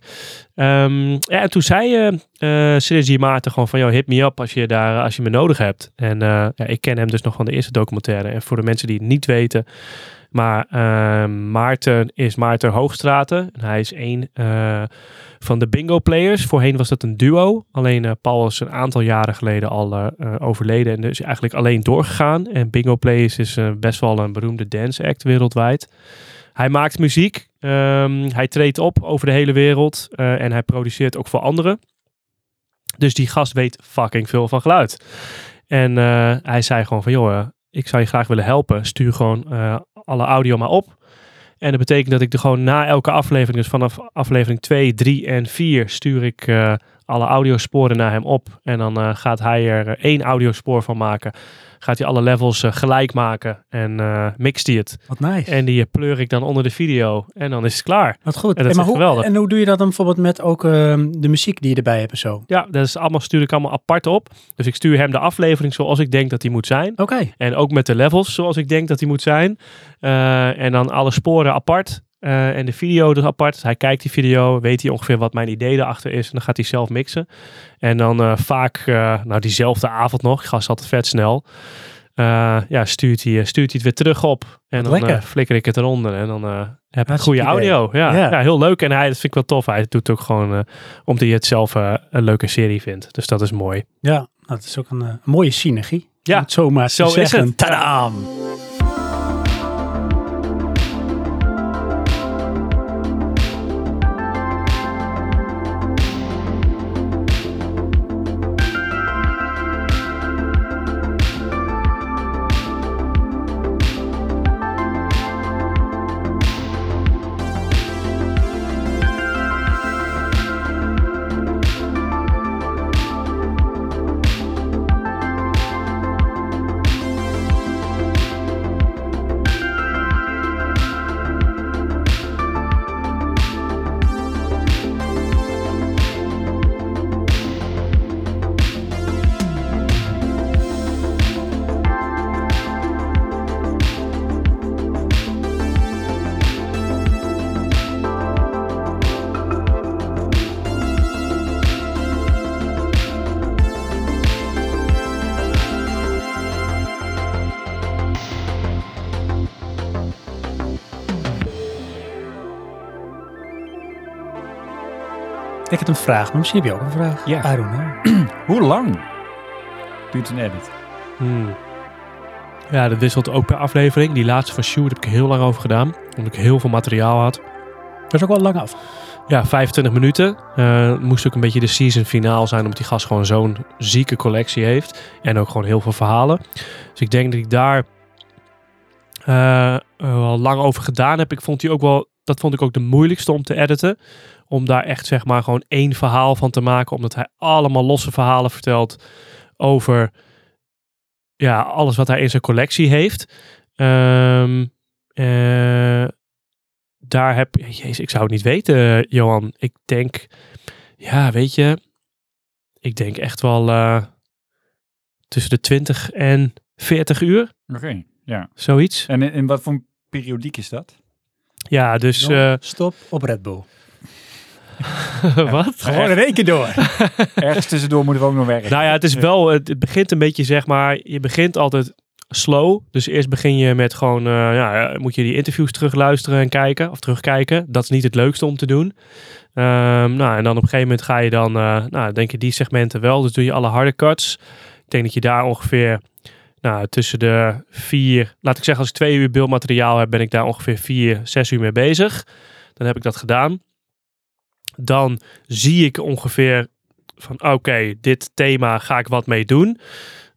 Ehm, ja, en toen zei eh eh Synergy Maarten gewoon van, joh, hit me up als je, daar, als je me nodig hebt. En eh, ja, ik ken hem dus nog van de eerste documentaire. En voor de mensen die het niet weten, maar eh, Maarten is Maarten Hoogstraten. En hij is één eh, van de bingo players. Voorheen was dat een duo. Alleen eh, Paul is een aantal jaren geleden al eh, overleden. En dus eigenlijk alleen doorgegaan. En bingo players is best wel een beroemde dance act wereldwijd. Hij maakt muziek. Ehm, hij treedt op over de hele wereld. en hij produceert ook voor anderen. Dus die gast weet fucking veel van geluid. En hij zei gewoon van, joh, ik zou je graag willen helpen. Stuur gewoon alle audio maar op. En dat betekent dat ik er gewoon na elke aflevering, dus vanaf aflevering 2, 3 en 4, stuur ik eh, alle audiosporen naar hem op. En dan eh, gaat hij er eh, één audiospoor van maken. Gaat hij alle levels eh, gelijk maken en eh, mixt hij het. Wat nice. En die eh, pleur ik dan onder de video. En dan is het klaar. Wat goed. En dat maar hoe, geweldig. En hoe doe je dat dan bijvoorbeeld met ook ehm, de muziek die je erbij hebt en zo? Ja, dat is allemaal, stuur ik allemaal apart op. Dus ik stuur hem de aflevering zoals ik denk dat die moet zijn. Oké. En ook met de levels zoals ik denk dat die moet zijn. En dan alle sporen apart. Eh, en de video dus apart. Hij kijkt die video, weet hij ongeveer wat mijn idee erachter is. En dan gaat hij zelf mixen. En dan eh, vaak, eh, nou diezelfde avond nog, ik ga altijd vet snel. ja, stuurt hij, stuurt hij het weer terug op. En Wat dan flikker ik het eronder. En dan heb ik goede audio. Ja, Ja. ja. heel leuk. En hij, dat vind ik wel tof. Hij doet het ook gewoon omdat hij het zelf een leuke serie vindt. Dus dat is mooi. Ja, dat is ook een mooie synergie. Ja, zo maar te zo is zeggen. het. Tadaam! Ik heb een vraag, maar misschien heb je ook een vraag. Ja. I don't know. *clears throat* Hoe lang duurt een edit? Hmm. Ja, dat wisselt ook per aflevering. Die laatste van Shoot heb ik heel lang over gedaan. Omdat ik heel veel materiaal had. Dat is ook wel lang af. Ja, 25 minuten. Eh, moest ook een beetje de season finaal zijn, omdat die gast gewoon zo'n zieke collectie heeft. En ook gewoon heel veel verhalen. Dus ik denk dat ik daar eh, wel lang over gedaan heb. Ik vond die ook wel, dat vond ik ook de moeilijkste om te editen. Om daar echt zeg maar gewoon één verhaal van te maken. Omdat hij allemaal losse verhalen vertelt over ja, alles wat hij in zijn collectie heeft. Ehm, eh, daar heb Jezus, ik zou het niet weten, Johan. Ik denk, ja, weet je, ik denk echt wel eh, tussen de 20 en 40 uur, Oké, ja. zoiets. En in, in wat voor periodiek is dat? Ja, dus eh, Stop op Red Bull. *laughs* wat? Gewoon in één keer door. *laughs* Ergens tussendoor moeten we ook nog werken. Nou ja, het is wel, het, het begint een beetje zeg maar, je begint altijd slow. Dus eerst begin je met gewoon, eh, ja, moet je die interviews terugluisteren en kijken, of terugkijken. Dat is niet het leukste om te doen. Ehm, nou, en dan op een gegeven moment ga je dan, eh, nou, denk je die segmenten wel. Dus doe je alle harde cuts. Ik denk dat je daar ongeveer, nou, tussen de vier, laat ik zeggen, als ik twee uur beeldmateriaal heb, ben ik daar ongeveer vier, zes uur mee bezig. Dan heb ik dat gedaan. Dan zie ik ongeveer van, oké, dit thema ga ik wat mee doen.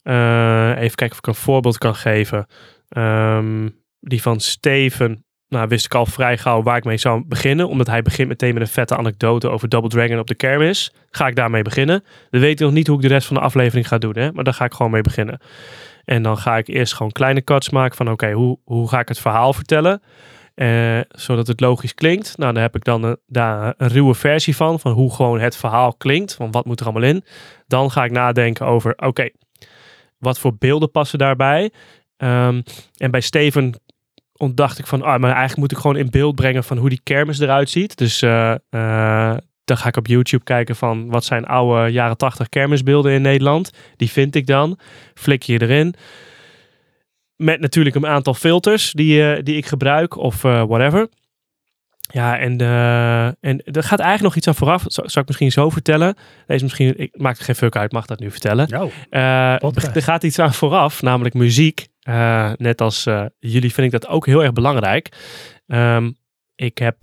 Eh, even kijken of ik een voorbeeld kan geven. Ehm, die van Steven, nou wist ik al vrij gauw waar ik mee zou beginnen. Omdat hij begint meteen met een vette anekdote over Double Dragon op de kermis. Ga ik daarmee beginnen. We weten nog niet hoe ik de rest van de aflevering ga doen, hè? maar daar ga ik gewoon mee beginnen. En dan ga ik eerst gewoon kleine cuts maken van oké, hoe, hoe ga ik het verhaal vertellen? Eh, zodat het logisch klinkt. Nou, daar heb ik dan een, daar een ruwe versie van, van hoe gewoon het verhaal klinkt. Van wat moet er allemaal in. Dan ga ik nadenken over, oké, wat voor beelden passen daarbij? Ehm, en bij Steven ontdacht ik van, ah, maar eigenlijk moet ik gewoon in beeld brengen van hoe die kermis eruit ziet. Dus eh, eh, dan ga ik op YouTube kijken van wat zijn oude jaren 80 kermisbeelden in Nederland. Die vind ik dan. Flik je erin. Met natuurlijk een aantal filters die, eh, die ik gebruik of eh, whatever. Ja, en, eh, en er gaat eigenlijk nog iets aan vooraf. Zal, zal ik misschien zo vertellen? Deze misschien, ik maak er geen fuck uit, mag dat nu vertellen. Nou, Eh, Podcast. er gaat iets aan vooraf, namelijk muziek. Net als jullie vind ik dat ook heel erg belangrijk. Ehm, ik heb,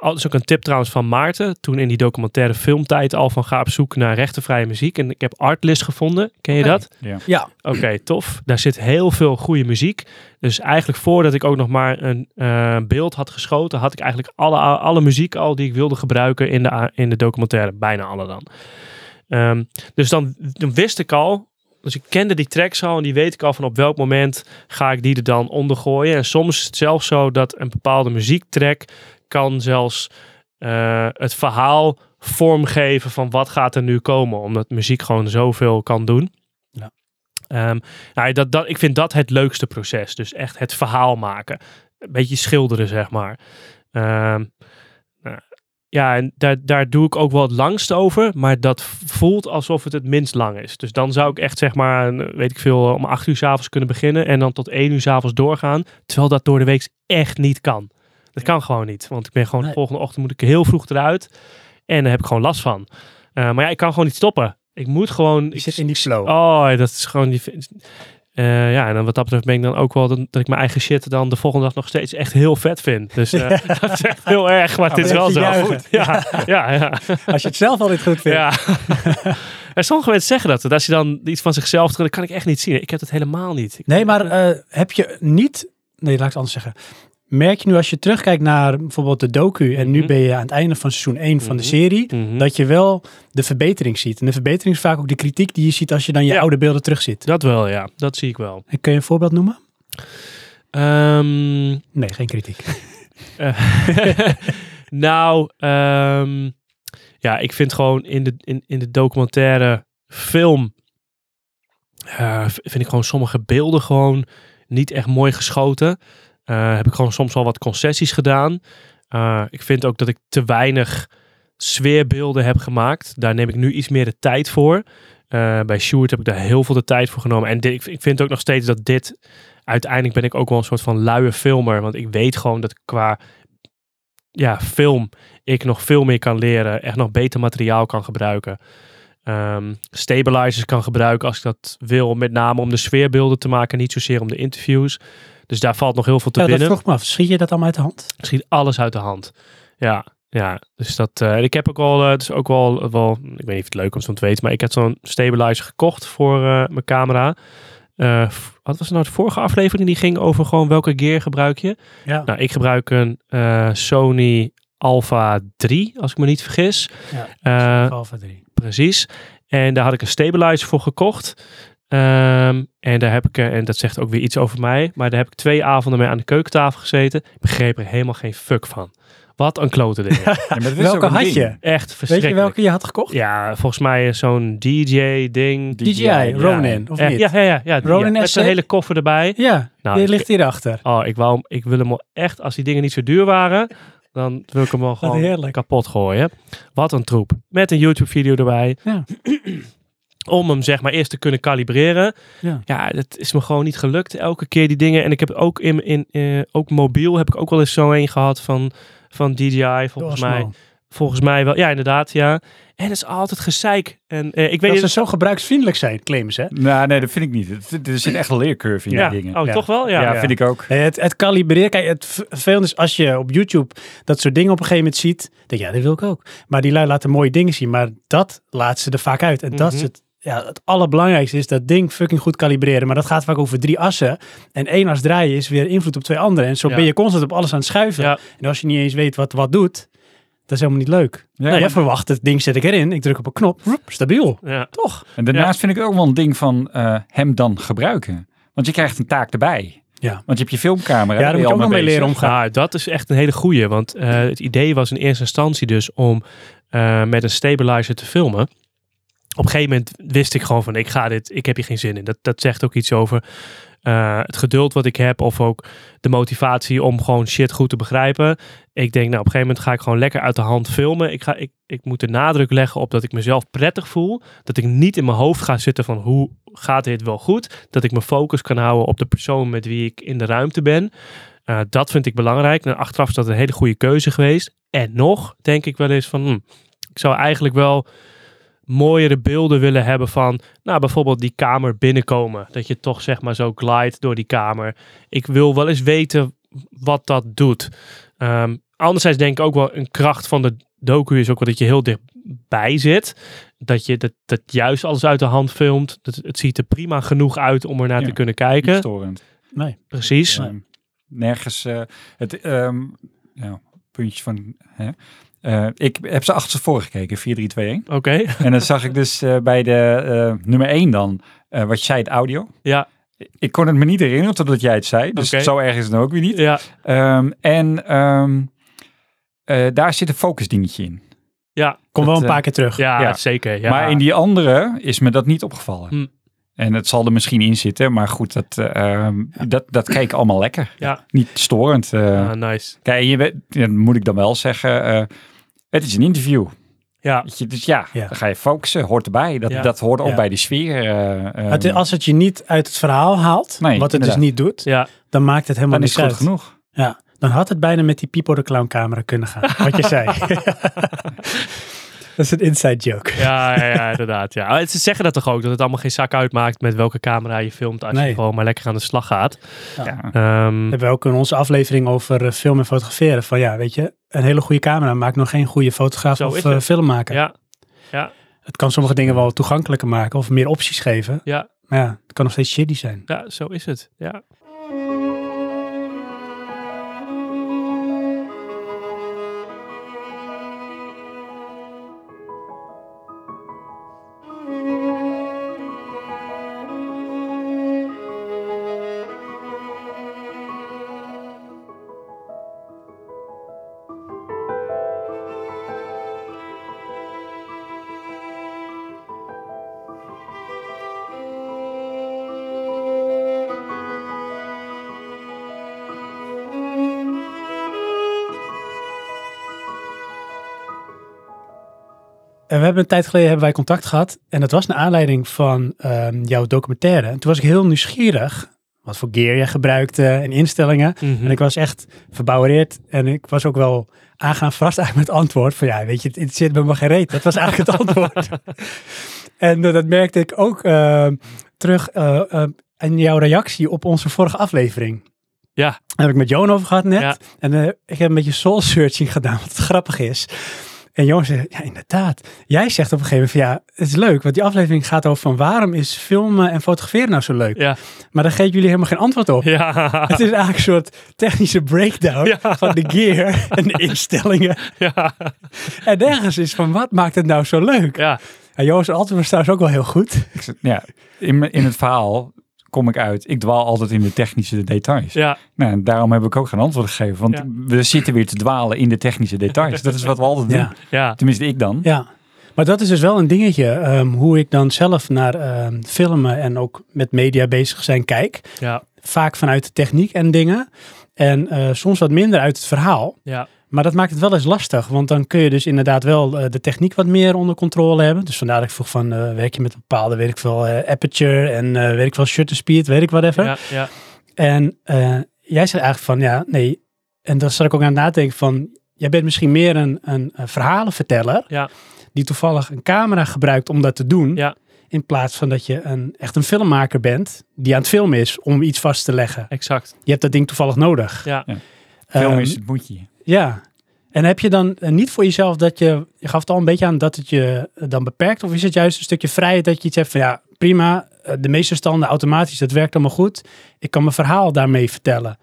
dat is ook een tip trouwens van Maarten, toen in die documentaire filmtijd al van ga op zoek naar rechtenvrije muziek. En ik heb Artlist gevonden, ken je dat? Ja. ja. Oké, tof. Daar zit heel veel goede muziek. Dus eigenlijk voordat ik ook nog maar een eh, beeld had geschoten, had ik eigenlijk alle, alle muziek al die ik wilde gebruiken in de, in de documentaire. Bijna alle dan. Ehm, dus dan, dan wist ik al, dus ik kende die tracks al en die weet ik al van op welk moment ga ik die er dan onder gooien. En soms is het zelfs zo dat een bepaalde muziektrack kan zelfs eh, het verhaal vormgeven van wat gaat er nu komen. Omdat muziek gewoon zoveel kan doen. Ja. Nou, dat, dat, ik vind dat het leukste proces. Dus echt het verhaal maken. Een beetje schilderen, zeg maar. Nou, ja, en daar, daar doe ik ook wel het langst over. Maar dat voelt alsof het het minst lang is. Dus dan zou ik echt, zeg maar, weet ik veel, om acht uur s'avonds kunnen beginnen. En dan tot één uur s'avonds doorgaan. Terwijl dat door de week echt niet kan. Dat kan gewoon niet. Want ik ben gewoon, Nee. volgende ochtend moet ik heel vroeg eruit. En daar heb ik gewoon last van. Eh, maar ja, ik kan gewoon niet stoppen. Ik moet gewoon... Je ik- zit in die flow. Oh, dat is gewoon die. Eh, ja, en dan wat dat betreft ben ik dan ook wel dat, dat ik mijn eigen shit dan de volgende dag nog steeds echt heel vet vind. Dus eh, *laughs* *laughs* dat is echt heel erg, maar het is wel dat zo. juichen. *laughs* Ja, ja, ja. Als je het zelf altijd goed vindt. ja. en sommige mensen zeggen dat. Dat als je dan iets van zichzelf dat kan ik echt niet zien. Ik heb het helemaal niet. Nee, maar eh, heb je niet... Nee, laat ik het anders zeggen. Merk je nu als je terugkijkt naar bijvoorbeeld de docu... en nu Mhm. ben je aan het einde van seizoen 1 van de Mhm. serie... Mhm. dat je wel de verbetering ziet. En de verbetering is vaak ook de kritiek die je ziet... als je dan je Ja. oude beelden terugziet. Dat wel, ja. Dat zie ik wel. En kun je een voorbeeld noemen? Ehm, Nee, geen kritiek. *laughs* *laughs* Nou, ehm, ja, ik vind gewoon in de, in, in de documentaire film. eh, vind ik gewoon sommige beelden gewoon niet echt mooi geschoten. Eh, heb ik gewoon soms wel wat concessies gedaan. Eh, ik vind ook dat ik te weinig sfeerbeelden heb gemaakt. Daar neem ik nu iets meer de tijd voor. Eh, bij Sjoerd heb ik daar heel veel de tijd voor genomen. En ik, vind ook nog steeds dat dit... Uiteindelijk ben ik ook wel een soort van luie filmer. Want ik weet gewoon dat qua ja, film ik nog veel meer kan leren. Echt nog beter materiaal kan gebruiken. Ehm, stabilizers kan gebruiken als ik dat wil. Met name om de sfeerbeelden te maken. Niet zozeer om de interviews. Dus daar valt nog heel veel te Ja, dat winnen. vroeg me af. Schiet je dat allemaal uit de hand? Schiet alles uit de hand. Ja, ja. Dus dat. eh, ik heb ook eh, het is ook wel, wel. Ik weet niet of het leuk is om te weten. Maar ik heb zo'n stabilizer gekocht voor eh, mijn camera. Eh, wat was nou de vorige aflevering? Die ging over gewoon welke gear gebruik je. Ja. Nou, ik gebruik een Sony Alpha 3, als ik me niet vergis. ja. Alpha 3. Precies. En daar had ik een stabilizer voor gekocht. Ehm, en daar heb ik, eh, en dat zegt ook weer iets over mij, maar daar heb ik twee avonden mee aan de keukentafel gezeten. Ik begreep er helemaal geen fuck van. Wat een klote ding. *laughs* Ja, Welke een had ding. je? Echt Weet verschrikkelijk. je welke je had gekocht? Ja, volgens mij zo'n DJ-ding. DJI, Ronin, of niet? ja, ja, ja, ja, Ronin ja, met zo'n SC? hele koffer erbij. Ja, Nou, die ik- ligt hierachter. Oh, ik, wou, ik wil hem echt, als die dingen niet zo duur waren, dan wil ik hem wel gewoon heerlijk. kapot gooien. Wat een troep. Met een YouTube-video erbij. Ja. *clears throat* Om hem zeg maar eerst te kunnen kalibreren. Ja. Ja, dat is me gewoon niet gelukt. Elke keer die dingen. En ik heb ook in, in eh, ook mobiel heb ik ook wel eens zo een gehad van, van DJI. Volgens mij, volgens mij wel. Ja, inderdaad, ja. En het is altijd gezeik. En eh, ik weet Dat ze zo gebruiksvriendelijk zijn, claimen ze. Nou, nee, dat vind ik niet. Het- Er zit echt een leercurve in ja. die dingen. Oh, Ja. toch wel? Ja. Ja, ja. vind ik ook. Nee, Het, het kalibreren, kijk, het vervelende is als je op YouTube dat soort dingen op een gegeven moment ziet, denk je, ja, dat wil ik ook. Maar die lui laten mooie dingen zien, maar dat laat ze er vaak uit. En dat is Mhm. het, ja, het allerbelangrijkste is dat ding fucking goed kalibreren. Maar dat gaat vaak over drie assen. En één as draaien is weer invloed op twee andere. En zo Ja. ben je constant op alles aan het schuiven. Ja. En als je niet eens weet wat wat doet, dat is helemaal niet leuk. Ja, Jij maar- verwacht, het ding zet ik erin, ik druk op een knop, stabiel. Ja. Toch? En daarnaast vind ik ook wel een ding van eh, hem dan gebruiken. Want je krijgt een taak erbij. Ja. Want je hebt je filmcamera. Ja, daar moet je ook al nog mee leren omgaan. Nou, dat is echt een hele goeie. Want eh, het idee was in eerste instantie dus om eh, met een stabilizer te filmen. Op een gegeven moment wist ik gewoon van ik ga dit, ik heb hier geen zin in. Dat, dat zegt ook iets over eh, het geduld wat ik heb of ook de motivatie om gewoon shit goed te begrijpen. Ik denk nou op een gegeven moment ga ik gewoon lekker uit de hand filmen. Ik, ga, ik, ik moet de nadruk leggen op dat ik mezelf prettig voel. Dat ik niet in mijn hoofd ga zitten van hoe gaat dit wel goed. Dat ik mijn focus kan houden op de persoon met wie ik in de ruimte ben. Uh, dat vind ik belangrijk. En achteraf is dat een hele goede keuze geweest. En nog denk ik wel eens van, hm, ik zou eigenlijk wel mooiere beelden willen hebben van, nou bijvoorbeeld die kamer binnenkomen. Dat je toch zeg maar zo glide door die kamer. Ik wil wel eens weten wat dat doet. Um, anderzijds denk ik ook wel een kracht van de docu is ook wel dat je heel dichtbij zit. Dat je dat, dat juist alles uit de hand filmt. Dat, het ziet er prima genoeg uit om er naar Ja, te kunnen kijken. Niet storend. Nee. Precies. Nergens uh, het um, ja, puntje van. Hè? Uh, ik heb ze achter voor gekeken, 4, 3, 2, 1. Oké. Okay. *laughs* En dan zag ik dus uh, bij de uh, nummer 1 dan, uh, wat je zei, het audio. Ja. Ik kon het me niet herinneren totdat jij het zei. Dus okay. zo erg is het ook weer niet. Ja. Um, en um, daar zit een focus dingetje in. Ja. Kom wel een paar keer terug. Ja, ja. zeker. Ja. Maar in die andere is me dat niet opgevallen. Hm. En het zal er misschien in zitten, maar goed, dat, uh, dat, dat keek allemaal lekker. Ja. Niet storend. Uh, ah, nice. Kijk, je moet ik dan wel zeggen, uh, het is een interview. Ja. Je, dus ja, ja, dan ga je focussen, hoort erbij. Dat, ja. dat hoort ook ja. bij de sfeer. Uh, het, als het je niet uit het verhaal haalt, nee, wat het inderdaad. dus niet doet, ja. dan maakt het helemaal dan niks is het goed genoeg. Ja, dan had het bijna met die Pipo de Clown camera kunnen gaan, wat je zei. *laughs* Dat is een inside joke. Ja, ja, ja inderdaad. Ja. Ze zeggen dat toch ook, dat het allemaal geen zak uitmaakt met welke camera je filmt als nee. je gewoon maar lekker aan de slag gaat. Ja. Ja. Um, we hebben ook in onze aflevering over uh, film en fotograferen van ja, weet je, een hele goede camera maakt nog geen goede fotograaf Zo of uh, filmmaker. Ja. ja. Het kan sommige dingen wel toegankelijker maken of meer opties geven. Ja. Maar ja, het kan nog steeds shitty zijn. Ja, zo is het. Ja. En we hebben een tijd geleden hebben wij contact gehad. En dat was naar aanleiding van um, jouw documentaire. En toen was ik heel nieuwsgierig. wat voor gear je gebruikte en instellingen. Mhm. En ik was echt verbouwereerd en ik was ook wel aangaan verrast eigenlijk met het antwoord van ja, weet je, het zit bij me geen reet. Dat was eigenlijk het antwoord. *laughs* en eh, dat merkte ik ook eh, terug eh, in jouw reactie op onze vorige aflevering. Ja. Daar heb ik met Johan over gehad net. Ja. En ik heb een beetje soul searching gedaan, wat grappig is. En Johan zegt, ja inderdaad. Jij zegt op een gegeven moment van ja, het is leuk. Want die aflevering gaat over van waarom is filmen en fotograferen nou zo leuk? Ja. Maar daar geven jullie helemaal geen antwoord op. Ja. Het is eigenlijk een soort technische breakdown Ja. van de gear en de *laughs* instellingen. ja. En nergens is van wat maakt het nou zo leuk? Ja. En Johan's antwoord was trouwens ook wel heel goed. Ik zeg, ja, in, in het verhaal kom ik uit. Ik dwaal altijd in de technische details. Ja. Nou, en daarom heb ik ook geen antwoord gegeven. Want Ja. we zitten weer te dwalen in de technische details. Dat is wat we altijd doen. Ja. Ja. Tenminste, ik dan. Ja. Maar dat is dus wel een dingetje, ehm, hoe ik dan zelf naar ehm, filmen en ook met media bezig zijn kijk. Ja. Vaak vanuit de techniek en dingen. En eh, soms wat minder uit het verhaal. Ja. Maar dat maakt het wel eens lastig, want dan kun je dus inderdaad wel eh, de techniek wat meer onder controle hebben. Dus vandaar dat ik vroeg van, eh, werk je met bepaalde, weet ik veel, eh, aperture en eh weet ik wel, shutter speed, weet ik whatever. Ja. Ja. En eh, jij zegt eigenlijk van, ja, nee. En daar zat ik ook aan het nadenken van, jij bent misschien meer een, een, een verhalenverteller. Ja. Die toevallig een camera gebruikt om dat te doen. Ja. In plaats van dat je een, echt een filmmaker bent die aan het filmen is om iets vast te leggen. Exact. Je hebt dat ding toevallig nodig. Ja. Film Ehm, is het moet je. Ja. En heb je dan eh, niet voor jezelf dat je, je gaf het al een beetje aan dat het je eh, dan beperkt? Of is het juist een stukje vrijheid dat je iets hebt van ja, prima, eh, de meeste standen automatisch, dat werkt allemaal goed. Ik kan mijn verhaal daarmee vertellen.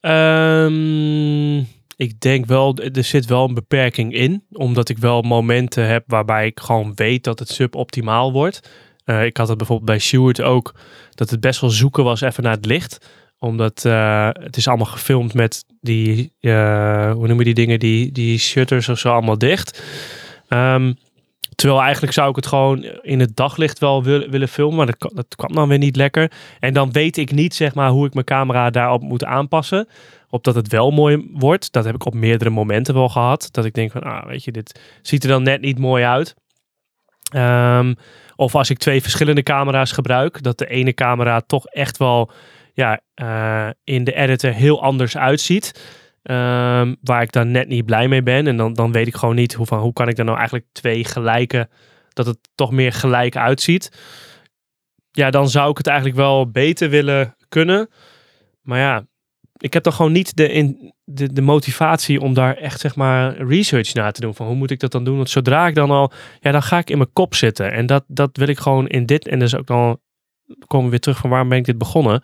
Ehm, ik denk wel, er zit wel een beperking in. Omdat ik wel momenten heb waarbij ik gewoon weet dat het suboptimaal wordt. Ik had het bijvoorbeeld bij Stuart ook, dat het best wel zoeken was even naar het licht. Omdat eh, het is allemaal gefilmd met die, eh, hoe noem je die dingen, die, die shutters of zo allemaal dicht. Ehm, terwijl eigenlijk zou ik het gewoon in het daglicht wel wil- willen filmen, maar dat, dat kwam dan weer niet lekker. En dan weet ik niet zeg maar hoe ik mijn camera daarop moet aanpassen opdat het wel mooi wordt. Dat heb ik op meerdere momenten wel gehad. Dat ik denk van, ah, weet je, dit ziet er dan net niet mooi uit. Ehm, of als ik twee verschillende camera's gebruik, dat de ene camera toch echt wel ja, eh, in de editor heel anders uitziet. Ehm, waar ik dan net niet blij mee ben. En dan, dan weet ik gewoon niet hoe, van, hoe kan ik dan nou eigenlijk twee gelijke, dat het toch meer gelijk uitziet. Ja, dan zou ik het eigenlijk wel beter willen kunnen. Maar ja, ik heb dan gewoon niet de, in, de, de motivatie om daar echt zeg maar research naar te doen. Van hoe moet ik dat dan doen? Want zodra ik dan al, ja, dan ga ik in mijn kop zitten. En dat, dat wil ik gewoon in dit. En dus ook dan komen we weer terug van waarom ben ik dit begonnen.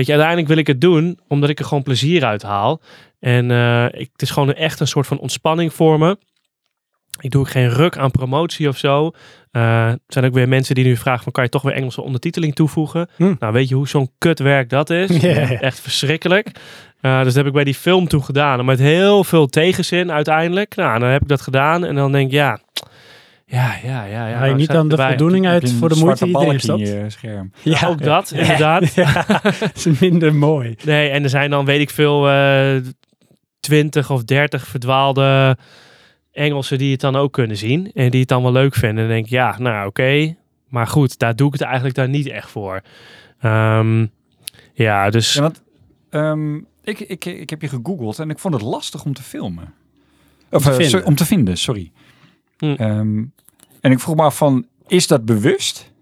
Weet je, uiteindelijk wil ik het doen omdat ik er gewoon plezier uit haal. En eh, ik, het is gewoon echt een soort van ontspanning voor me. Ik doe ook geen ruk aan promotie of zo. Eh, er zijn ook weer mensen die nu vragen van kan je toch weer Engelse ondertiteling toevoegen? Hm. Nou, weet je hoe zo'n kutwerk dat is? *laughs* Echt verschrikkelijk. Eh, dus dat heb ik bij die film toen gedaan. Met heel veel tegenzin uiteindelijk. Nou, dan heb ik dat gedaan. En dan denk ik, ja... Ja, ja, ja. ja Haal je nou, niet dan de voldoening uit voor de moeite die erin stopt? je scherm. *laughs* Ja, ook dat, inderdaad. *laughs* Ja, dat is minder mooi. Nee, en er zijn dan, weet ik veel, eh 20 of 30 verdwaalde Engelsen die het dan ook kunnen zien. En die het dan wel leuk vinden. En denk ik, ja, nou oké. Maar goed, daar doe ik het eigenlijk daar niet echt voor. Ehm, ja, dus... Ja, want ehm, ik, ik, ik heb je gegoogeld en ik vond het lastig om te filmen. Of te eh, vinden. sorry, om te vinden, sorry. Hm. Ehm, en ik vroeg me af van, is dat bewust?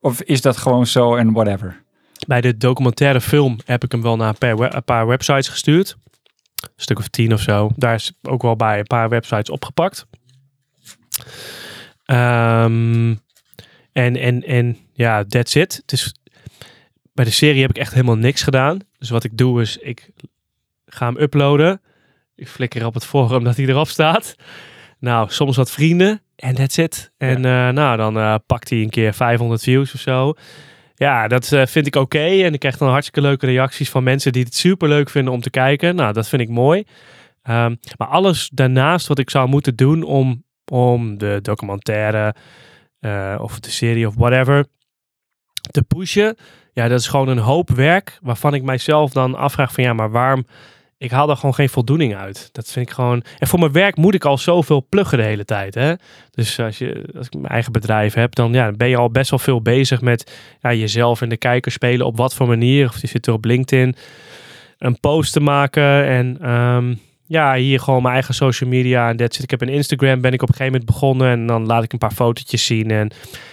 Of is dat gewoon zo en whatever? Bij de documentaire film heb ik hem wel naar een paar, websites gestuurd. Een stuk of tien of zo. Daar is ook wel bij een paar websites opgepakt. Ehm, en, en, en ja, that's it. Het is, bij de serie heb ik echt helemaal niks gedaan. Dus wat ik doe is, ik ga hem uploaden. Ik flikker op het forum dat hij erop staat. Nou, soms wat vrienden. En that's it. En eh, nou, dan eh, pakt hij een keer 500 views of zo. Ja, dat eh, vind ik oké. En ik krijg dan hartstikke leuke reacties van mensen die het super leuk vinden om te kijken. Nou, dat vind ik mooi. Ehm, maar alles daarnaast wat ik zou moeten doen om, om de documentaire of de serie of whatever te pushen. Ja, dat is gewoon een hoop werk waarvan ik mijzelf dan afvraag van ja, maar waarom ik haal daar gewoon geen voldoening uit. Dat vind ik gewoon. En voor mijn werk moet ik al zoveel pluggen de hele tijd. Hè? Dus als, je, als ik mijn eigen bedrijf heb, dan ja, ben je al best wel veel bezig met ja, jezelf en de kijker spelen. Op wat voor manier. Of je zit er op LinkedIn een post te maken. En ehm, ja, hier gewoon mijn eigen social media en dat zit. Ik heb een Instagram, ben ik op een gegeven moment begonnen en dan laat ik een paar fotootjes zien. En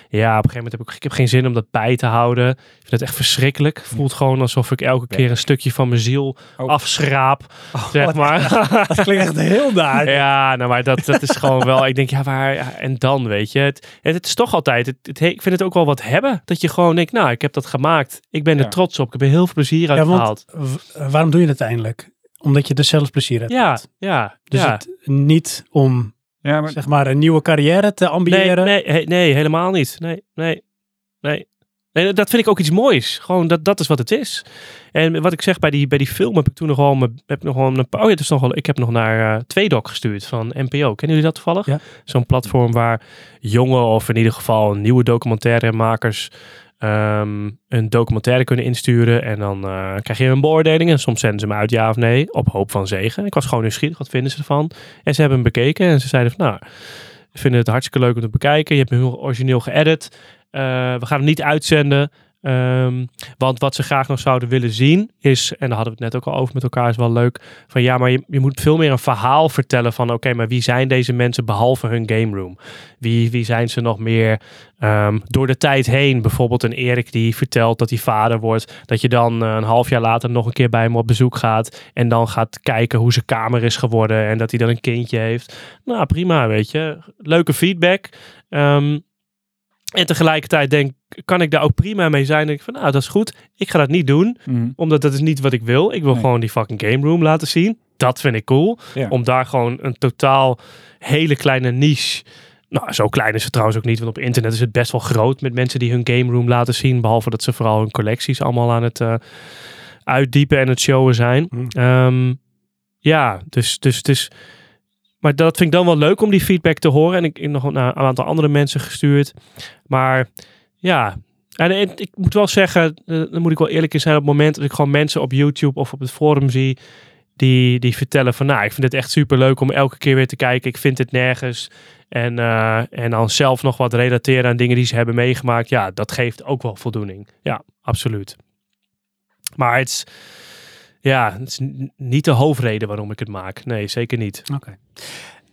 ja, op een gegeven moment heb ik, ik heb geen zin om dat bij te houden. Ik vind het echt verschrikkelijk. Voelt gewoon alsof ik elke keer een stukje van mijn ziel Oh. afschraap, *laughs* zeg maar. Dat klinkt echt heel naar. Ja, nou, maar dat, dat is gewoon wel. Ik denk, ja, waar. ja, en dan, weet je. Het, het, het is toch altijd. Het, het, ik vind het ook wel wat hebben. Dat je gewoon denkt, nou, ik heb dat gemaakt. Ik ben er Ja. trots op. Ik heb er heel veel plezier uit Ja, gehaald. want w- waarom doe je het uiteindelijk? Omdat je er zelf plezier uit Ja, hebt. ja. Dus ja. het niet om Ja, maar zeg maar een nieuwe carrière te Nee, ambiëren. nee, he- nee, helemaal niet. Nee, nee, nee. Nee, dat vind ik ook iets moois. Gewoon, dat, dat is wat het is. En wat ik zeg, bij die, bij die film heb ik toen nog wel... mijn- Heb ik nog wel een, oh ja, het is nog wel, ik heb nog naar uh, Tweedok gestuurd van NPO. Kennen jullie dat toevallig? Ja. Zo'n platform waar jonge of in ieder geval nieuwe documentairemakers... ehm, een documentaire kunnen insturen. En dan eh, krijg je een beoordeling. En soms zenden ze hem uit, ja of nee. Op hoop van zegen. Ik was gewoon nieuwsgierig. Wat vinden ze ervan? En ze hebben hem bekeken. En ze zeiden van, nou... Vinden het hartstikke leuk om te bekijken. Je hebt hem heel origineel geëdit. Eh, we gaan hem niet uitzenden. Ehm, want wat ze graag nog zouden willen zien is, en daar hadden we het net ook al over met elkaar, is wel leuk. Van ja, maar je, je moet veel meer een verhaal vertellen van oké, maar wie zijn deze mensen behalve hun game room? Wie, wie zijn ze nog meer ehm, door de tijd heen? Bijvoorbeeld een Erik die vertelt dat hij vader wordt. Dat je dan eh, een half jaar later nog een keer bij hem op bezoek gaat. En dan gaat kijken hoe zijn kamer is geworden. En dat hij dan een kindje heeft. Nou, prima, weet je. Leuke feedback. Ehm, en tegelijkertijd denk kan ik daar ook prima mee zijn. Denk ik van, nou, dat is goed. Ik ga dat niet doen, Mm, omdat dat is niet wat ik wil. Ik wil Nee. gewoon die fucking game room laten zien. Dat vind ik cool. Ja. Om daar gewoon een totaal hele kleine niche. Nou, zo klein is het trouwens ook niet, want op internet is het best wel groot met mensen die hun game room laten zien. Behalve dat ze vooral hun collecties allemaal aan het eh, uitdiepen en het showen zijn. Hm. Ehm, ja, dus, dus, dus. Maar dat vind ik dan wel leuk om die feedback te horen. En ik heb nog naar een aantal andere mensen gestuurd. Maar ja, en, ik moet wel zeggen, eh, dan moet ik wel eerlijk zijn, op het moment dat ik gewoon mensen op YouTube of op het forum zie. Die, die vertellen van, nou, ik vind het echt super leuk om elke keer weer te kijken. Ik vind het nergens. En, eh, en dan zelf nog wat relateren aan dingen die ze hebben meegemaakt. Ja, dat geeft ook wel voldoening. Ja, absoluut. Maar het ja, het is niet de hoofdreden waarom ik het maak. Nee, zeker niet. Oké.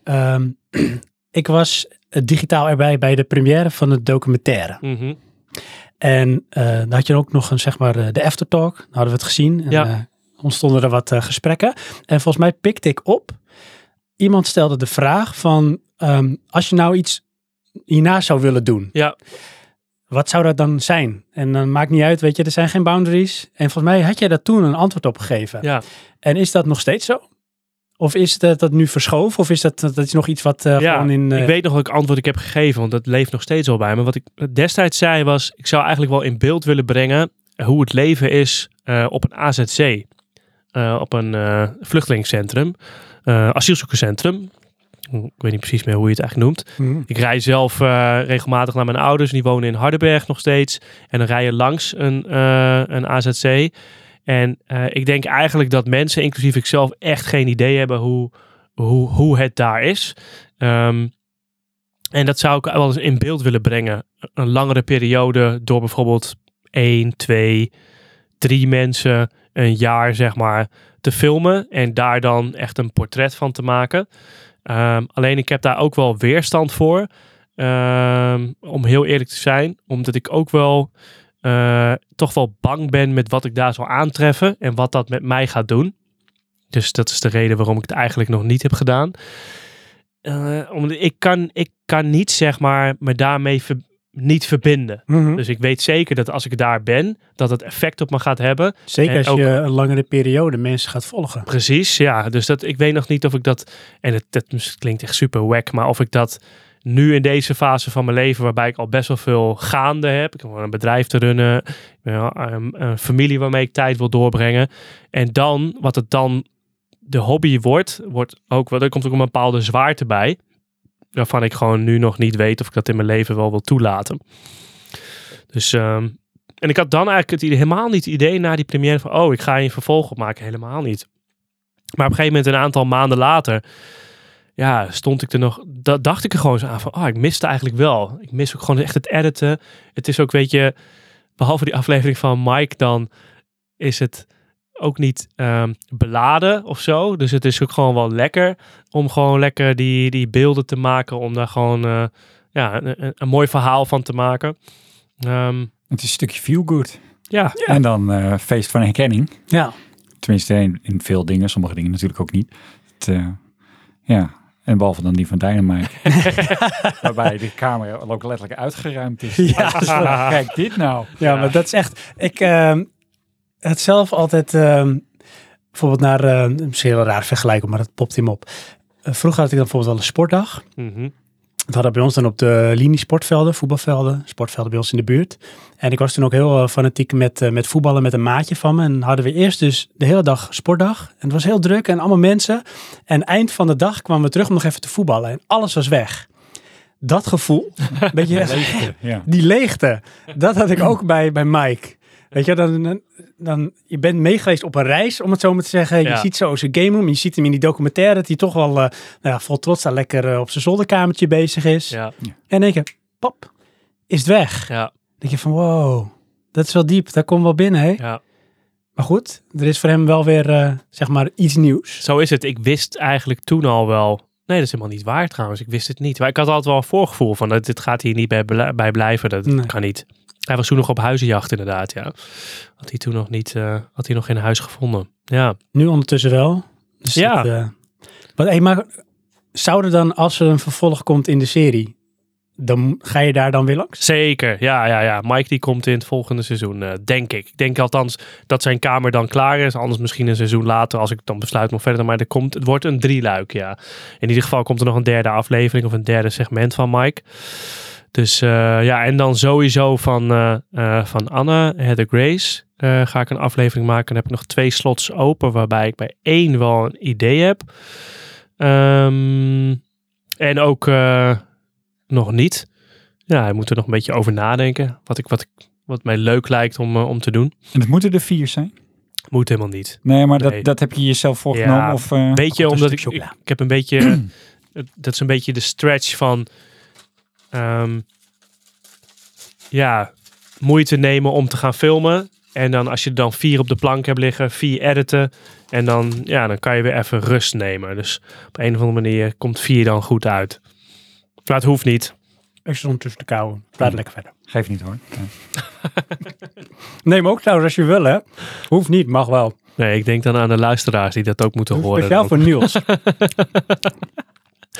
Ehm, *clears throat* ik was eh, digitaal erbij bij de première van het documentaire. Mhm. En eh, dan had je ook nog een, zeg maar, eh, de aftertalk. Dan hadden we het gezien. En, Ja. ontstonden er wat gesprekken. En volgens mij pikte ik op. Iemand stelde de vraag van, ehm, als je nou iets hierna zou willen doen. Ja. Wat zou dat dan zijn? En dan maakt niet uit, weet je, er zijn geen boundaries. En volgens mij had jij daar toen een antwoord op gegeven. Ja. En is dat nog steeds zo? Of is dat, dat nu verschoven? Of is dat, dat is nog iets wat eh, Ja, gewoon in... eh, Ik weet nog welk antwoord ik heb gegeven, want dat leeft nog steeds al bij me. Wat ik destijds zei was, ik zou eigenlijk wel in beeld willen brengen hoe het leven is eh, op een AZC. eh, op een eh vluchtelingscentrum, eh asielzoekerscentrum. Ik weet niet precies meer hoe je het eigenlijk noemt. mhm. Ik rij zelf eh, regelmatig naar mijn ouders. Die wonen in Hardenberg nog steeds. En dan rij je langs een, eh, een AZC. En eh, ik denk eigenlijk dat mensen, inclusief ikzelf, echt geen idee hebben hoe, hoe, hoe het daar is. Ehm, en dat zou ik wel eens in beeld willen brengen. Een langere periode door bijvoorbeeld één, twee, drie mensen een jaar, zeg maar, te filmen. En daar dan echt een portret van te maken. Ehm, alleen ik heb daar ook wel weerstand voor. Ehm, om heel eerlijk te zijn. Omdat ik ook wel eh, toch wel bang ben met wat ik daar zal aantreffen. En wat dat met mij gaat doen. Dus dat is de reden waarom ik het eigenlijk nog niet heb gedaan. Eh, omdat ik kan, ik kan niet zeg maar me daarmee ver- niet verbinden. Mhm. Dus ik weet zeker dat als ik daar ben, dat het effect op me gaat hebben. Zeker en als ook- je een langere periode mensen gaat volgen. Precies, ja. Dus dat, ik weet nog niet of ik dat, en het, het klinkt echt super wack, maar of ik dat nu in deze fase van mijn leven, waarbij ik al best wel veel gaande heb. Ik heb een bedrijf te runnen, ja, een, familie waarmee ik tijd wil doorbrengen. En dan, wat het dan de hobby wordt, wordt ook, er komt ook een bepaalde zwaarte bij. Waarvan ik gewoon nu nog niet weet of ik dat in mijn leven wel wil toelaten. Dus, ehm, en ik had dan eigenlijk het helemaal niet het idee na die première van, oh, ik ga hier een vervolg op maken. Helemaal niet. Maar op een gegeven moment, een aantal maanden later, ja, stond ik er nog, da dacht ik er gewoon zo aan van, oh, ik miste eigenlijk wel. Ik mis ook gewoon echt het editen. Het is ook, weet je, behalve die aflevering van Mike, dan is het ook niet ehm, beladen of zo. Dus het is ook gewoon wel lekker om gewoon lekker die, die beelden te maken, om daar gewoon eh, ja, een, een, mooi verhaal van te maken. Ehm, het is een stukje feel good. Ja. En dan uh, feest van herkenning. Ja. Tenminste, in, in, veel dingen, sommige dingen natuurlijk ook niet. Het, uh, ja, en behalve dan die van Dynamite. *laughs* Waarbij de camera ook letterlijk uitgeruimd is. Ja. Kijk dit nou. Ja, maar dat is echt... Ik uh, het zelf altijd... Uh, bijvoorbeeld naar... Uh, misschien heel raar vergelijken, maar dat popt hem op. vroeger had ik dan bijvoorbeeld wel een sportdag. Mm -hmm. Dat hadden bij ons dan op de linie sportvelden, voetbalvelden, sportvelden bij ons in de buurt. En ik was toen ook heel fanatiek met, met voetballen met een maatje van me. En hadden we eerst dus de hele dag sportdag. En het was heel druk en allemaal mensen. En eind van de dag kwamen we terug om nog even te voetballen. En alles was weg. Dat gevoel, *laughs* een beetje leegte, ja. die leegte, dat had ik ook bij, bij Mike. Weet je, dan, dan, je bent meegeweest op een reis, om het zo maar te zeggen. Ja. Je ziet zo zijn game room, je ziet hem in die documentaire, dat hij toch wel uh, nou ja, vol trots daar lekker uh, op zijn zolderkamertje bezig is. Ja. En denk je, pop, is het weg. Ja. Dan denk je van, wow, dat is wel diep, daar komt wel binnen, hè? Ja. Maar goed, er is voor hem wel weer, uh, zeg maar, iets nieuws. Zo is het. Ik wist eigenlijk toen al wel... Nee, dat is helemaal niet waar trouwens. Ik wist het niet. Maar ik had altijd wel een voorgevoel van, dat dit gaat hier niet bij, bij blijven. Dat Nee. kan niet. Hij was toen nog op huizenjacht inderdaad, ja. Had hij toen nog niet, uh, had hij nog geen huis gevonden. Ja. Nu ondertussen wel. Dus Ja. Dat, uh, maar, hey, maar zou er dan, als er een vervolg komt in de serie, dan ga je daar dan weer langs? Zeker, ja, ja, ja. Mike die komt in het volgende seizoen, uh, denk ik. Ik denk althans dat zijn kamer dan klaar is. Anders misschien een seizoen later als ik dan besluit nog verder. Maar er komt, het wordt een drieluik, ja. In ieder geval komt er nog een derde aflevering of een derde segment van Mike. Dus uh, ja, en dan sowieso van, uh, uh, van Anne, Heather Grace, ga ik een aflevering maken. Dan heb ik nog twee slots open, waarbij ik bij één wel een idee heb. Um, en ook nog niet. Ja, hij moet er nog een beetje over nadenken. Wat, ik, wat, ik, wat mij leuk lijkt om, om te doen. En het moeten er vier zijn? Moet helemaal niet. Nee, maar nee. Dat, dat heb je jezelf voorgenomen? Ja, of, weet je, omdat ik, ik, ik heb een beetje... *clears throat* dat is een beetje de stretch van... Um, ja, moeite nemen om te gaan filmen. En dan als je dan vier op de plank hebt liggen, vier editen. En dan, ja, dan kan je weer even rust nemen. Dus op een of andere manier komt vier dan goed uit. Maar het hoeft niet. Ik stond tussen de kou. Praat lekker verder. Geef niet hoor. *laughs* Neem ook trouwens als je wil hè. Hoeft niet, mag wel. Nee, ik denk dan aan de luisteraars die dat ook moeten horen. Speciaal voor Niels. *laughs*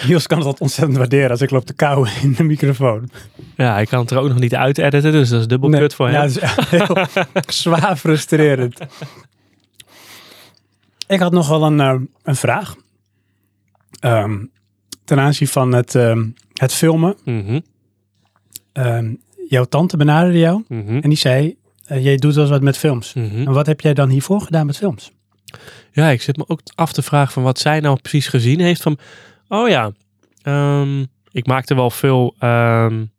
Niels kan dat ontzettend waarderen als ik loop te kauwen in de microfoon. Ja, ik kan het er ook nog niet uit editen, dus dat is dubbel nee, kut voor hem. Ja, dat is heel *laughs* zwaar frustrerend. Ik had nog wel een, uh, een vraag. Um, ten aanzien van het, um, het filmen. Mm -hmm. um, jouw tante benaderde jou mm -hmm. en die zei, uh, jij doet wel eens wat met films. Mm -hmm. En wat heb jij dan hiervoor gedaan met films? Ja, ik zit me ook af te vragen van wat zij nou precies gezien heeft van... Oh ja, um, ik maakte wel veel um,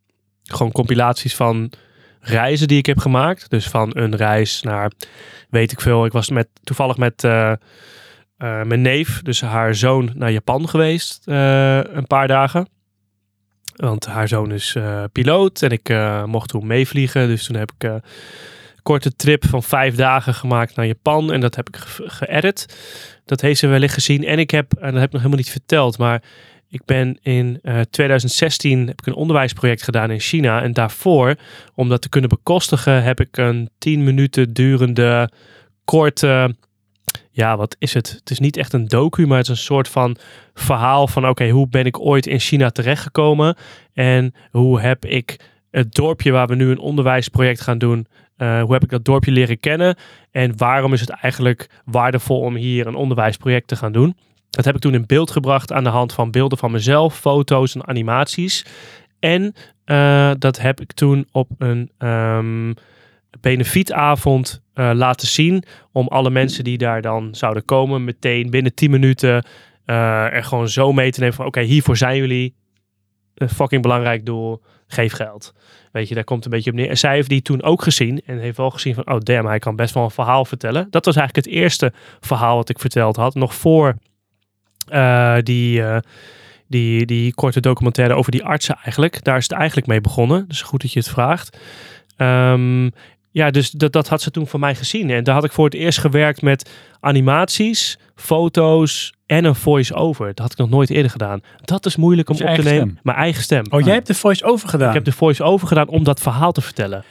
gewoon compilaties van reizen die ik heb gemaakt. Dus van een reis naar, weet ik veel. Ik was met, toevallig met uh, uh, mijn neef, dus haar zoon, naar Japan geweest. Uh, een paar dagen. Want haar zoon is piloot en ik mocht toen meevliegen. Dus toen heb ik korte trip van vijf dagen gemaakt naar Japan. En dat heb ik ge geëdit. Dat heeft ze wellicht gezien. En ik heb, en dat heb ik nog helemaal niet verteld, maar ik ben in uh, 2016 heb ik een onderwijsproject gedaan in China. En daarvoor, om dat te kunnen bekostigen, heb ik een 10 minuten durende korte. Ja, wat is het? Het is niet echt een docu, maar het is een soort van verhaal van: oké, hoe ben ik ooit in China terechtgekomen? En hoe heb ik het dorpje waar we nu een onderwijsproject gaan doen, uh, hoe heb ik dat dorpje leren kennen? En waarom is het eigenlijk waardevol om hier een onderwijsproject te gaan doen? Dat heb ik toen in beeld gebracht aan de hand van beelden van mezelf, foto's en animaties. En uh, dat heb ik toen op een um, benefietavond uh, laten zien. Om alle mensen die daar dan zouden komen, meteen binnen 10 minuten er gewoon zo mee te nemen van oké, hiervoor zijn jullie. een fucking belangrijk doel, geef geld. Weet je, daar komt een beetje op neer. En zij heeft die toen ook gezien en heeft wel gezien van, oh damn, hij kan best wel een verhaal vertellen. Dat was eigenlijk het eerste verhaal wat ik verteld had, nog voor eh, die, eh, die, die korte documentaire over die artsen eigenlijk. Daar is het eigenlijk mee begonnen. Dus goed dat je het vraagt. Ehm, ja, dus dat, dat had ze toen van mij gezien. En daar had ik voor het eerst gewerkt met animaties, foto's en een voice-over. Dat had ik nog nooit eerder gedaan. Dat is moeilijk om je op te nemen. stem? Mijn eigen stem. Oh, jij hebt de voice-over gedaan. Ik heb de voice-over gedaan om dat verhaal te vertellen.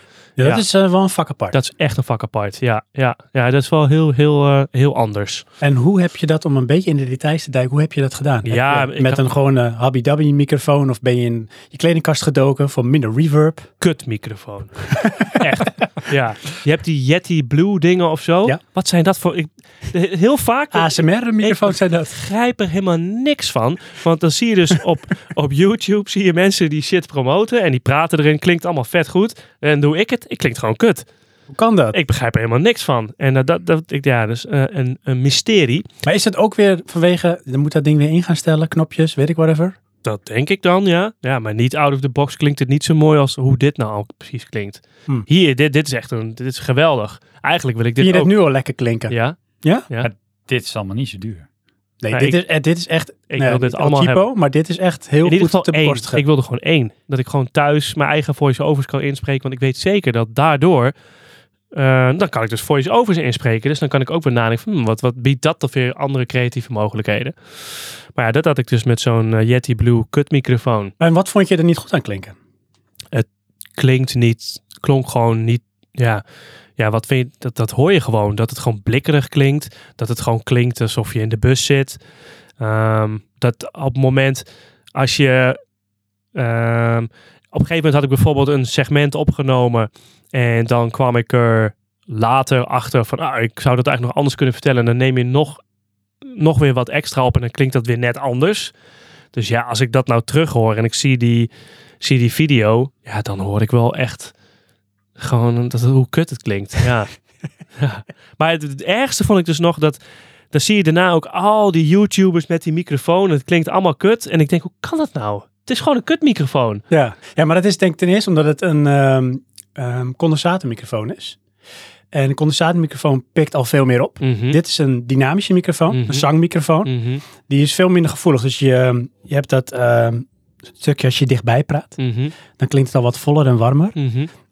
Ja, dat ja. is eh, wel een vak apart. Dat is echt een vak apart. Ja, ja, ja dat is wel heel, heel, eh, heel anders. En hoe heb je dat, om een beetje in de details te duiken, hoe heb je dat gedaan? Ja, je ik met had- een gewone Habby microfoon of ben je in je kledingkast gedoken voor minder reverb? Kut microfoon. *laughs* echt. Ja. Je hebt die Yeti Blue dingen of zo. Ja. Wat zijn dat voor... Ik, heel vaak... ASMR microfoons zijn dat. begrijp er helemaal niks van. Want dan zie je dus op, *laughs* op YouTube zie je mensen die shit promoten en die praten erin, klinkt allemaal vet goed. En doe ik het, ik klinkt gewoon kut. Hoe kan dat? Ik begrijp er helemaal niks van. En eh, dat, dat, ik, ja, dus eh, een, een mysterie. Maar is het ook weer vanwege, dan moet dat ding weer in gaan stellen, knopjes, weet ik whatever? Dat denk ik dan, ja. Ja, maar niet out of the box klinkt het niet zo mooi als hoe dit nou ook precies klinkt. Hm. Hier, dit, dit is echt een, dit is geweldig. Eigenlijk wil ik dit Vind je ook. dit nu al lekker klinken? Ja, Ja? ja. Dit is allemaal niet zo duur. Nee, Ja, dit, ik- is, eh, dit is echt, ik nee, wil dit allemaal Cheapo, hebben. maar dit is echt heel In goed te bekostigen. Ik wilde gewoon één. Dat ik gewoon thuis mijn eigen voice-overs kan inspreken. Want ik weet zeker dat daardoor... eh, dan kan ik dus voice-overs inspreken. Dus dan kan ik ook weer nadenken van... hmm, wat, wat biedt dat toch weer andere creatieve mogelijkheden? Maar ja, dat had ik dus met zo'n eh, Yeti Blue kutmicrofoon. En wat vond je er niet goed aan klinken? Klinkt niet... Klonk gewoon niet... Ja, ja wat vind je... Dat, dat hoor je gewoon. Dat het gewoon blikkerig klinkt. Dat het gewoon klinkt alsof je in de bus zit. Ehm, dat op het moment als je... ehm, op een gegeven moment had ik bijvoorbeeld een segment opgenomen. En dan kwam ik er later achter van... Ah, ik zou dat eigenlijk nog anders kunnen vertellen. En dan neem je nog, nog weer wat extra op. En dan klinkt dat weer net anders. Dus ja, als ik dat nou terughoor en ik zie die, zie die video... Ja, dan hoor ik wel echt gewoon dat, hoe kut het klinkt. Ja. *laughs* ja. Maar het, het ergste vond ik dus nog dat... Dan zie je daarna ook al die YouTubers met die microfoon. Het klinkt allemaal kut. En ik denk, hoe kan dat nou? Het is gewoon een kutmicrofoon. Ja. ja, maar dat is denk ik ten eerste omdat het een ehm, ehm, condensatormicrofoon is. En een condensatormicrofoon pikt al veel meer op. Mhm. Dit is een dynamische microfoon, Mhm. een zangmicrofoon. Mhm. Die is veel minder gevoelig. Dus je, je hebt dat ehm, stukje als je dichtbij praat. Dan klinkt het al wat voller en warmer.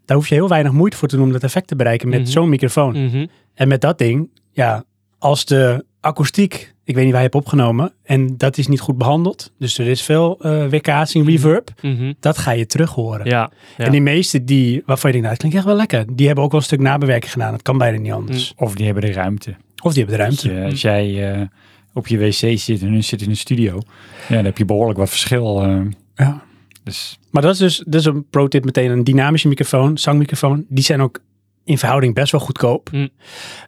Daar hoef je heel weinig moeite voor te doen om dat effect te bereiken met Mhm. zo'n microfoon. Mhm. En met dat ding, ja, als de akoestiek, ik weet niet waar je hebt opgenomen, en dat is niet goed behandeld. Dus er is veel eh weerkaatsing, reverb. Mhm. Dat ga je terug horen. Ja. ja. En die meeste die, waarvan je denkt, nou, dat klinkt echt wel lekker. Die hebben ook wel een stuk nabewerking gedaan. Dat kan bijna niet anders. Of die hebben de ruimte. Of die hebben de Als, ruimte. je, als jij eh, op je wc zit en hun zit in een studio, ja, dan heb je behoorlijk wat verschil. eh. Ja. Dus Maar dat is dus, dat is een pro tip meteen. Een dynamische microfoon, zangmicrofoon. Die zijn ook in verhouding best wel goedkoop. Mm.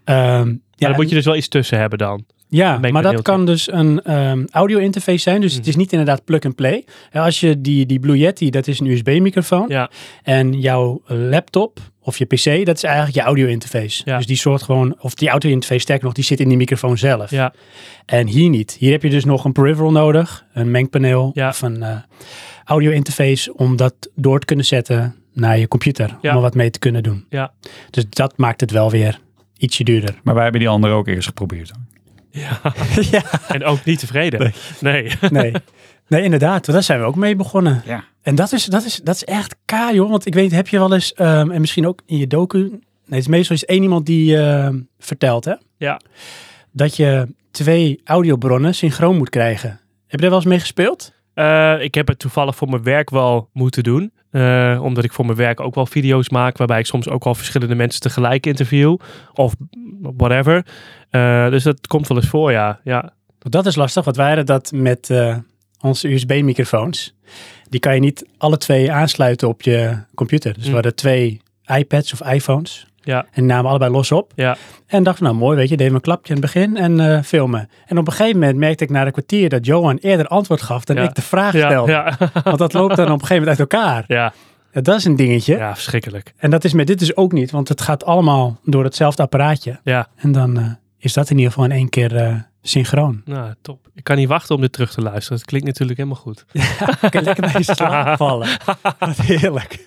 Ehm, ja, dan moet je dus wel iets tussen hebben dan. Ja, maar dat kan dus een ehm, audio interface zijn. Dus het Mhm. is niet inderdaad plug and play. Als je die, die Blue Yeti, dat is een USB-microfoon. Ja. En jouw laptop of je PC, dat is eigenlijk je audio interface. Ja. Dus die soort gewoon, of die audio interface sterker nog, die zit in die microfoon zelf. Ja. En hier niet. Hier heb je dus nog een peripheral nodig, een mengpaneel Ja. of een eh, audio interface om dat door te kunnen zetten naar je computer. Ja. Om er wat mee te kunnen doen. Ja. Dus dat maakt het wel weer ietsje duurder. Maar wij hebben die andere ook eerst geprobeerd. *laughs* ja. ja, En ook niet tevreden. Nee. nee. *laughs* Nee, inderdaad. Daar zijn we ook mee begonnen. Ja. En dat is, dat is, dat is echt K, joh. Want ik weet, heb je wel eens, ehm, en misschien ook in je docu, nee, het is meestal is één iemand die ehm, vertelt, hè? Ja. Dat je twee audiobronnen synchroon moet krijgen. Heb je daar wel eens mee gespeeld? Eh, ik heb het toevallig voor mijn werk wel moeten doen. Eh, omdat ik voor mijn werk ook wel video's maak. Waarbij ik soms ook wel verschillende mensen tegelijk interview. Of whatever. Eh, dus dat komt wel eens voor, ja. ja. Dat is lastig, want wij hadden dat met onze USB-microfoons. Die kan je niet alle twee aansluiten op je computer. Dus Hm. we hadden twee iPads of iPhones. Ja. En namen allebei los op. Ja. En dachten, nou mooi, weet je, we een klapje aan het begin en eh, filmen. En op een gegeven moment merkte ik na een kwartier dat Johan eerder antwoord gaf dan Ja. ik de vraag Ja, stelde. ja. *laughs* Want dat loopt dan op een gegeven moment uit elkaar. ja. Ja, dat is een dingetje. ja, verschrikkelijk. En dat is met dit dus ook niet, want het gaat allemaal door hetzelfde apparaatje. Ja. En dan eh, is dat in ieder geval in één keer, eh, Synchroon. Nou, top. Ik kan niet wachten om dit terug te luisteren. Het klinkt natuurlijk helemaal goed. *laughs* Kun je lekker bij je slaap vallen. *laughs* Wat heerlijk.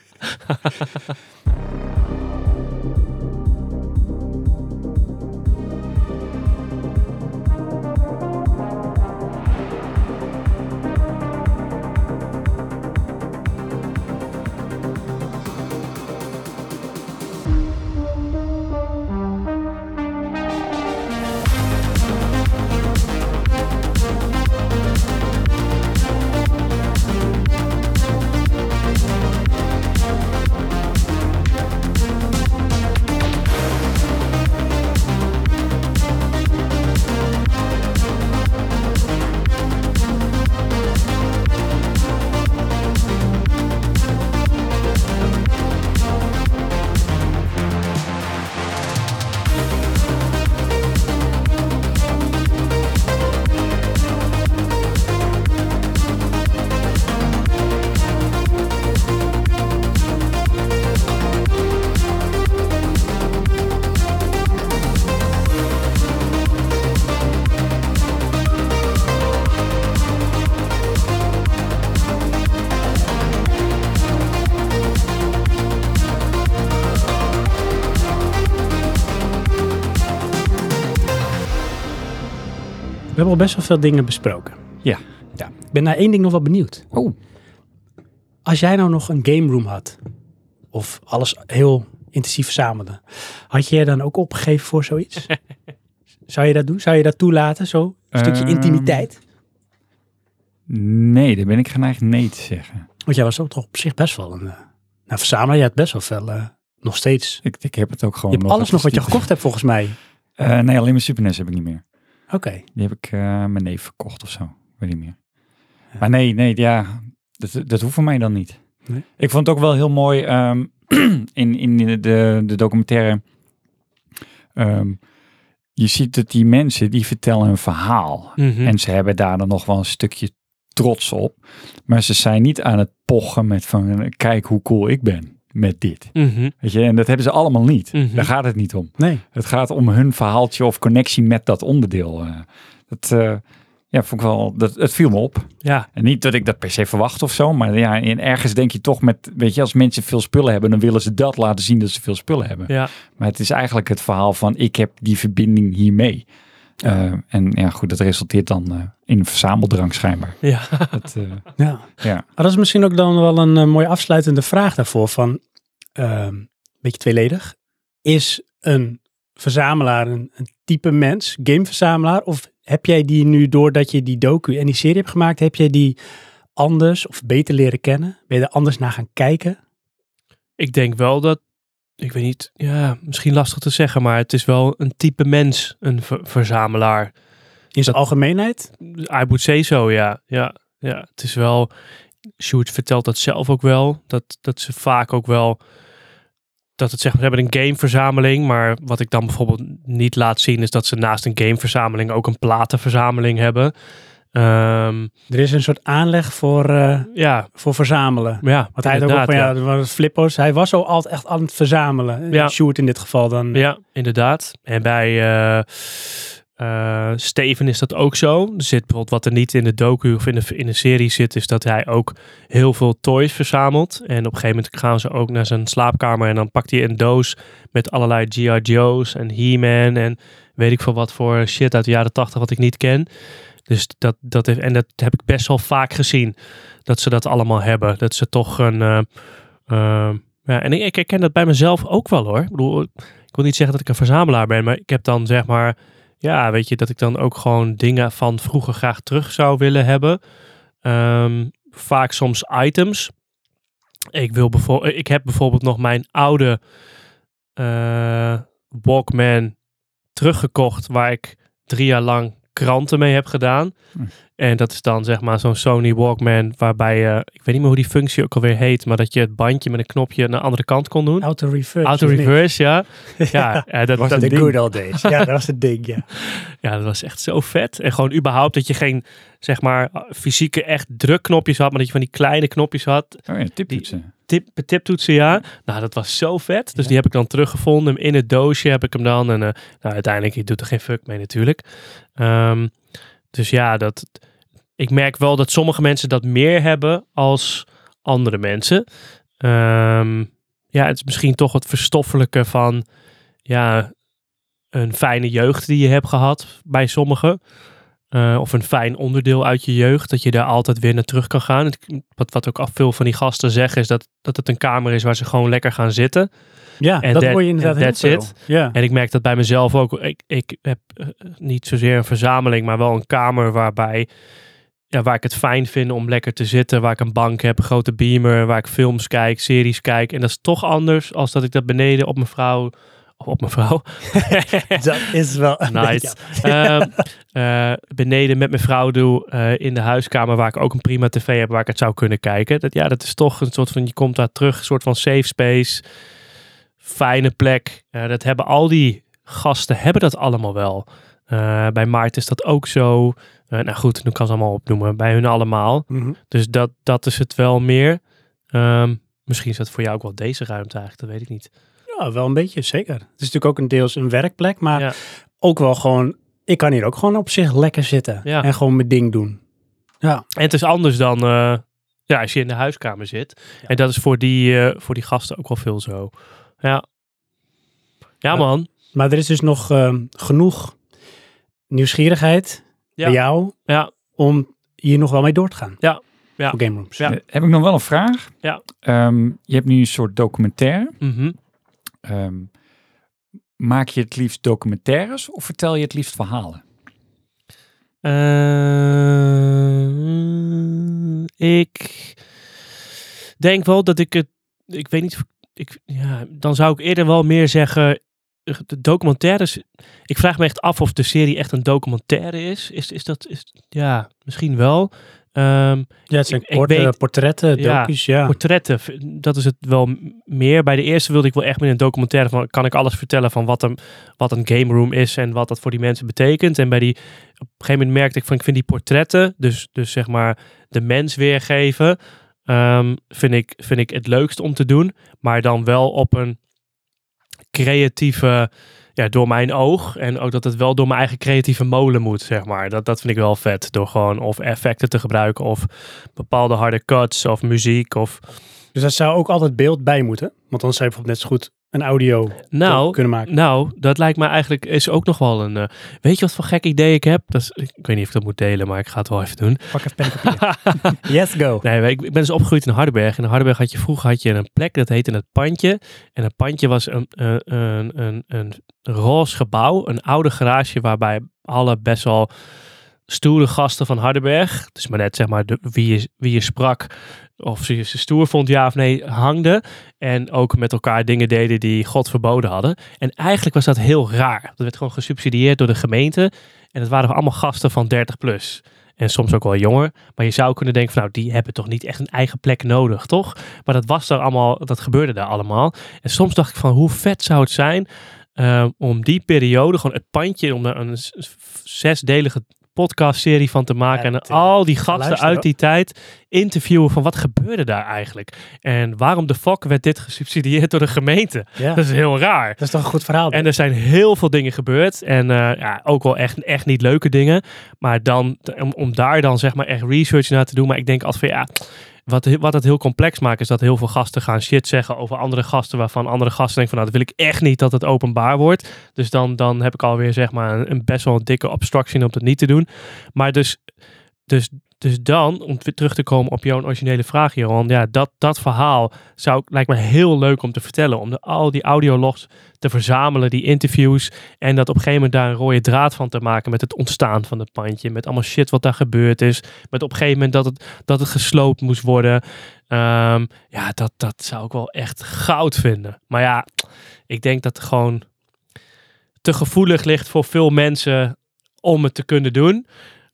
Hebben al best wel veel dingen besproken. Ja. ja. Ik ben naar één ding nog wel benieuwd. Oh. Als jij nou nog een game room had, of alles heel intensief verzamelde, had je je dan ook opgegeven voor zoiets? *laughs* Zou je dat doen? Zou je dat toelaten? Zo? Een stukje Ehm, intimiteit? Nee, daar ben ik geneigd nee te zeggen. Want jij was ook toch op zich best wel een... eh, nou, verzamelaar, je had best wel veel... eh, nog steeds. Ik, ik heb het ook gewoon Je hebt alles nog wat je gekocht hebt volgens mij. Eh, nee, alleen mijn Super NES heb ik niet meer. Oké. Die heb ik eh, mijn neef verkocht of zo. Weet niet meer. Maar nee, nee, ja, dat, dat hoeft voor mij dan niet. Nee? Ik vond het ook wel heel mooi ehm, *clears throat* in, in de, de, de documentaire. ehm, je ziet dat die mensen die vertellen een verhaal. Mhm. En ze hebben daar dan nog wel een stukje trots op. Maar ze zijn niet aan het pochen met van kijk hoe cool ik ben met dit. Mhm. Weet je, en dat hebben ze allemaal niet. Mhm. Daar gaat het niet om. Nee. Het gaat om hun verhaaltje of connectie met dat onderdeel. eh. dat, eh, ja, vond ik wel, dat, het viel me op. Ja, En niet dat ik dat per se verwacht of zo, maar ja, in ergens denk je toch met, weet je, als mensen veel spullen hebben, dan willen ze dat laten zien dat ze veel spullen hebben. ja. Maar het is eigenlijk het verhaal van ik heb die verbinding hiermee. Eh, en ja, goed, dat resulteert dan eh, in een verzameldrang schijnbaar. ja. Dat, eh, *laughs* Ja. ja. Maar dat is misschien ook dan wel een mooie afsluitende vraag daarvoor. Van, ehm, een beetje tweeledig. Is een verzamelaar een, een type mens, gameverzamelaar? Of heb jij die nu, doordat je die docu en die serie hebt gemaakt, heb jij die anders of beter leren kennen? Ben je er anders naar gaan kijken? Ik denk wel dat, ik weet niet, ja, misschien lastig te zeggen, maar het is wel een type mens, een ver- verzamelaar. In zijn algemeenheid? I would say zo, ja. ja. Ja, het is wel, Sjoerd vertelt dat zelf ook wel, dat, dat ze vaak ook wel, dat het zeg maar, ze hebben een gameverzameling, maar wat ik dan bijvoorbeeld niet laat zien is dat ze naast een gameverzameling ook een platenverzameling hebben. Ehm, Er is een soort aanleg voor, eh, ja, voor verzamelen. ja. Want hij had ook, van, ja, ja. Hij was zo altijd echt aan het verzamelen. Ja. Sjoerd in dit geval dan. Ja, inderdaad. En bij eh, eh, Steven is dat ook zo. Er zit bijvoorbeeld wat er niet in de docu of in de, in de serie zit, is dat hij ook heel veel toys verzamelt. En op een gegeven moment gaan ze ook naar zijn slaapkamer en dan pakt hij een doos met allerlei G.I. Joe's en He-Man en weet ik veel wat voor shit uit de jaren tachtig wat ik niet ken. Dus dat, dat heeft, en dat heb ik best wel vaak gezien, dat ze dat allemaal hebben. Dat ze toch een... eh, eh, ja, en ik, ik herken dat bij mezelf ook wel hoor. Ik bedoel, ik wil niet zeggen dat ik een verzamelaar ben, maar ik heb dan zeg maar, ja, weet je, dat ik dan ook gewoon dingen van vroeger graag terug zou willen hebben. Ehm, vaak soms items. Ik, wil bijvoorbeeld, ik heb bijvoorbeeld nog mijn oude eh, Walkman teruggekocht, waar ik drie jaar lang kranten mee heb gedaan. Hm. En dat is dan zeg maar zo'n Sony Walkman, waarbij je, ik weet niet meer hoe die functie ook alweer heet, maar dat je het bandje met een knopje naar de andere kant kon doen. Auto reverse. Auto reverse, ja. *laughs* Ja, ja, dat, Was dat, De ding. good old days. Ja, dat was het ding, ja. *laughs* ja, dat was echt zo vet. En gewoon überhaupt dat je geen, zeg maar, fysieke echt drukknopjes had, maar dat je van die kleine knopjes had. Oh ja, tiptoetsen. Tip, tiptoetsen, ja. Nou, dat was zo vet. Dus Ja. die heb ik dan teruggevonden. In het doosje heb ik hem dan. En eh, nou, uiteindelijk, je doet er geen fuck mee natuurlijk. Ehm, dus ja, dat, ik merk wel dat sommige mensen dat meer hebben als andere mensen. Ehm, ja, het is misschien toch het verstoffelijke van ja, een fijne jeugd die je hebt gehad bij sommigen. Eh, of een fijn onderdeel uit je jeugd, dat je daar altijd weer naar terug kan gaan. Het- Wat, wat ook af veel van die gasten zeggen, is dat, dat het een kamer is waar ze gewoon lekker gaan zitten. Ja, En dat that- hoor je inderdaad heel veel. it. En ik merk dat bij mezelf ook. Ik, ik heb eh, niet zozeer een verzameling, maar wel een kamer waarbij. Ja, waar ik het fijn vind om lekker te zitten. Waar ik een bank heb, een grote beamer. Waar ik films kijk, series kijk. En dat is toch anders als dat ik dat beneden op mijn vrouw. Op mijn vrouw. *laughs* Dat is wel Nice. Ehm, eh, beneden met mijn vrouw doe. eh, in de huiskamer waar ik ook een prima tv heb waar ik het zou kunnen kijken. Dat, ja, dat is toch een soort van, je komt daar terug, een soort van safe space. Fijne plek. Eh, dat hebben al die gasten, hebben dat allemaal wel. Bij Maarten is dat ook zo. Nou goed, nu kan ze allemaal opnoemen. Bij hun allemaal. Mhm. Dus dat, dat is het wel meer. Ehm, misschien is dat voor jou ook wel deze ruimte eigenlijk, dat weet ik niet. Ja, wel een beetje, zeker. Het is natuurlijk ook een deels een werkplek, maar Ja. ook wel gewoon... Ik kan hier ook gewoon op zich lekker zitten Ja. en gewoon mijn ding doen. Ja, En het is anders dan eh, ja, als je in de huiskamer zit. Ja. En dat is voor die, eh, voor die gasten ook wel veel zo. Ja, ja man. maar er is dus nog ehm, genoeg nieuwsgierigheid Ja. bij jou Ja. om hier nog wel mee door te gaan. Ja. Ja. Game Rooms. Ja. Eh, heb ik nog wel een vraag? Ja. Ehm, je hebt nu een soort documentaire. Mhm. Ehm, maak je het liefst documentaires of vertel je het liefst verhalen? Eh, ik denk wel dat ik het. Ik weet niet. Ik, ja, dan zou ik eerder wel meer zeggen. eh, De documentaires. Ik vraag me echt af of de serie echt een documentaire is. Is, is dat. Is, ja, misschien wel. Ehm, Ja, het zijn Ik- ik korte weet- portretten, Ja, docu's, ja. portretten, dat is het wel meer. Bij de eerste wilde ik wel echt meer een documentaire van, kan ik alles vertellen van wat een, wat een game room is en wat dat voor die mensen betekent. En bij die, op een gegeven moment merkte ik van, ik vind die portretten, dus, dus zeg maar de mens weergeven, ehm, vind, ik, vind ik het leukst om te doen. Maar dan wel op een creatieve, ja, door mijn oog. En ook dat het wel door mijn eigen creatieve molen moet, zeg maar. Dat, dat vind ik wel vet. Door gewoon of effecten te gebruiken of bepaalde harde cuts of muziek of... Dus daar zou ook altijd beeld bij moeten. Want dan zou je bijvoorbeeld net zo goed een audio Nou, kunnen maken. nou, dat lijkt me eigenlijk is ook nog wel een... eh, weet je wat voor gek idee ik heb? Dat is, ik weet niet of ik dat moet delen, maar ik ga het wel even doen. Pak even pen papier. *laughs* yes, go. Nee, ik, ik ben dus opgegroeid in Hardenberg. En in Hardenberg had je vroeger had je een plek, dat heette het Pandje. En het Pandje was een, een, een, een, een roze gebouw, een oude garage waarbij alle best wel stoere gasten van Hardenberg, dus maar net zeg maar wie, je, wie je sprak, of ze ze stoer vond, ja of nee, hangden. En ook met elkaar dingen deden die God verboden hadden. En eigenlijk was dat heel raar. Dat werd gewoon gesubsidieerd door de gemeente. En het waren allemaal gasten van 30 plus. En soms ook wel jonger. Maar je zou kunnen denken van nou, die hebben toch niet echt een eigen plek nodig, toch? Maar dat was er allemaal, dat gebeurde daar allemaal. En soms dacht ik van hoe vet zou het zijn eh, om die periode, gewoon het pandje, om er een zesdelige podcastserie van te maken. Ja, en eh, al die gasten luisteren, uit die tijd interviewen van wat gebeurde daar eigenlijk? En waarom de fuck werd dit gesubsidieerd door de gemeente? Ja. Dat is heel raar. Dat is toch een goed verhaal. En er zijn heel veel dingen gebeurd. En eh, ja, ook wel echt, echt niet leuke dingen. Maar dan, om, om daar dan zeg maar echt research naar te doen. Maar ik denk altijd van ja, wat, wat het heel complex maakt is dat heel veel gasten gaan shit zeggen over andere gasten. Waarvan andere gasten denken van nou, dat wil ik echt niet dat het openbaar wordt. Dus dan, dan heb ik alweer zeg maar een, best wel een dikke obstruction om dat niet te doen. Maar dus, dus, dus dan, om terug te komen op jouw originele vraag, Johan. Ja, dat, dat verhaal zou, lijkt me heel leuk om te vertellen. Om de, al die audiologs te verzamelen, die interviews. En dat op een gegeven moment daar een rode draad van te maken met het ontstaan van het pandje. Met allemaal shit wat daar gebeurd is. Met op een gegeven moment dat het, dat het gesloopt moest worden. Ehm, ja, dat, dat zou ik wel echt goud vinden. Maar ja, ik denk dat het gewoon te gevoelig ligt voor veel mensen om het te kunnen doen.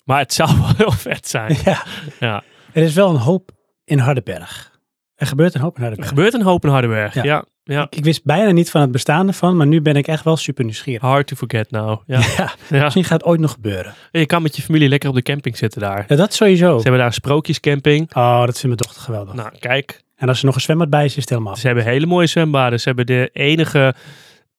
Maar het zou *laughs* wel heel vet zijn. Ja. Ja. Er is wel een hoop in Hardenberg. Er gebeurt een hoop in Er Hardenberg. gebeurt een hoop in Hardenberg. Ja. Ja, ja. Ik, ik wist bijna niet van het bestaan ervan, maar nu ben ik echt wel super nieuwsgierig. Hard to forget now. Ja. Ja, Ja. misschien gaat het ooit nog gebeuren. Je kan met je familie lekker op de camping zitten daar. Ja, dat sowieso. Ze hebben daar een sprookjescamping. Oh, dat vindt mijn dochter geweldig. Nou, kijk. En als er nog een zwembad bij is, is het helemaal. Ze hebben hele mooie zwembaden. Ze hebben de enige...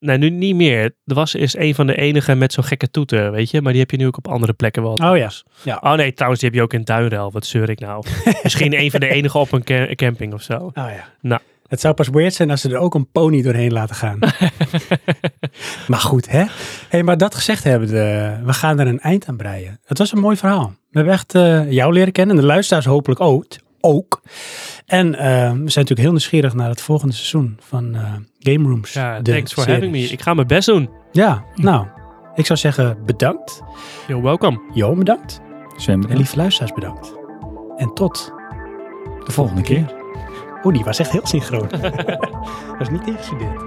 Nee, nu niet meer. Er was is een van de enige met zo'n gekke toeter, weet je. Maar die heb je nu ook op andere plekken wel. Oh ja. ja. Oh nee, trouwens, die heb je ook in Duinrel. Wat zeur ik nou? *laughs* Misschien een van de enige op een ca- camping of zo. Oh ja. Nou. Het zou pas weird zijn als ze er ook een pony doorheen laten gaan. *laughs* maar goed, hè? Hey, maar dat gezegd hebben, de, we gaan er een eind aan breien. Het was een mooi verhaal. We hebben echt eh, jou leren kennen en de luisteraars hopelijk ook. Ook. En eh, we zijn natuurlijk heel nieuwsgierig naar het volgende seizoen van eh, Game Rooms. Ja, thanks for series. having me. Ik ga mijn best doen. Ja, nou, ik zou zeggen bedankt. You're welcome. Jo, bedankt. Zwem En lieve luisteraars, bedankt. En tot de volgende keer. Oeh, die was echt heel synchroon. *laughs* dat is niet ingestudeerd.